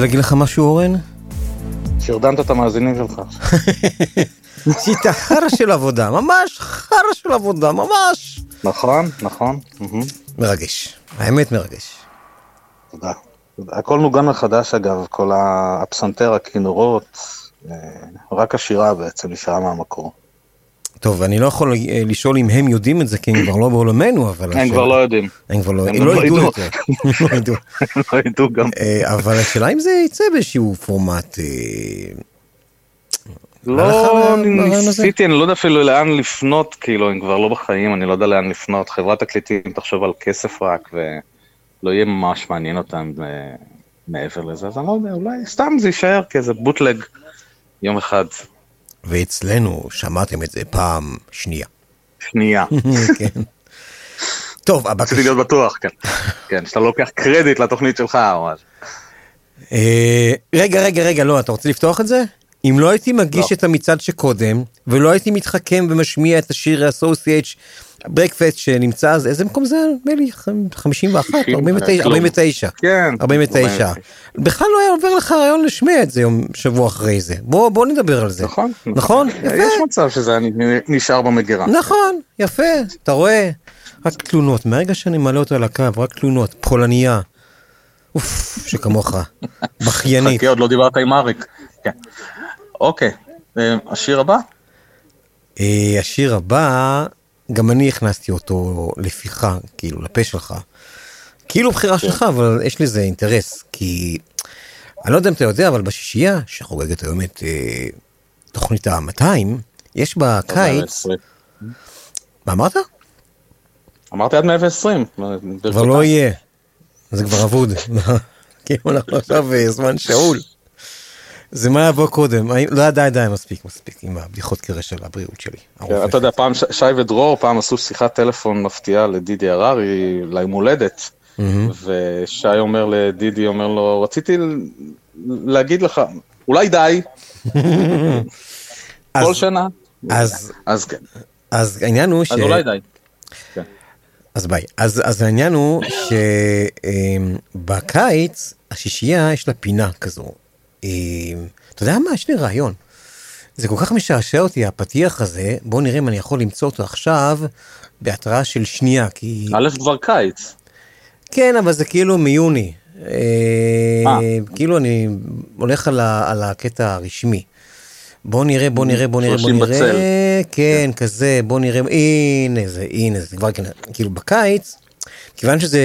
רוצה להגיד לך משהו, אורן? שהרדמת את המאזינים שלך. שיטה חרא של עבודה, ממש חרא של עבודה, ממש. נכון, נכון. מרגש, האמת מרגש. תודה. הכל נוגן מחדש אגב, כל הפסנתר, הכינורות, אה, רק השירה בעצם נשארה מהמקור. טוב, אני לא יכול אה, לשאול אם הם יודעים את זה, כי הם כבר לא בעולמנו, אבל... הם כבר לא יודעים. הם כבר לא, הם לא לא ידעו. את זה. הם לא ידעו. הם לא ידעו גם. אה, אבל השאלה אם זה יצא באיזשהו פורמט... אה, לא? ניסיתי, אני לא יודע אפילו לאן לפנות, כאילו, הם כבר לא בחיים, אני לא יודע לאן לפנות. חברת תקליטים תחשוב על כסף רק, ולא יהיה ממש מעניין אותם מעבר לזה, אז אני לא יודע, אולי סתם זה יישאר כאיזה בוטלג יום אחד. ואצלנו שמעתם את זה פעם שנייה. שנייה. כן. טוב, הבקשה... רציתי להיות בטוח, כן. כן, שאתה לוקח קרדיט לתוכנית שלך או משהו. אה, רגע, רגע, רגע, לא, אתה רוצה לפתוח את זה? אם לא הייתי מגיש לא. את המצעד שקודם, ולא הייתי מתחכם ומשמיע את השיר ה-Associate ברקפסט שנמצא אז, איזה מקום זה? נדמה לי 51, 49, 49. כן. 49. בכלל לא היה עובר לך רעיון לשמיע את זה יום, שבוע אחרי זה. בוא, בוא נדבר על זה. נכון. נכון? יפה. יש מצב שזה נשאר במגירה. נכון, יפה, אתה רואה? רק תלונות, מהרגע שאני מעלה אותו על הקו, רק תלונות, פולניה. אוף, שכמוך, בכיינית. חכה, עוד לא דיברת עם אריק. כן. אוקיי, אה, השיר הבא? אה, השיר הבא, גם אני הכנסתי אותו לפיך, כאילו, לפה שלך. כאילו בחירה כן. שלך, אבל יש לזה אינטרס, כי אני לא יודע אם אתה יודע, אבל בשישייה, שחוגגת היום את אה, תוכנית ה-200, יש בקיץ, 120. מה אמרת? אמרתי עד 120. כבר לא יהיה, זה כבר אבוד. כאילו אנחנו עכשיו אה, זמן שאול. זה מה יבוא קודם, לא די די מספיק מספיק עם הבדיחות קרש על הבריאות שלי. כן, אתה יודע, פעם שי ודרור פעם עשו שיחת טלפון מפתיעה לדידי הררי ליום הולדת. ושי אומר לדידי, אומר לו, רציתי להגיד לך, אולי די, כל שנה. אז, אז כן. אז העניין הוא ש... אז אולי די. אז ביי. אז, אז העניין הוא שבקיץ, השישייה יש לה פינה כזו. אתה יודע מה? יש לי רעיון. זה כל כך משעשע אותי, הפתיח הזה, בוא נראה אם אני יכול למצוא אותו עכשיו בהתראה של שנייה, כי... א' כבר קיץ. כן, אבל זה כאילו מיוני. אה, אה. כאילו אני הולך על, ה, על הקטע הרשמי. בוא נראה, בוא נראה, בוא נראה, בוא 30 נראה, בצל. כן, כזה, בוא נראה, הנה זה, הנה זה, כבר כן, כאילו בקיץ, כיוון שזה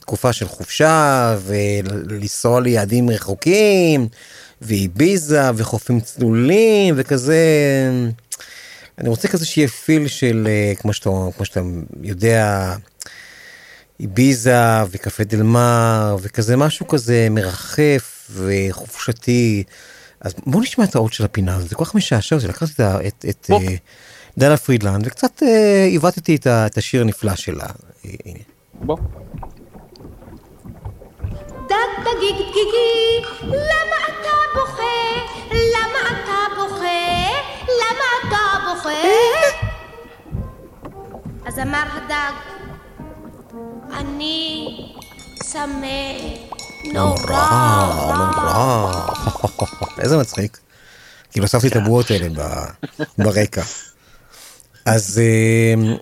תקופה של חופשה, ולנסוע ליעדים רחוקים, ואיביזה, וחופים צלולים, וכזה, אני רוצה כזה שיהיה פיל של, אה, כמו שאתה, כמו שאתה יודע, איביזה וקפה דל מר וכזה משהו כזה מרחף וחופשתי. אז בוא נשמע את האות של הפינה הזאת, זה כל כך משעשע לקחתי את, את, את אה, דלה פרידלנד וקצת אה, עיוותתי את, השיר הנפלא שלה. הנה. בוא. דג דגיג דגיגי, למה אתה בוכה? למה אתה בוכה? למה אתה בוכה? אז אמר הדג, אני צמא נורא. נורא. איזה מצחיק. כאילו הוספתי את הבועות האלה ברקע. אז אה,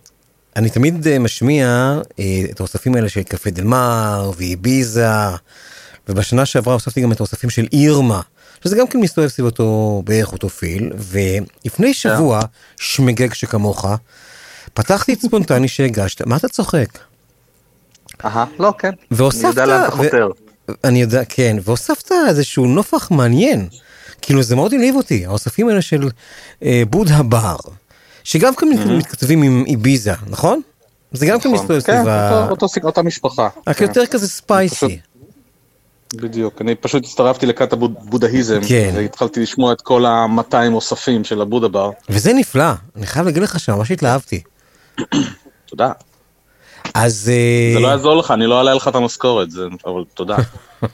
אני תמיד אה, משמיע אה, את האוספים האלה של קפה דל מר ואיביזה, ובשנה שעברה הוספתי גם את האוספים של אירמה, שזה גם כן מסתובב סביב אותו בערך אותו פיל, ולפני שבוע, שמגג שכמוך, פתחתי את ספונטני שהגשת, מה אתה צוחק? אהה, לא, כן. והוספת, אני יודע לאן אתה חותר. אני יודע, כן, והוספת איזשהו נופח מעניין. כאילו זה מאוד העליב אותי, האוספים האלה של אה, בודה בר, שגם כן מתכתבים עם איביזה, נכון? זה גם כן מסתובב כן, סביב ה... אותו- אותה משפחה. רק כן. יותר כזה ספייסי. בדיוק, אני פשוט הצטרפתי לכת הבודהיזם, כן. והתחלתי לשמוע את כל ה-200 אוספים של הבודה בר. וזה נפלא, אני חייב להגיד לך שממש התלהבתי. תודה. אז... אה, זה לא יעזור לך, אני לא אעלה לך את המשכורת, אבל תודה.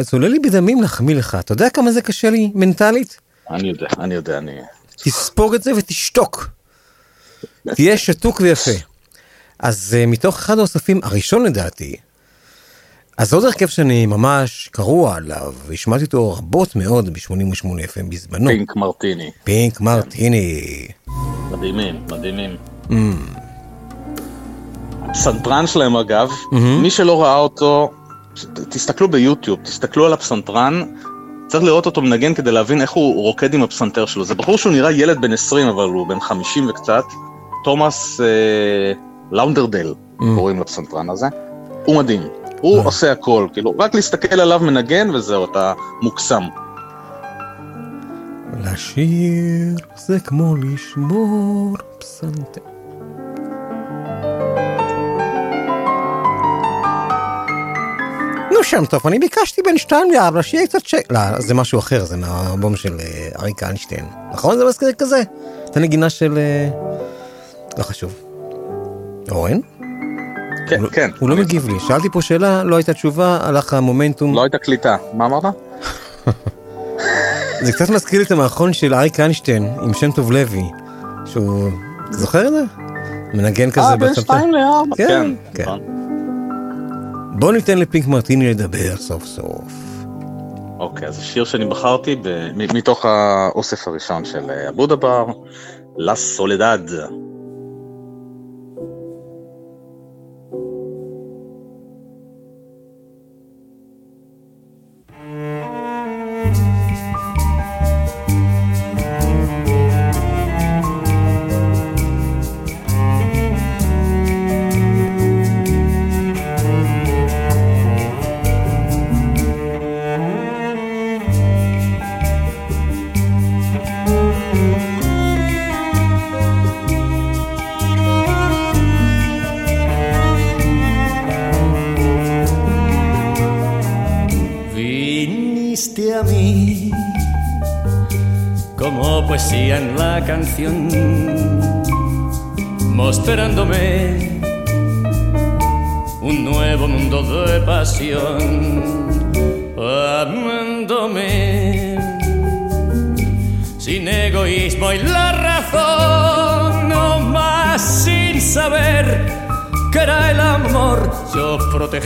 זה עולה לי בדמים להחמיא לך, אתה יודע כמה זה קשה לי מנטלית? אני יודע, אני יודע, אני... תספוג את זה ותשתוק. תהיה שתוק ויפה. אז uh, מתוך אחד האוספים, הראשון לדעתי, אז עוד הרכב שאני ממש קרוע עליו, והשמעתי אותו רבות מאוד ב-88 FM בזמנו. פינק מרטיני. פינק מרטיני. מדהימים, מדהימים. Mm. הפסנתרן שלהם אגב, מהמם. מי שלא ראה אותו, תסתכלו ביוטיוב, תסתכלו על הפסנתרן, צריך לראות אותו מנגן כדי להבין איך הוא רוקד עם הפסנתר שלו. זה בחור שהוא נראה ילד בן 20, אבל הוא בן 50 וקצת. תומאס אה, לאונדרדל, קוראים לפסנתרן הזה. הוא מדהים, הוא עושה הכל, כאילו, רק להסתכל עליו מנגן וזהו, אתה מוקסם. לשיר זה כמו לשמור פסנתר. נו שם טוב, אני ביקשתי בין שתיים לארבע שיהיה קצת שקט. לא, זה משהו אחר, זה מהאלבום של אה, אריק איינשטיין. נכון? זה מזכיר כזה? את הנגינה של... אה, לא חשוב. אורן? כן, כן. הוא לא מגיב לי. שאלתי פה שאלה, לא הייתה תשובה, הלך המומנטום. לא הייתה קליטה. מה אמרת? זה קצת מזכיר לי את המערכון של אריק איינשטיין עם שם טוב לוי, שהוא... זוכר את זה? מנגן כזה אה, בין. שתיים לארבע. כן, כן. כן. בוא ניתן לפינק מרטיני לדבר סוף סוף. אוקיי, אז השיר שאני בחרתי מתוך האוסף הראשון של אבו דבר, לה סולדד.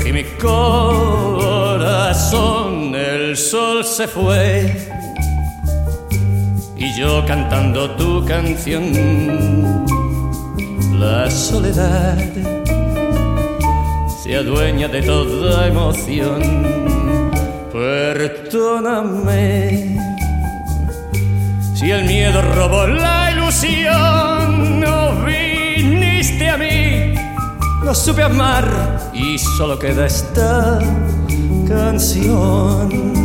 Protegí mi corazón, el sol se fue y yo cantando tu canción, la soledad se adueña de toda emoción. Perdóname si el miedo robó la ilusión, no viniste a mí, no supe amar y solo queda esta canción.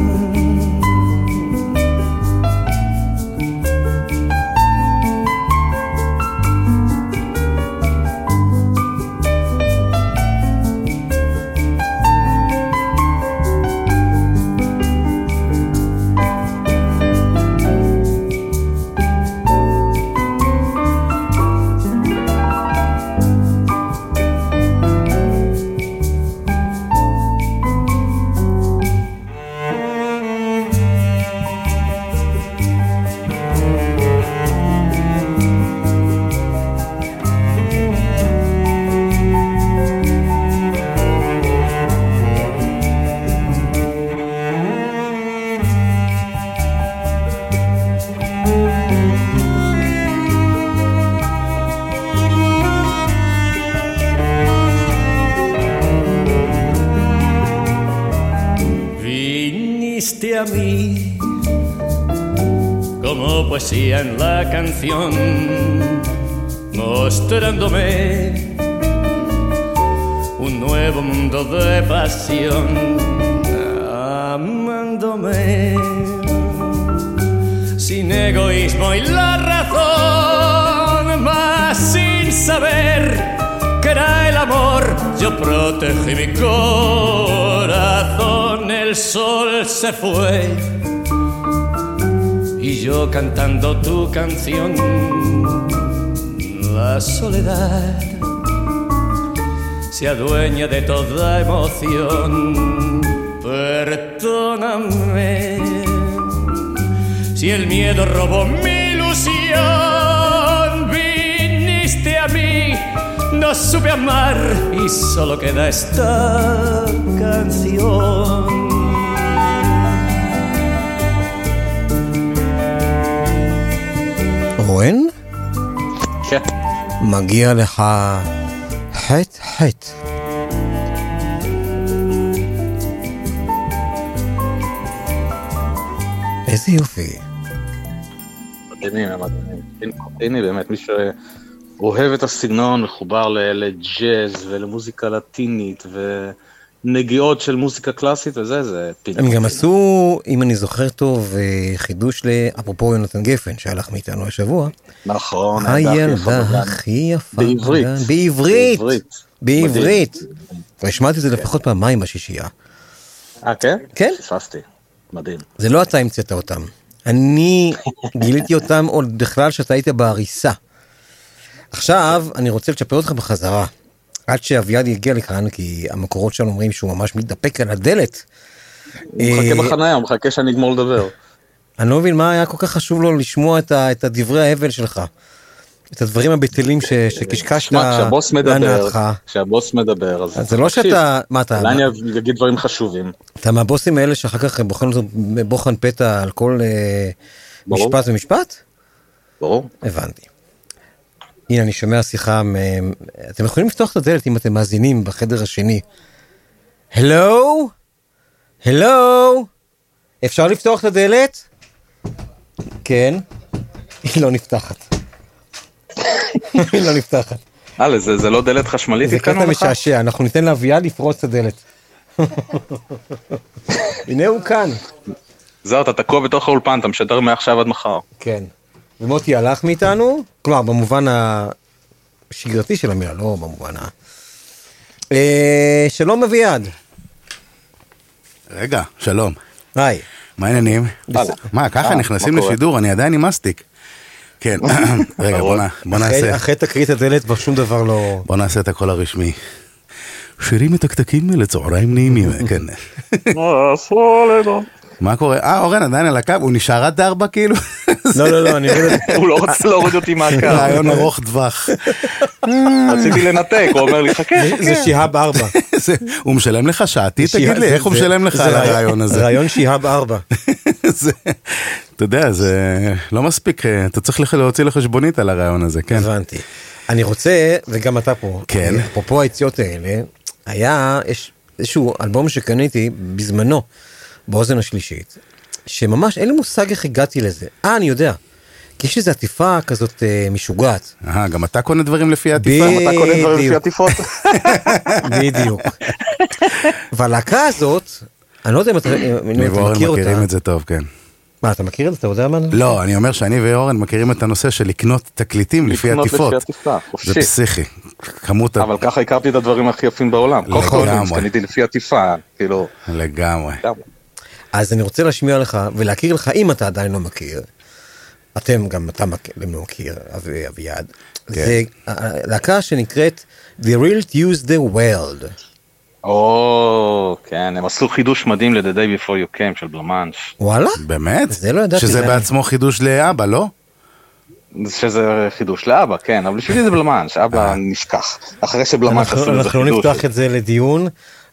En la canción, mostrándome un nuevo mundo de pasión, amándome sin egoísmo y la razón, más sin saber que era el amor. Yo protegí mi corazón, el sol se fue yo cantando tu canción, la soledad se adueña de toda emoción. Perdóname si el miedo robó mi ilusión, viniste a mí, no supe amar y solo queda esta canción. רוען? כן. מגיע לך חטא חטא. איזה יופי. מדהימים, הם מדהימים. הנה באמת, מי שאוהב את הסגנון, מחובר לג'אז ולמוזיקה לטינית ונגיעות של מוזיקה קלאסית וזה, זה פינק. הם גם עשו, אם אני זוכר טוב, אה, חידוש לאפרופו יונתן גפן שהלך מאיתנו השבוע. נכון, הילדה הכי יפה. בעברית. בגן. בעברית. בעברית. השמעתי את זה לפחות פעמיים בשישייה. אה, כן? כן. פספסתי. מדהים. זה לא אתה המצאת אותם. אני גיליתי אותם עוד בכלל שאתה היית בעריסה. עכשיו אני רוצה לצ'פר אותך בחזרה. עד שאביעד יגיע לכאן, כי המקורות שלנו אומרים שהוא ממש מתדפק על הדלת. הוא מחכה אה, בחניה, הוא מחכה שאני אגמור לדבר. אני לא מבין מה היה כל כך חשוב לו לשמוע את, ה, את הדברי ההבל שלך. את הדברים הבטלים ש, שקשקשת להנאתך. כשהבוס מדבר, אז... אז זה לא. שאתה, מה אתה, אולי אני אגיד דברים חשובים. אתה מהבוסים האלה שאחר כך בוחן אותו בוחן פתע על כל אה, ברור. משפט ומשפט? ברור. הבנתי. הנה אני שומע שיחה, אתם יכולים לפתוח את הדלת אם אתם מאזינים בחדר השני. הלו? הלו? אפשר לפתוח את הדלת? כן. היא לא נפתחת. היא לא נפתחת. הלאה, זה זה לא דלת חשמלית זה קטע? משעשע, אנחנו ניתן לאביעד לפרוץ את הדלת. הנה הוא כאן. זהו, אתה תקוע בתוך האולפן, אתה משדר מעכשיו עד מחר. כן. ומוטי הלך מאיתנו, כלומר במובן השגרתי של המילה, לא במובן ה... אה, שלום אביעד. רגע, שלום. היי. מה העניינים? מה, ככה אה, נכנסים מה קורה? לשידור, אני עדיין עם מסטיק. כן, רגע, בוא נע- בוא אחרי- נעשה, אחרי תקרית הדלת כבר שום דבר לא... בוא נעשה את הקול הרשמי. שירים מתקתקים לצהריים נעימים, כן. מה קורה? אה, אורן עדיין על הקו, הוא נשאר עד ארבע כאילו? לא, לא, לא, אני הוא לא רוצה להוריד אותי מהקו. רעיון ארוך טווח. רציתי לנתק, הוא אומר לי, חכה, חכה. זה שיהאב ארבע. זה- הוא משלם לך שעתי? תגיד לי, איך הוא משלם לך זה על רעיון- הרעיון הזה? רעיון שיהאב ארבע. זה- אתה יודע, זה לא מספיק, אה, אתה צריך להוציא לחשבונית על הרעיון הזה, כן. הבנתי. אני רוצה, וגם אתה פה, כן. אפרופו היציאות האלה, היה, יש איזשהו אלבום שקניתי בזמנו, באוזן השלישית, שממש אין לי מושג איך הגעתי לזה. אה, אני יודע. כי יש איזו עטיפה כזאת אה, משוגעת. אה, גם אתה קונה דברים לפי העטיפה? גם אתה קונה דברים לפי עטיפות? בדיוק. והלהקה הזאת, אני לא יודע אם אתה אם אני אתה ואורן מכיר אותה. מכירים את זה טוב, כן. מה, אתה מכיר את זה? אתה יודע מה? לא, אני אומר שאני ואורן מכירים את הנושא של לקנות תקליטים לפי לקנות עטיפות. לפי עטיפה, חופשי. זה פסיכי. כמות. אבל ככה הכרתי את הדברים הכי יפים בעולם. לגמרי. קודם קניתי לפי עטיפה, כאילו... לגמרי. אז אני רוצה להשמיע לך ולהכיר לך, אם אתה עדיין לא מכיר, אתם, גם אתה מכיר, לא מכיר, אבי- אביעד, זה להקה שנקראת The Real Tuesday World. או, כן, הם עשו חידוש מדהים ל-The Day Before You Came של בלמאנש. וואלה? באמת? זה לא ידעתי. שזה זה- בעצמו חידוש לאבא, לא? שזה חידוש לאבא, כן, אבל בשבילי זה בלמאנש, אבא נשכח. אחרי שבלמאנש אנחנו עשו לזה אנחנו לא חידוש. נפתח את זה לדיון,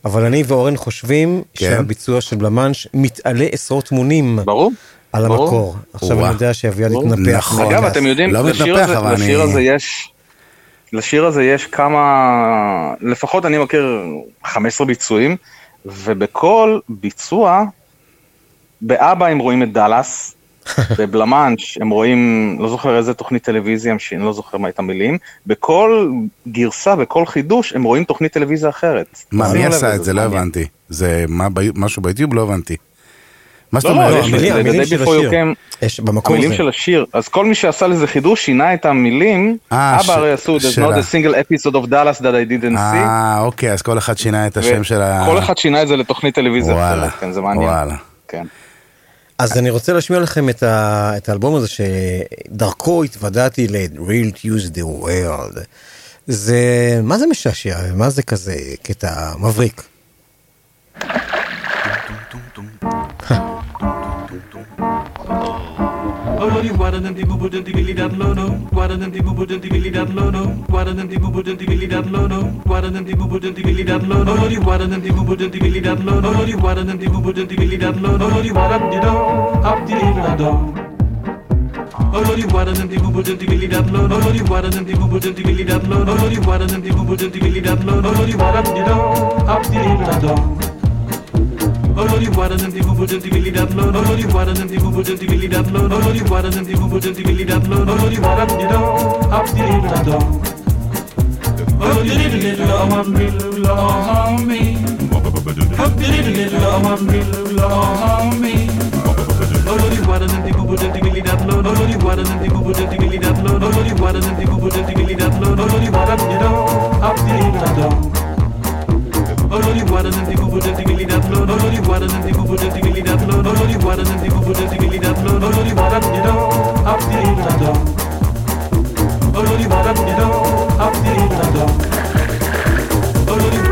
אבל אני ואורן חושבים כן. שהביצוע של בלמנש מתעלה עשרות מונים ברור. על ברור. המקור. עכשיו וואו. אני יודע שאביעד. התנפח. נכון. אגב. אתם יודעים, לא לשיר מתנפח, הזה- אבל לשיר אני- הזה יש... לשיר הזה יש כמה, לפחות אני מכיר 15 ביצועים, ובכל ביצוע, באבא הם רואים את דאלאס, בבלמאנש הם רואים, לא זוכר איזה תוכנית טלוויזיה, אני לא זוכר מה את המילים, בכל גרסה, בכל חידוש, הם רואים תוכנית טלוויזיה אחרת. מה, מי עשה את זה? לא. הבנתי. זה משהו ביוטיוב? לא הבנתי. מה זאת לא, לא, אומרת? יש המילים- של השיר. יש במקור המילים. של השיר, אז כל מי שעשה לזה חידוש שינה את המילים, אה, אבא הרי עשו, there's not a single episode of Dallas that I didn't see, אה, אוקיי, אז כל אחד שינה את השם של ה... כל אחד שינה את זה לתוכנית טלוויזיה וואלה, אחרת, כן, זה מעניין. אז אני רוצה להשמיע לכם את, ה, את האלבום הזה שדרכו התוודעתי ל-Real Tuesday World. זה, מה זה משעשע? מה זה כזה קטע מבריק? Olori guardan di bubu dan di bili dan low no guardan di bubu dan di bili dan low no guardan di bubu dan di bili dan low no guardan di bubu dan di bili dan lono Olori guardan di bubu dan di bili dan lono Olori guardan di bubu dan di bili dan lono Olori guardan di do up di do Olori guardan di bubu dan di bili dan lono Olori guardan di bubu dan di bili dan lono Olori guardan di bubu dan di bili dan lono Olori guardan di do up di do Olori wada dem di bubu dem di billy dat lo. Olori wada dem di Oh dem di billy dat lo. Olori wada dem di bubu dem di billy dat lo. Olori wada di do. Up di do da do. Olori di di di lo man bi lo on me. Up di di di lo man bi lo on me. Olori wada dem di bubu dem di billy dat lo. Olori wada dem di bubu dem di billy dat lo. Olori wada dem di bubu dem di billy dat lo. Olori wada di do. Up di do da do. Oh water and the people that really that low. Olori water and the people that really that low. Olori water and the people that really you know, up the Irlanda. Olori water, you know, up the Irlanda. Olori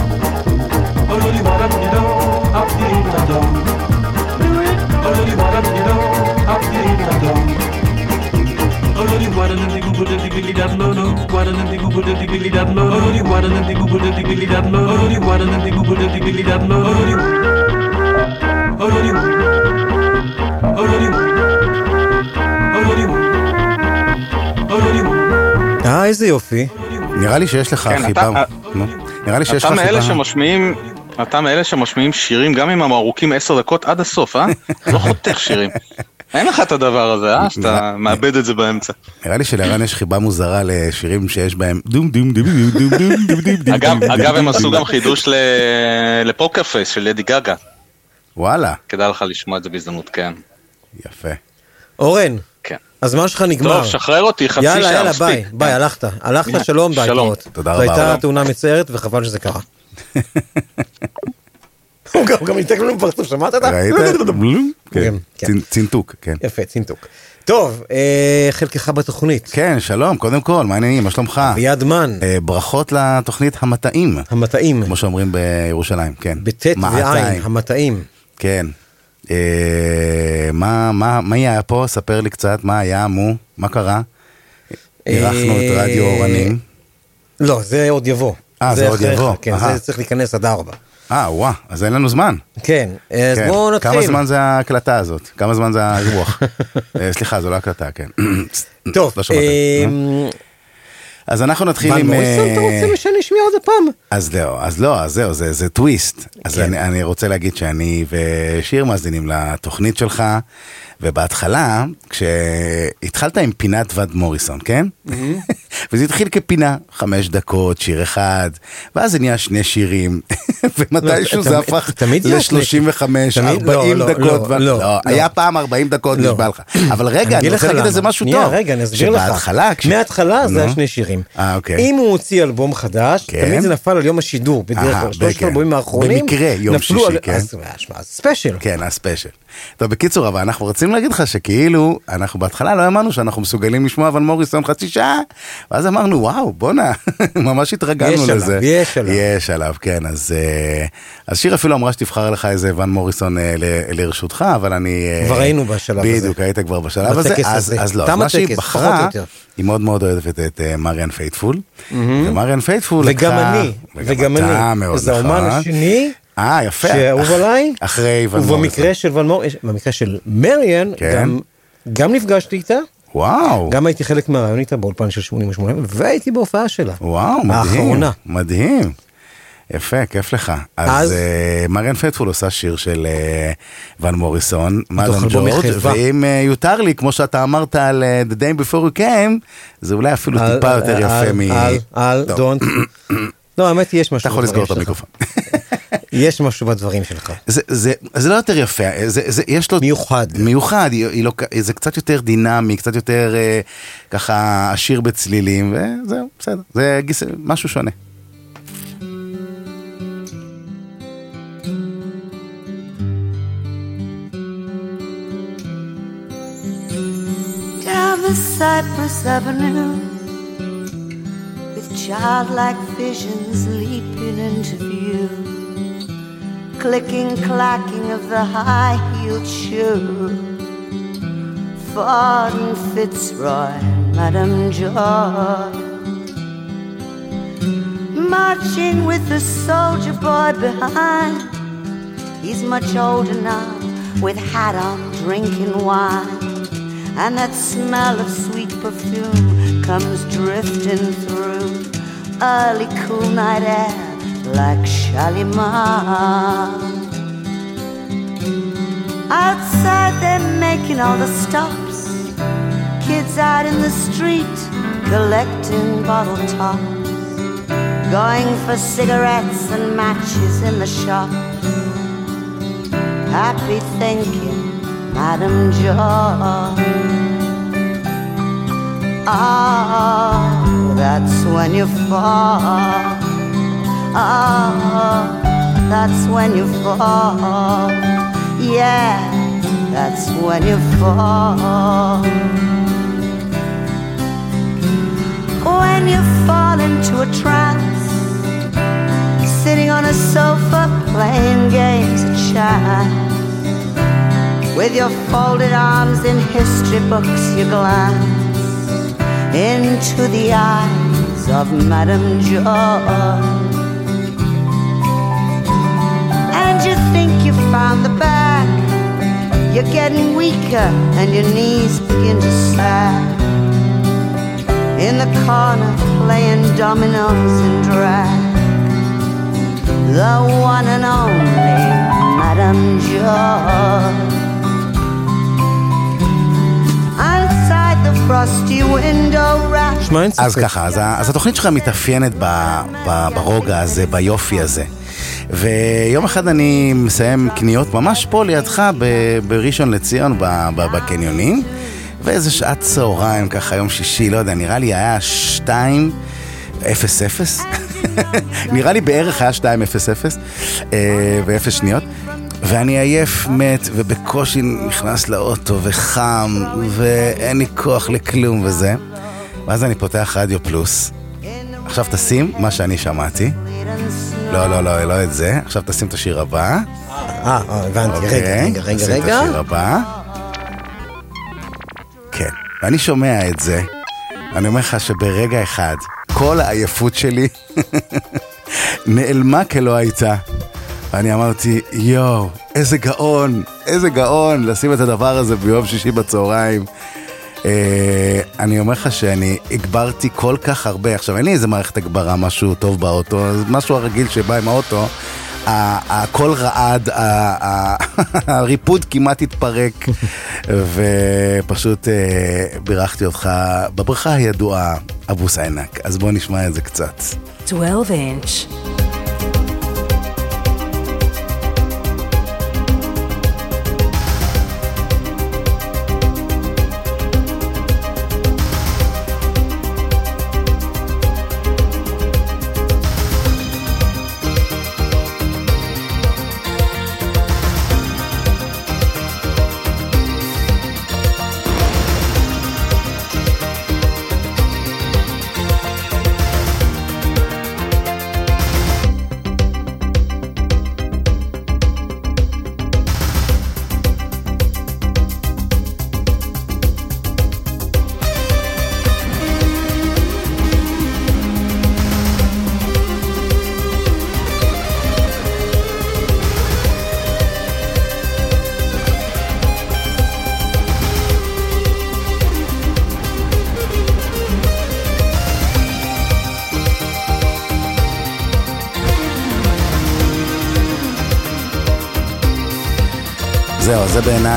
אה, איזה יופי. נראה לי שיש לך כן, חיבה. אתה- נו, נראה לי שיש אתה לך מאלה חיבה. שמשמיעים, אתה מאלה שמשמיעים שירים גם אם הם ארוכים עשר דקות עד הסוף, אה? לא חותך שירים. אין לך את הדבר הזה, אה? שאתה מאבד את זה באמצע. נראה לי שלערן יש חיבה מוזרה לשירים שיש בהם דום דום דום דום דום דום דום דום דום אגב, דום אגב, הם עשו. גם חידוש לפוקר פייס של לדי גגה. וואלה, כדאי לך לשמוע את זה בהזדמנות, כן. יפה. אורן, כן. הזמן שלך נגמר. טוב, שחרר אותי, חצי יאללה, שעה, יאללה, מספיק. ביי, ביי, הלכת. הלכת, שלום, ביי, שלום. תודה זו רבה, הייתה שלום. תאונה מצערת וחבל שזה קרה. הוא גם- ניתק לנו פרצוף, שמעת את זה? ראית? בלום? כן. יפה, צינתוק. טוב, אה, חלקך בתוכנית. כן, שלום, קודם כל, מה העניינים? מה שלומך? אביעד מן. אה, ברכות לתוכנית המטעים. המטעים. כמו שאומרים בירושלים, כן. בטית. ועין, המטעים. כן. אה, מה, היה פה? ספר לי קצת, מה היה, מו, מה קרה? אירחנו את רדיו אורנים. לא, זה עוד יבוא. אה, זה עוד יבוא. כן. זה צריך להיכנס עד ארבע. אה, וואה, אז אין לנו זמן. כן, אז כן. בואו נתחיל. כמה זמן זה ההקלטה הזאת? כמה זמן זה האירוח? אה, סליחה, זו לא הקלטה, כן. טוב, לא שמעת. אה. אז אנחנו נתחיל עם... אתה אה, רוצה שנשמיע עוד פעם? אז לא, אז לא, אז זהו, זה, זה טוויסט. אז כן. אני, אני רוצה להגיד שאני ושיר מאזינים לתוכנית שלך, ובהתחלה, כשהתחלת עם פינת וד מוריסון, כן? וזה התחיל כפינה, חמש דקות, שיר אחד, ואז זה נהיה שני שירים, ומתישהו לא, זה הפך תמיד זה שני- ל-35, תמיד- לא, 40 לא, דקות, לא. היה פעם 40 דקות, לא. נשבע לך. אבל רגע, אני רוצה להגיד על זה למה. משהו טוב. רגע, אני אסביר לך. שבהתחלה, מההתחלה זה היה. שני שירים. אה, אוקיי. אם הוא הוציא אלבום חדש, כן. תמיד זה נפל על יום השידור, בדרך אה, כלל. שלושת כן. האלבומים האחרונים, במקרה, יום שישי, כן. ספיישל. כן, הספיישל. טוב, בקיצור, אבל אנחנו רוצים להגיד לך שכאילו, אנחנו בהתחלה לא האמנו שאנחנו מסוגלים לשמוע ון מוריסון חצי שעה, ואז אמרנו, וואו, בואנה, ממש התרגלנו יש לזה. עליו, יש עליו. יש עליו, כן, אז, אה, אז שיר אפילו אמרה שתבחר לך איזה ון מוריסון אה, ל- לרשותך, אבל אני... אה, כבר היינו בשלב הזה. בדיוק, היית כבר בשלב הזה, בטקס אז, הזה. אז לא, אז מה שהיא בחרה. היא מאוד מאוד אוהבת את מריאן פייתפול. ומריאן פייתפול וגם לקחה- אני, וגם אני. מאוד אז האומן נכון. השני אה, יפה. שאהוב אח- עליי. אחרי ון ובמקרה של ון מוריסון, במקרה של מריאן, כן. גם, גם נפגשתי איתה. וואו. גם הייתי חלק מהראיון איתה באולפן של 88, והייתי בהופעה שלה. וואו, מדהים. האחרונה. מדהים. יפה, כיף לך. אז אז- אה, מריאן פייתפול עושה שיר של אה, ון מוריסון, Madame George. ואם אה, יותר לי, כמו שאתה אמרת על אה, The Day Before You Came, זה אולי אפילו אל- טיפה יותר אל- יפה מ... אל, אל, don't. לא, האמת היא, יש משהו אתה יכול לסגור את. המיקרופון. יש משהו בדברים שלך. זה, זה, זה לא יותר יפה, זה, זה, יש לו... מיוחד. מיוחד, היא, היא לא, זה קצת יותר דינמי, קצת יותר אה, ככה עשיר בצלילים, וזהו, בסדר, זה גיס, משהו שונה. Cypress Avenue with childlike visions leaping into view. Clicking, clacking of the high heeled shoe. Ford and Fitzroy, Madame Joy. Marching with the soldier boy behind. He's much older now, with hat on, drinking wine. And that smell of sweet perfume comes drifting through early cool night air like Shalimar. Outside, they're making all the stops. Kids out in the street collecting bottle tops, going for cigarettes and matches in the shop. Happy thinking, Madam Joy. Ah, that's when you fall. Oh, that's when you fall. Yeah, that's when you fall. When you fall into a trance, sitting on a sofa playing games of chance. With your folded arms in history books, you glance into the eyes of Madame Joy. You think you found the bag. You're getting weaker and your knees begin to sag. In the corner, playing dominoes and drag. The one and only Madame Joy. Outside the frosty window rack. אז ככה, אז, אז התוכנית שלך מתאפיינת ב, ב, ברוגע הזה, ביופי הזה. ויום אחד אני מסיים קניות ממש פה לידך ב- בראשון לציון, ב- ב- בקניונים, ואיזה שעת צהריים ככה, יום שישי, לא יודע, נראה לי היה שתיים אפס אפס. נראה לי בערך היה שתיים אפס אפס, אה, ואפס שניות. ואני עייף, מת, ובקושי נכנס לאוטו, וחם, ואין לי כוח לכלום וזה. ואז אני פותח רדיו פלוס. עכשיו תשים מה שאני שמעתי. לא, לא, לא, לא את זה. עכשיו תשים את השיר הבא. אה, אה, הבנתי. רגע, רגע, רגע, תשים את. השיר הבא. כן. ואני שומע את זה, אני אומר לך שברגע אחד, כל העייפות שלי נעלמה כלא הייתה. ואני אמרתי, יואו, איזה גאון, איזה גאון לשים את הדבר הזה ביום שישי בצהריים. אה, אני אומר לך שאני הגברתי כל כך הרבה, עכשיו אין לי איזה מערכת הגברה, משהו טוב באוטו, משהו הרגיל שבא עם האוטו, הכל רעד, הריפוד כמעט התפרק, ופשוט אה, בירכתי אותך בברכה הידועה, אבו סיינק, אז בוא נשמע את זה קצת. 12 inch.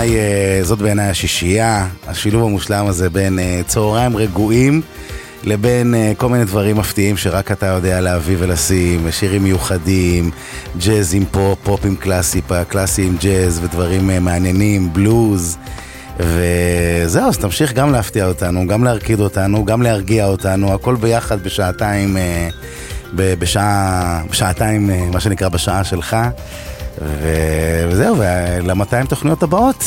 בעיניי, אה, זאת בעיניי השישייה, השילוב המושלם הזה בין אה, צהריים רגועים לבין אה, כל מיני דברים מפתיעים שרק אתה יודע להביא ולשים, שירים מיוחדים, ג'אז עם פופ, פופ עם קלאסי, קלאסי עם ג'אז ודברים מעניינים, בלוז. וזהו, אז תמשיך גם להפתיע אותנו, גם להרקיד אותנו, גם להרגיע אותנו, הכל ביחד בשעתיים, בשעה, בשעתיים, מה שנקרא, בשעה שלך. וזהו, ול-200 תוכניות הבאות.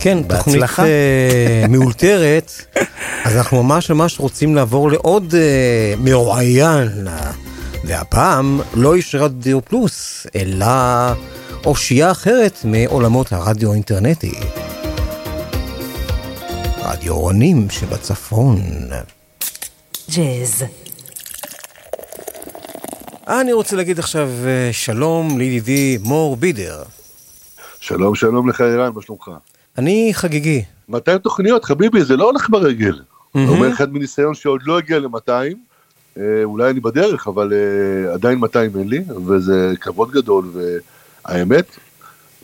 כן, תוכנית בהצלחה. אה, מאולתרת, אז אנחנו ממש ממש רוצים לעבור לעוד אה, מרואיין, והפעם לא איש רדיו פלוס, אלא אושייה אחרת מעולמות הרדיו האינטרנטי. רדיו רונים שבצפון. ג'אז. אני רוצה להגיד עכשיו אה, שלום לידידי מור בידר. שלום, שלום לך ערן, מה שלומך? אני חגיגי. 200 תוכניות, חביבי, זה לא הולך ברגל. מהמם. אומר אחד מניסיון שעוד לא הגיע ל-200, אה, אולי אני בדרך, אבל אה, עדיין 200 אין לי, וזה כבוד גדול, והאמת,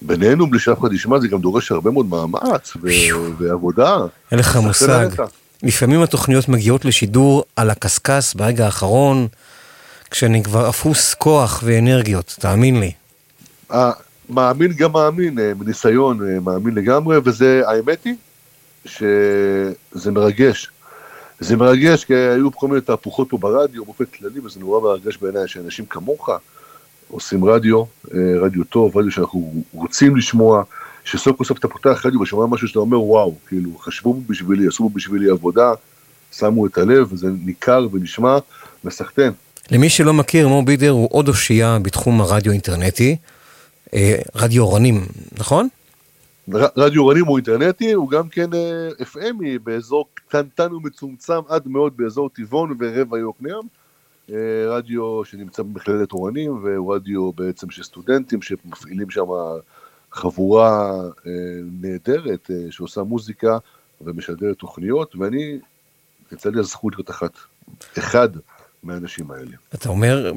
בינינו, בלי שאף אחד ישמע, זה גם דורש הרבה מאוד מאמץ ו- ועבודה. אין לך מושג. לפעמים התוכניות מגיעות לשידור על הקשקש ברגע האחרון, כשאני כבר אפוס כוח ואנרגיות, תאמין לי. מאמין גם מאמין, אה, מניסיון אה, מאמין לגמרי, וזה, האמת היא, שזה מרגש. זה מרגש, כי היו כל מיני תהפוכות פה ברדיו, באופן כללי, וזה נורא מרגש בעיניי שאנשים כמוך עושים רדיו, אה, רדיו טוב, רדיו שאנחנו רוצים לשמוע, שסוף כל סוף אתה פותח רדיו ושומע משהו שאתה אומר וואו, כאילו, חשבו בשבילי, עשו בשבילי עבודה, שמו את הלב, וזה ניכר ונשמע, מסחטיין. למי שלא מכיר, מור בידר הוא עוד אושייה בתחום הרדיו האינטרנטי, אה, רדיו אורנים, נכון? רדיו רנים הוא אינטרנטי, הוא גם כן אה, FMי באזור קטנטן ומצומצם עד מאוד באזור טבעון ורבע יוקנעם. אה, רדיו שנמצא במכללת אורנים, והוא רדיו בעצם של סטודנטים שמפעילים שם חבורה נהדרת שעושה מוזיקה ומשדרת תוכניות, ואני, יצא לי הזכות להיות אחת, אחד מהאנשים האלה. אתה אומר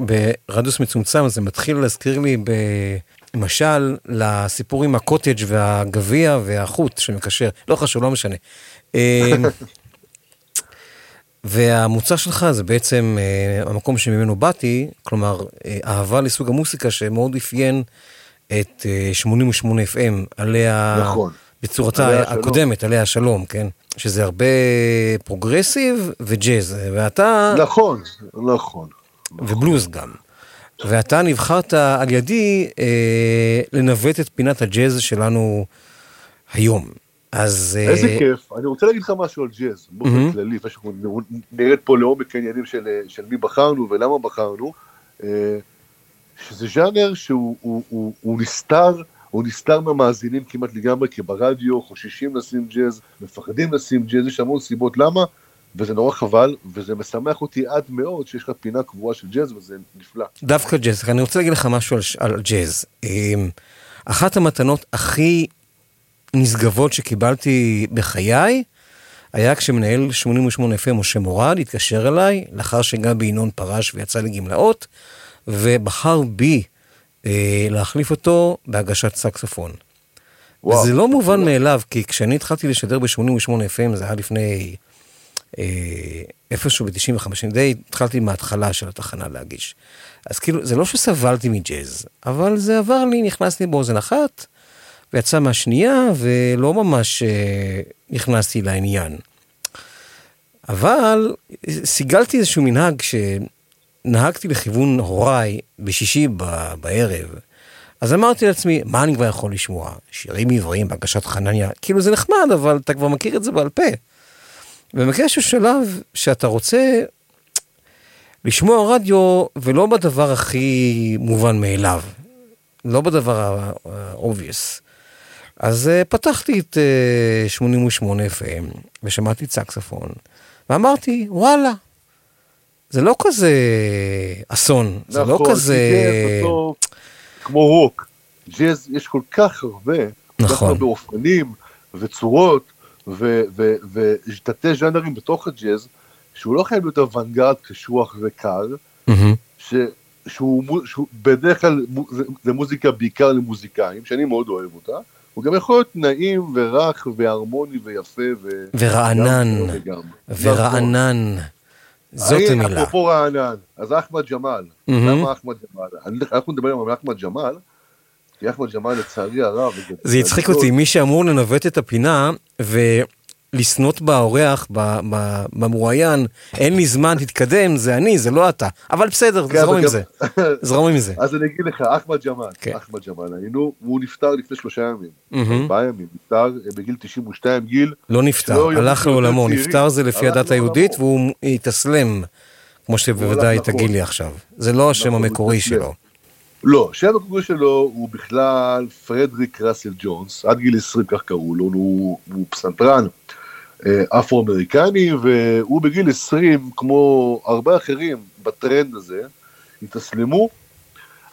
ברדיוס מצומצם, זה מתחיל להזכיר לי במשל לסיפור עם הקוטג' והגביע והחוט שמקשר, לא חשוב, לא משנה. אה, והמוצא שלך זה בעצם אה, המקום שממנו באתי, כלומר, אה, אהבה לסוג המוסיקה שמאוד אפיין את אה, 88 FM, עליה, נכון. בצורתה עליה. הקודמת, עליה השלום, כן? שזה הרבה פרוגרסיב וג'אז, ואתה... נכון, נכון. ובלוז גם. ואתה נבחרת על ידי אה, לנווט את פינת הג'אז שלנו היום. אז... אה, איזה כיף, אני רוצה להגיד לך משהו על ג'אז, באופן מהמם. כללי, לפני שאנחנו נרד פה לעומק העניינים של, אה, של מי בחרנו ולמה בחרנו, אה, שזה ז'אנר שהוא הוא, הוא, הוא נסתר, הוא נסתר מהמאזינים כמעט לגמרי, כי ברדיו חוששים לשים ג'אז, מפחדים לשים ג'אז, יש המון סיבות למה, וזה נורא חבל, וזה משמח אותי עד מאוד שיש לך פינה קבועה של ג'אז, וזה נפלא. דווקא ג'אז, אני רוצה להגיד לך משהו על, על ג'אז. אמ, אחת המתנות הכי נשגבות שקיבלתי בחיי, היה כשמנהל 88 FM משה מורד התקשר אליי, לאחר שגבי ינון פרש ויצא לגמלאות, ובחר בי להחליף אותו בהגשת סקסופון. וואו. וזה לא מובן מאליו, כי כשאני התחלתי לשדר ב-88 FM, זה היה לפני אה, איפשהו ב-95, אני די התחלתי מההתחלה של התחנה להגיש. אז כאילו, זה לא שסבלתי מג'אז, אבל זה עבר לי, נכנס לי באוזן אחת, ויצא מהשנייה, ולא ממש אה, נכנסתי לעניין. אבל סיגלתי איזשהו מנהג שנהגתי לכיוון הוריי בשישי ב- בערב, אז אמרתי לעצמי, מה אני כבר יכול לשמוע? שירים עבריים בהגשת חנניה, כאילו זה נחמד, אבל אתה כבר מכיר את זה בעל פה. ומגיע איזשהו שלב שאתה רוצה לשמוע רדיו, ולא בדבר הכי מובן מאליו, לא בדבר ה-obvious. אז uh, פתחתי את uh, 88 FM, ושמעתי סקספון, ואמרתי, וואלה, זה לא כזה אסון, זה לא נכון, כזה... בסוף, כמו רוק, ג'אז יש כל כך הרבה, כל כך נכון. הרבה אופנים וצורות ותתי ז'אנרים בתוך הג'אז, שהוא לא חייב להיות אוונגרד קשוח וקר, שהוא, בדרך כלל זה, מוזיקה בעיקר למוזיקאים, שאני מאוד אוהב אותה, הוא גם יכול להיות נעים ורך והרמוני ויפה. ו... ורענן. ורענן. זאת המילה. אפרופו רענן, אז אחמד ג'מאל. למה אחמד ג'מאל? אנחנו נדבר היום על אחמד ג'מאל, כי אחמד ג'מאל לצערי הרב, זה הצחיק אותי, מי שאמור לנווט את הפינה ולסנות באורח, במרואיין, אין לי זמן, תתקדם, זה אני, זה לא אתה. אבל בסדר, כן, זרום עם זה. זרום עם זה. אז אני אגיד לך, אחמד ג'מאל, כן. אחמד ג'מאל, היינו, הוא נפטר לפני שלושה ימים. ארבעה ימים, נפטר אה, בגיל 92, גיל... לא נפטר, הלך לעולמו. נפטר זה לפי הדת היהודית והוא התאסלם, כמו שבוודאי נכון. תגיד לי עכשיו. זה לא השם נכון, המקורי. שלו. לא, השם המקורי שלו הוא בכלל פרדריק ראסל ג'ונס, עד גיל 20 כך קראו לו, הוא, הוא פסנתרן אפרו-אמריקני, והוא בגיל 20, כמו הרבה אחרים בטרנד הזה, התאסלמו,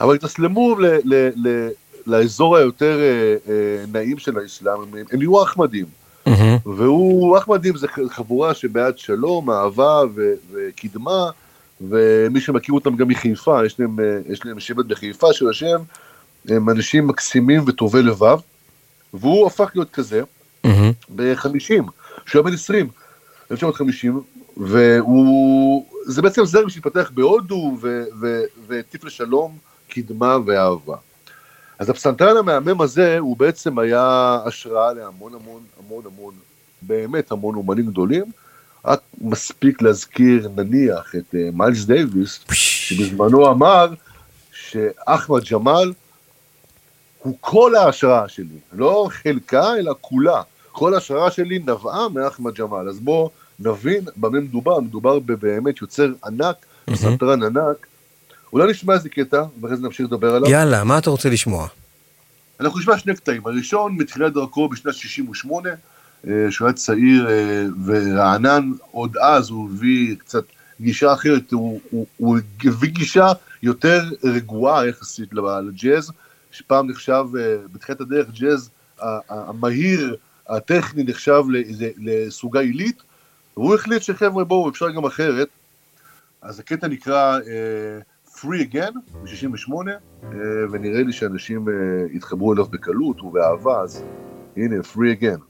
אבל התאסלמו ל, ל, ל, לאזור היותר אה, אה, נעים של האסלאם, הם, הם נהיו אחמדים. והוא, אחמדים זה חבורה שבעד שלום, אהבה ו- וקדמה, ומי שמכיר אותם גם מחיפה, יש להם, אה, יש להם שבט בחיפה שיושב, הם אנשים מקסימים וטובי לבב, והוא הפך להיות כזה ב-50, שהוא היה בן 20, 1950, והוא, זה בעצם זרם שהתפתח בהודו והטיף לשלום, קדמה ואהבה. אז הפסנתרן המהמם הזה, הוא בעצם היה השראה להמון המון המון המון, באמת המון אומנים גדולים. רק מספיק להזכיר נניח את אה, מיילס דייוויס, שבזמנו אמר שאחמד ג'מאל הוא כל ההשראה שלי, לא חלקה אלא כולה. כל ההשראה שלי נבעה מאחמד ג'מאל. אז בואו נבין במה מדובר, מדובר בבאמת יוצר ענק, פסנתרן ענק. אולי נשמע איזה קטע, ואחרי זה נמשיך לדבר עליו. יאללה, מה אתה רוצה לשמוע? אנחנו נשמע שני קטעים. הראשון, מתחילת דרכו בשנת 68, אה, שהוא היה צעיר אה, ורענן, עוד אז הוא הביא קצת גישה אחרת, הוא, הוא, הוא הביא גישה יותר רגועה יחסית לג'אז, שפעם נחשב, אה, בתחילת הדרך, ג'אז המהיר, הטכני, נחשב לסוגה עילית, והוא החליט שחבר'ה בואו, אפשר גם אחרת. אז הקטע נקרא uh, Free Again, מ-68, uh, ונראה לי שאנשים uh, יתחברו אליו בקלות ובאהבה, אז הנה, Free Again.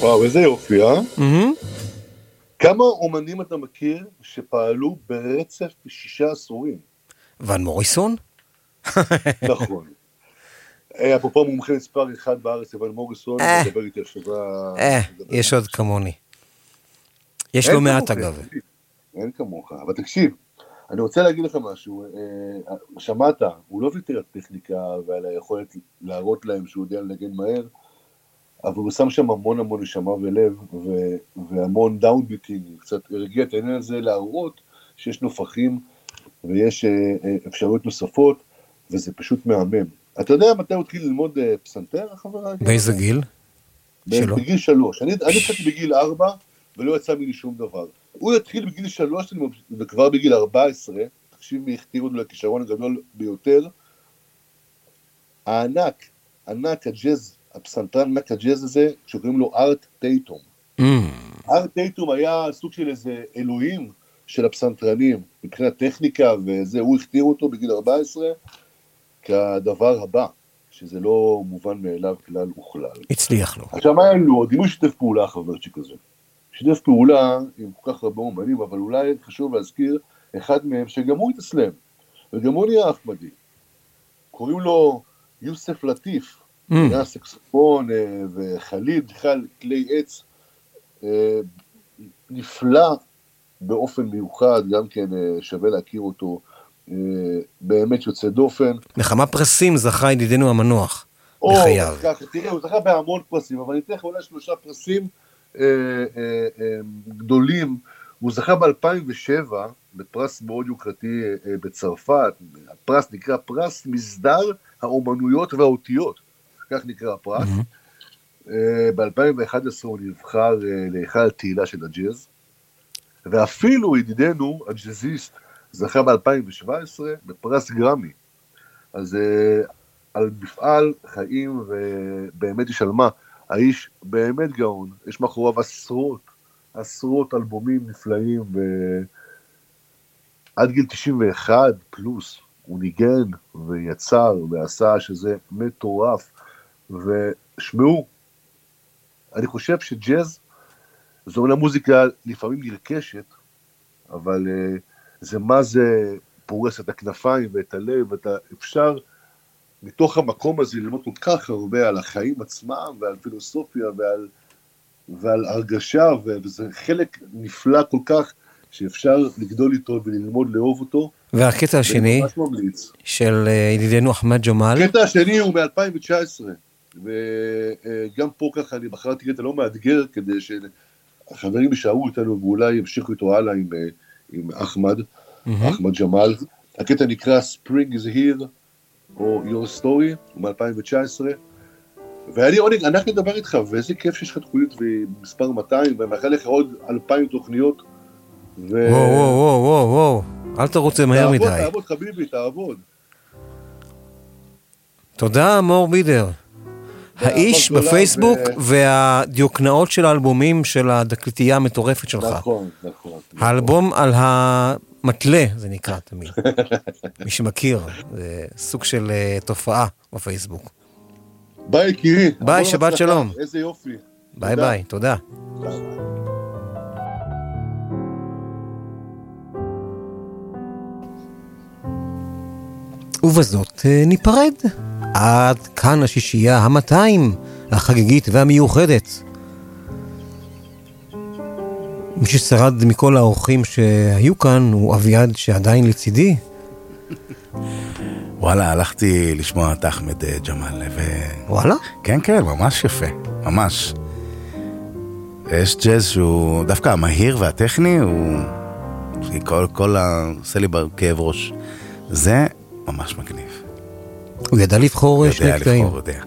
וואו, איזה יופי, אה? כמה אומנים אתה מכיר שפעלו ברצף בשישה עשורים? ון מוריסון? נכון. אה, אפרופו מומחה מספר אחד בארץ, איוון מוריסון, אה. מדבר איתי השבוע... אה, יש עוד כמוני. יש לא מעט אגב. אין כמוך, אבל תקשיב, אני רוצה להגיד לך משהו, אה, שמעת, הוא לא ויתר על טכניקה ועל היכולת להראות להם שהוא יודע לנגן מהר, אבל הוא שם שם המון המון נשמה ולב, ו- והמון downbeating, קצת הרגיע את העניין הזה להראות שיש נופכים ויש אה, אה, אפשרויות נוספות, וזה פשוט מהמם. אתה יודע מתי הוא התחיל ללמוד אה, פסנתר, החברה? באיזה גיל? שלו? בגיל שלוש. אני אני התחלתי בגיל ארבע, ולא יצא ממני שום דבר. הוא התחיל בגיל שלוש, וכבר בגיל ארבע עשרה, תקשיב מי הכתיר אותו לכישרון הגדול ביותר, הענק, ענק הג'אז, הפסנתרן הג'אז הזה, שקוראים לו ארט טייטום. ארט טייטום היה סוג של איזה אלוהים של הפסנתרנים, מבחינת טכניקה וזה, הוא הכתיר אותו בגיל 14 כדבר הבא, שזה לא מובן מאליו כלל וכלל. הצליח לו. עכשיו מה היה לו הוא שיתף פעולה, חברצ'יק הזה. שיתף פעולה עם כל כך הרבה אומנים, אבל אולי חשוב להזכיר אחד מהם שגם הוא התאסלם, וגם הוא נהיה אחמדי. קוראים לו יוסף לטיף, Mm. היה סקסופון אה, וחליל, בכלל כלי עץ אה, נפלא באופן מיוחד, גם כן אה, שווה להכיר אותו, באמת יוצא דופן. בכמה פרסים זכה ידידנו המנוח או, בחייו. תראה, הוא זכה בהמון פרסים, אבל אני אתן לך אולי שלושה פרסים גדולים. הוא זכה ב-2007 בפרס מאוד יוקרתי בצרפת, הפרס נקרא פרס מסדר האומנויות והאותיות, כך נקרא הפרס. ב-2011 הוא נבחר אה, להיכל התהילה של הג'אז, ואפילו ידידנו, הג'אזיסט, זכה ב-2017 בפרס גרמי. אז אה, על מפעל חיים, ובאמת יש על מה. האיש באמת גאון, יש מאחוריו עשרות, עשרות אלבומים נפלאים, ועד גיל 91 פלוס הוא ניגן ויצר ועשה שזה מטורף. ושמעו, אני חושב שג'אז זו אומנם מוזיקה לפעמים נרכשת, אבל uh, זה מה זה פורס את הכנפיים ואת הלב, ואתה אפשר מתוך המקום הזה ללמוד כל כך הרבה על החיים עצמם ועל פילוסופיה ועל, ועל הרגשה, וזה חלק נפלא כל כך שאפשר לגדול איתו וללמוד לאהוב אותו. והקטע השני. של אה, ידידנו אחמד ג'מאל, הקטע השני הוא מ-2019, וגם פה ככה אני בחרתי קטע לא מאתגר, כדי שהחברים יישארו איתנו ואולי ימשיכו איתו הלאה עם, אה, עם אחמד, מהמם. אחמד ג'מאל. הקטע נקרא Spring is here, או Your Story, הוא מ-2019. והיה לי עונג ענק לדבר איתך, ואיזה כיף שיש לך תוכנית ומספר 200, ואני מאחל לך עוד 2,000 תוכניות. ו... וואו וואו וואו וואו וואו, אל תרוץ מהר תעבוד, מדי. תעבוד חביבי, תעבוד. תודה מור בידר. האיש בפייסבוק ו- והדיוקנאות של האלבומים של הדקליטייה המטורפת שלך. נכון, נכון. האלבום על המתלה, זה נקרא תמיד. מי שמכיר, זה סוג של אה, תופעה בפייסבוק. ביי יקירי. ביי, שבת הצלחה. שלום. איזה יופי. ביי תודה. ביי, תודה. ובזאת אה, ניפרד. עד כאן השישייה המאתיים, החגיגית והמיוחדת. מי ששרד מכל האורחים שהיו כאן הוא אביעד שעדיין לצידי. וואלה, הלכתי לשמוע את אחמד אה, ג'מאל, ו... וואלה? כן, כן, ממש יפה, ממש. יש ג'אז שהוא, דווקא המהיר והטכני, הוא... כל, כל ה... עושה לי כאב ראש. זה ממש מגניב. הוא ידע לבחור אה, שני קטעים. לבחור, יודע.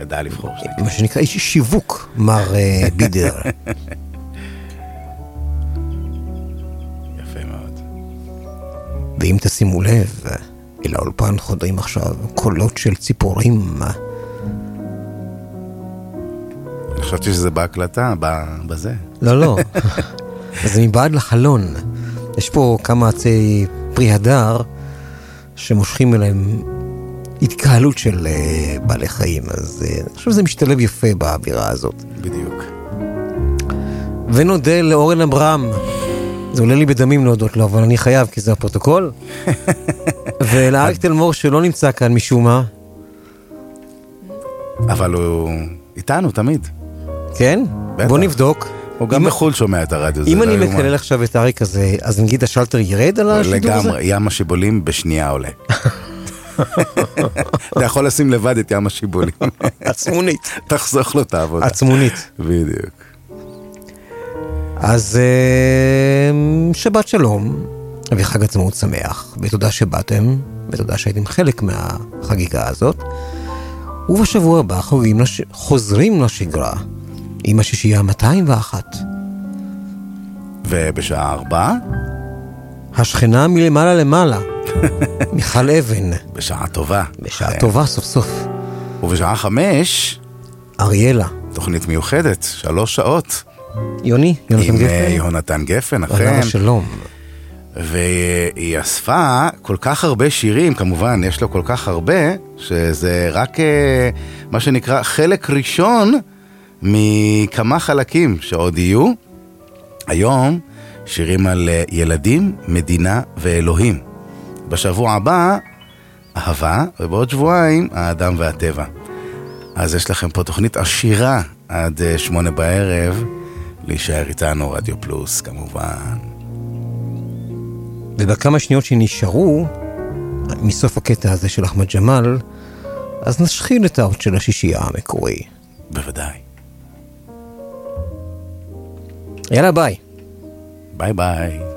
ידע לבחור שני מה שנקרא איש שיווק, מר אה, בידר. יפה מאוד. ואם תשימו לב, אל האולפן חודרים עכשיו קולות של ציפורים. אני חשבתי שזה בהקלטה, בזה. לא, לא. זה מבעד לחלון. יש פה כמה עצי פרי הדר שמושכים אליהם התקהלות של אה, בעלי חיים, אז אה, אני חושב שזה משתלב יפה באווירה הזאת. בדיוק. ונודה לאורן אברהם. זה עולה לי בדמים להודות לו, אבל אני חייב, כי זה הפרוטוקול. ולאריק תלמור שלא נמצא כאן משום מה. אבל הוא איתנו תמיד. כן? בוא נבדוק. הוא גם בחו"ל שומע את הרדיו. זה אם לא אני. מקלל עכשיו את אריק הזה, אז נגיד השלטר ירד על השידור הזה? לגמרי, ים השיבולים בשנייה עולה. אתה יכול לשים לבד את ים השיבולים. עצמונית. תחסוך לו את העבודה. עצמונית. בדיוק. אז אה, שבת שלום, וחג עצמאות שמח, ותודה שבאתם, ותודה שהייתם חלק מהחגיגה הזאת. ובשבוע הבא חוגגים לש... חוזרים לשגרה, עם השישייה 201. ובשעה ארבע? השכנה מלמעלה למעלה, מיכל אבן. בשעה טובה. בשעה כן. טובה סוף סוף. ובשעה חמש? אריאלה. תוכנית מיוחדת, שלוש שעות. יוני, יונתן עם גפן. אה, יהונתן גפן, עליו אכן. השלום. והיא אספה כל כך הרבה שירים, כמובן, יש לו כל כך הרבה, שזה רק אה, מה שנקרא חלק ראשון מכמה חלקים שעוד יהיו. היום שירים על אה, ילדים, מדינה ואלוהים. בשבוע הבא, אהבה, ובעוד שבועיים, האדם והטבע. אז יש לכם פה תוכנית עשירה עד אה, שמונה בערב, להישאר איתנו, רדיו פלוס, כמובן. ובכמה שניות שנשארו, מסוף הקטע הזה של אחמד ג'מאל, אז נשחיל את האות של השישייה המקורי. בוודאי. יאללה ביי. ביי ביי.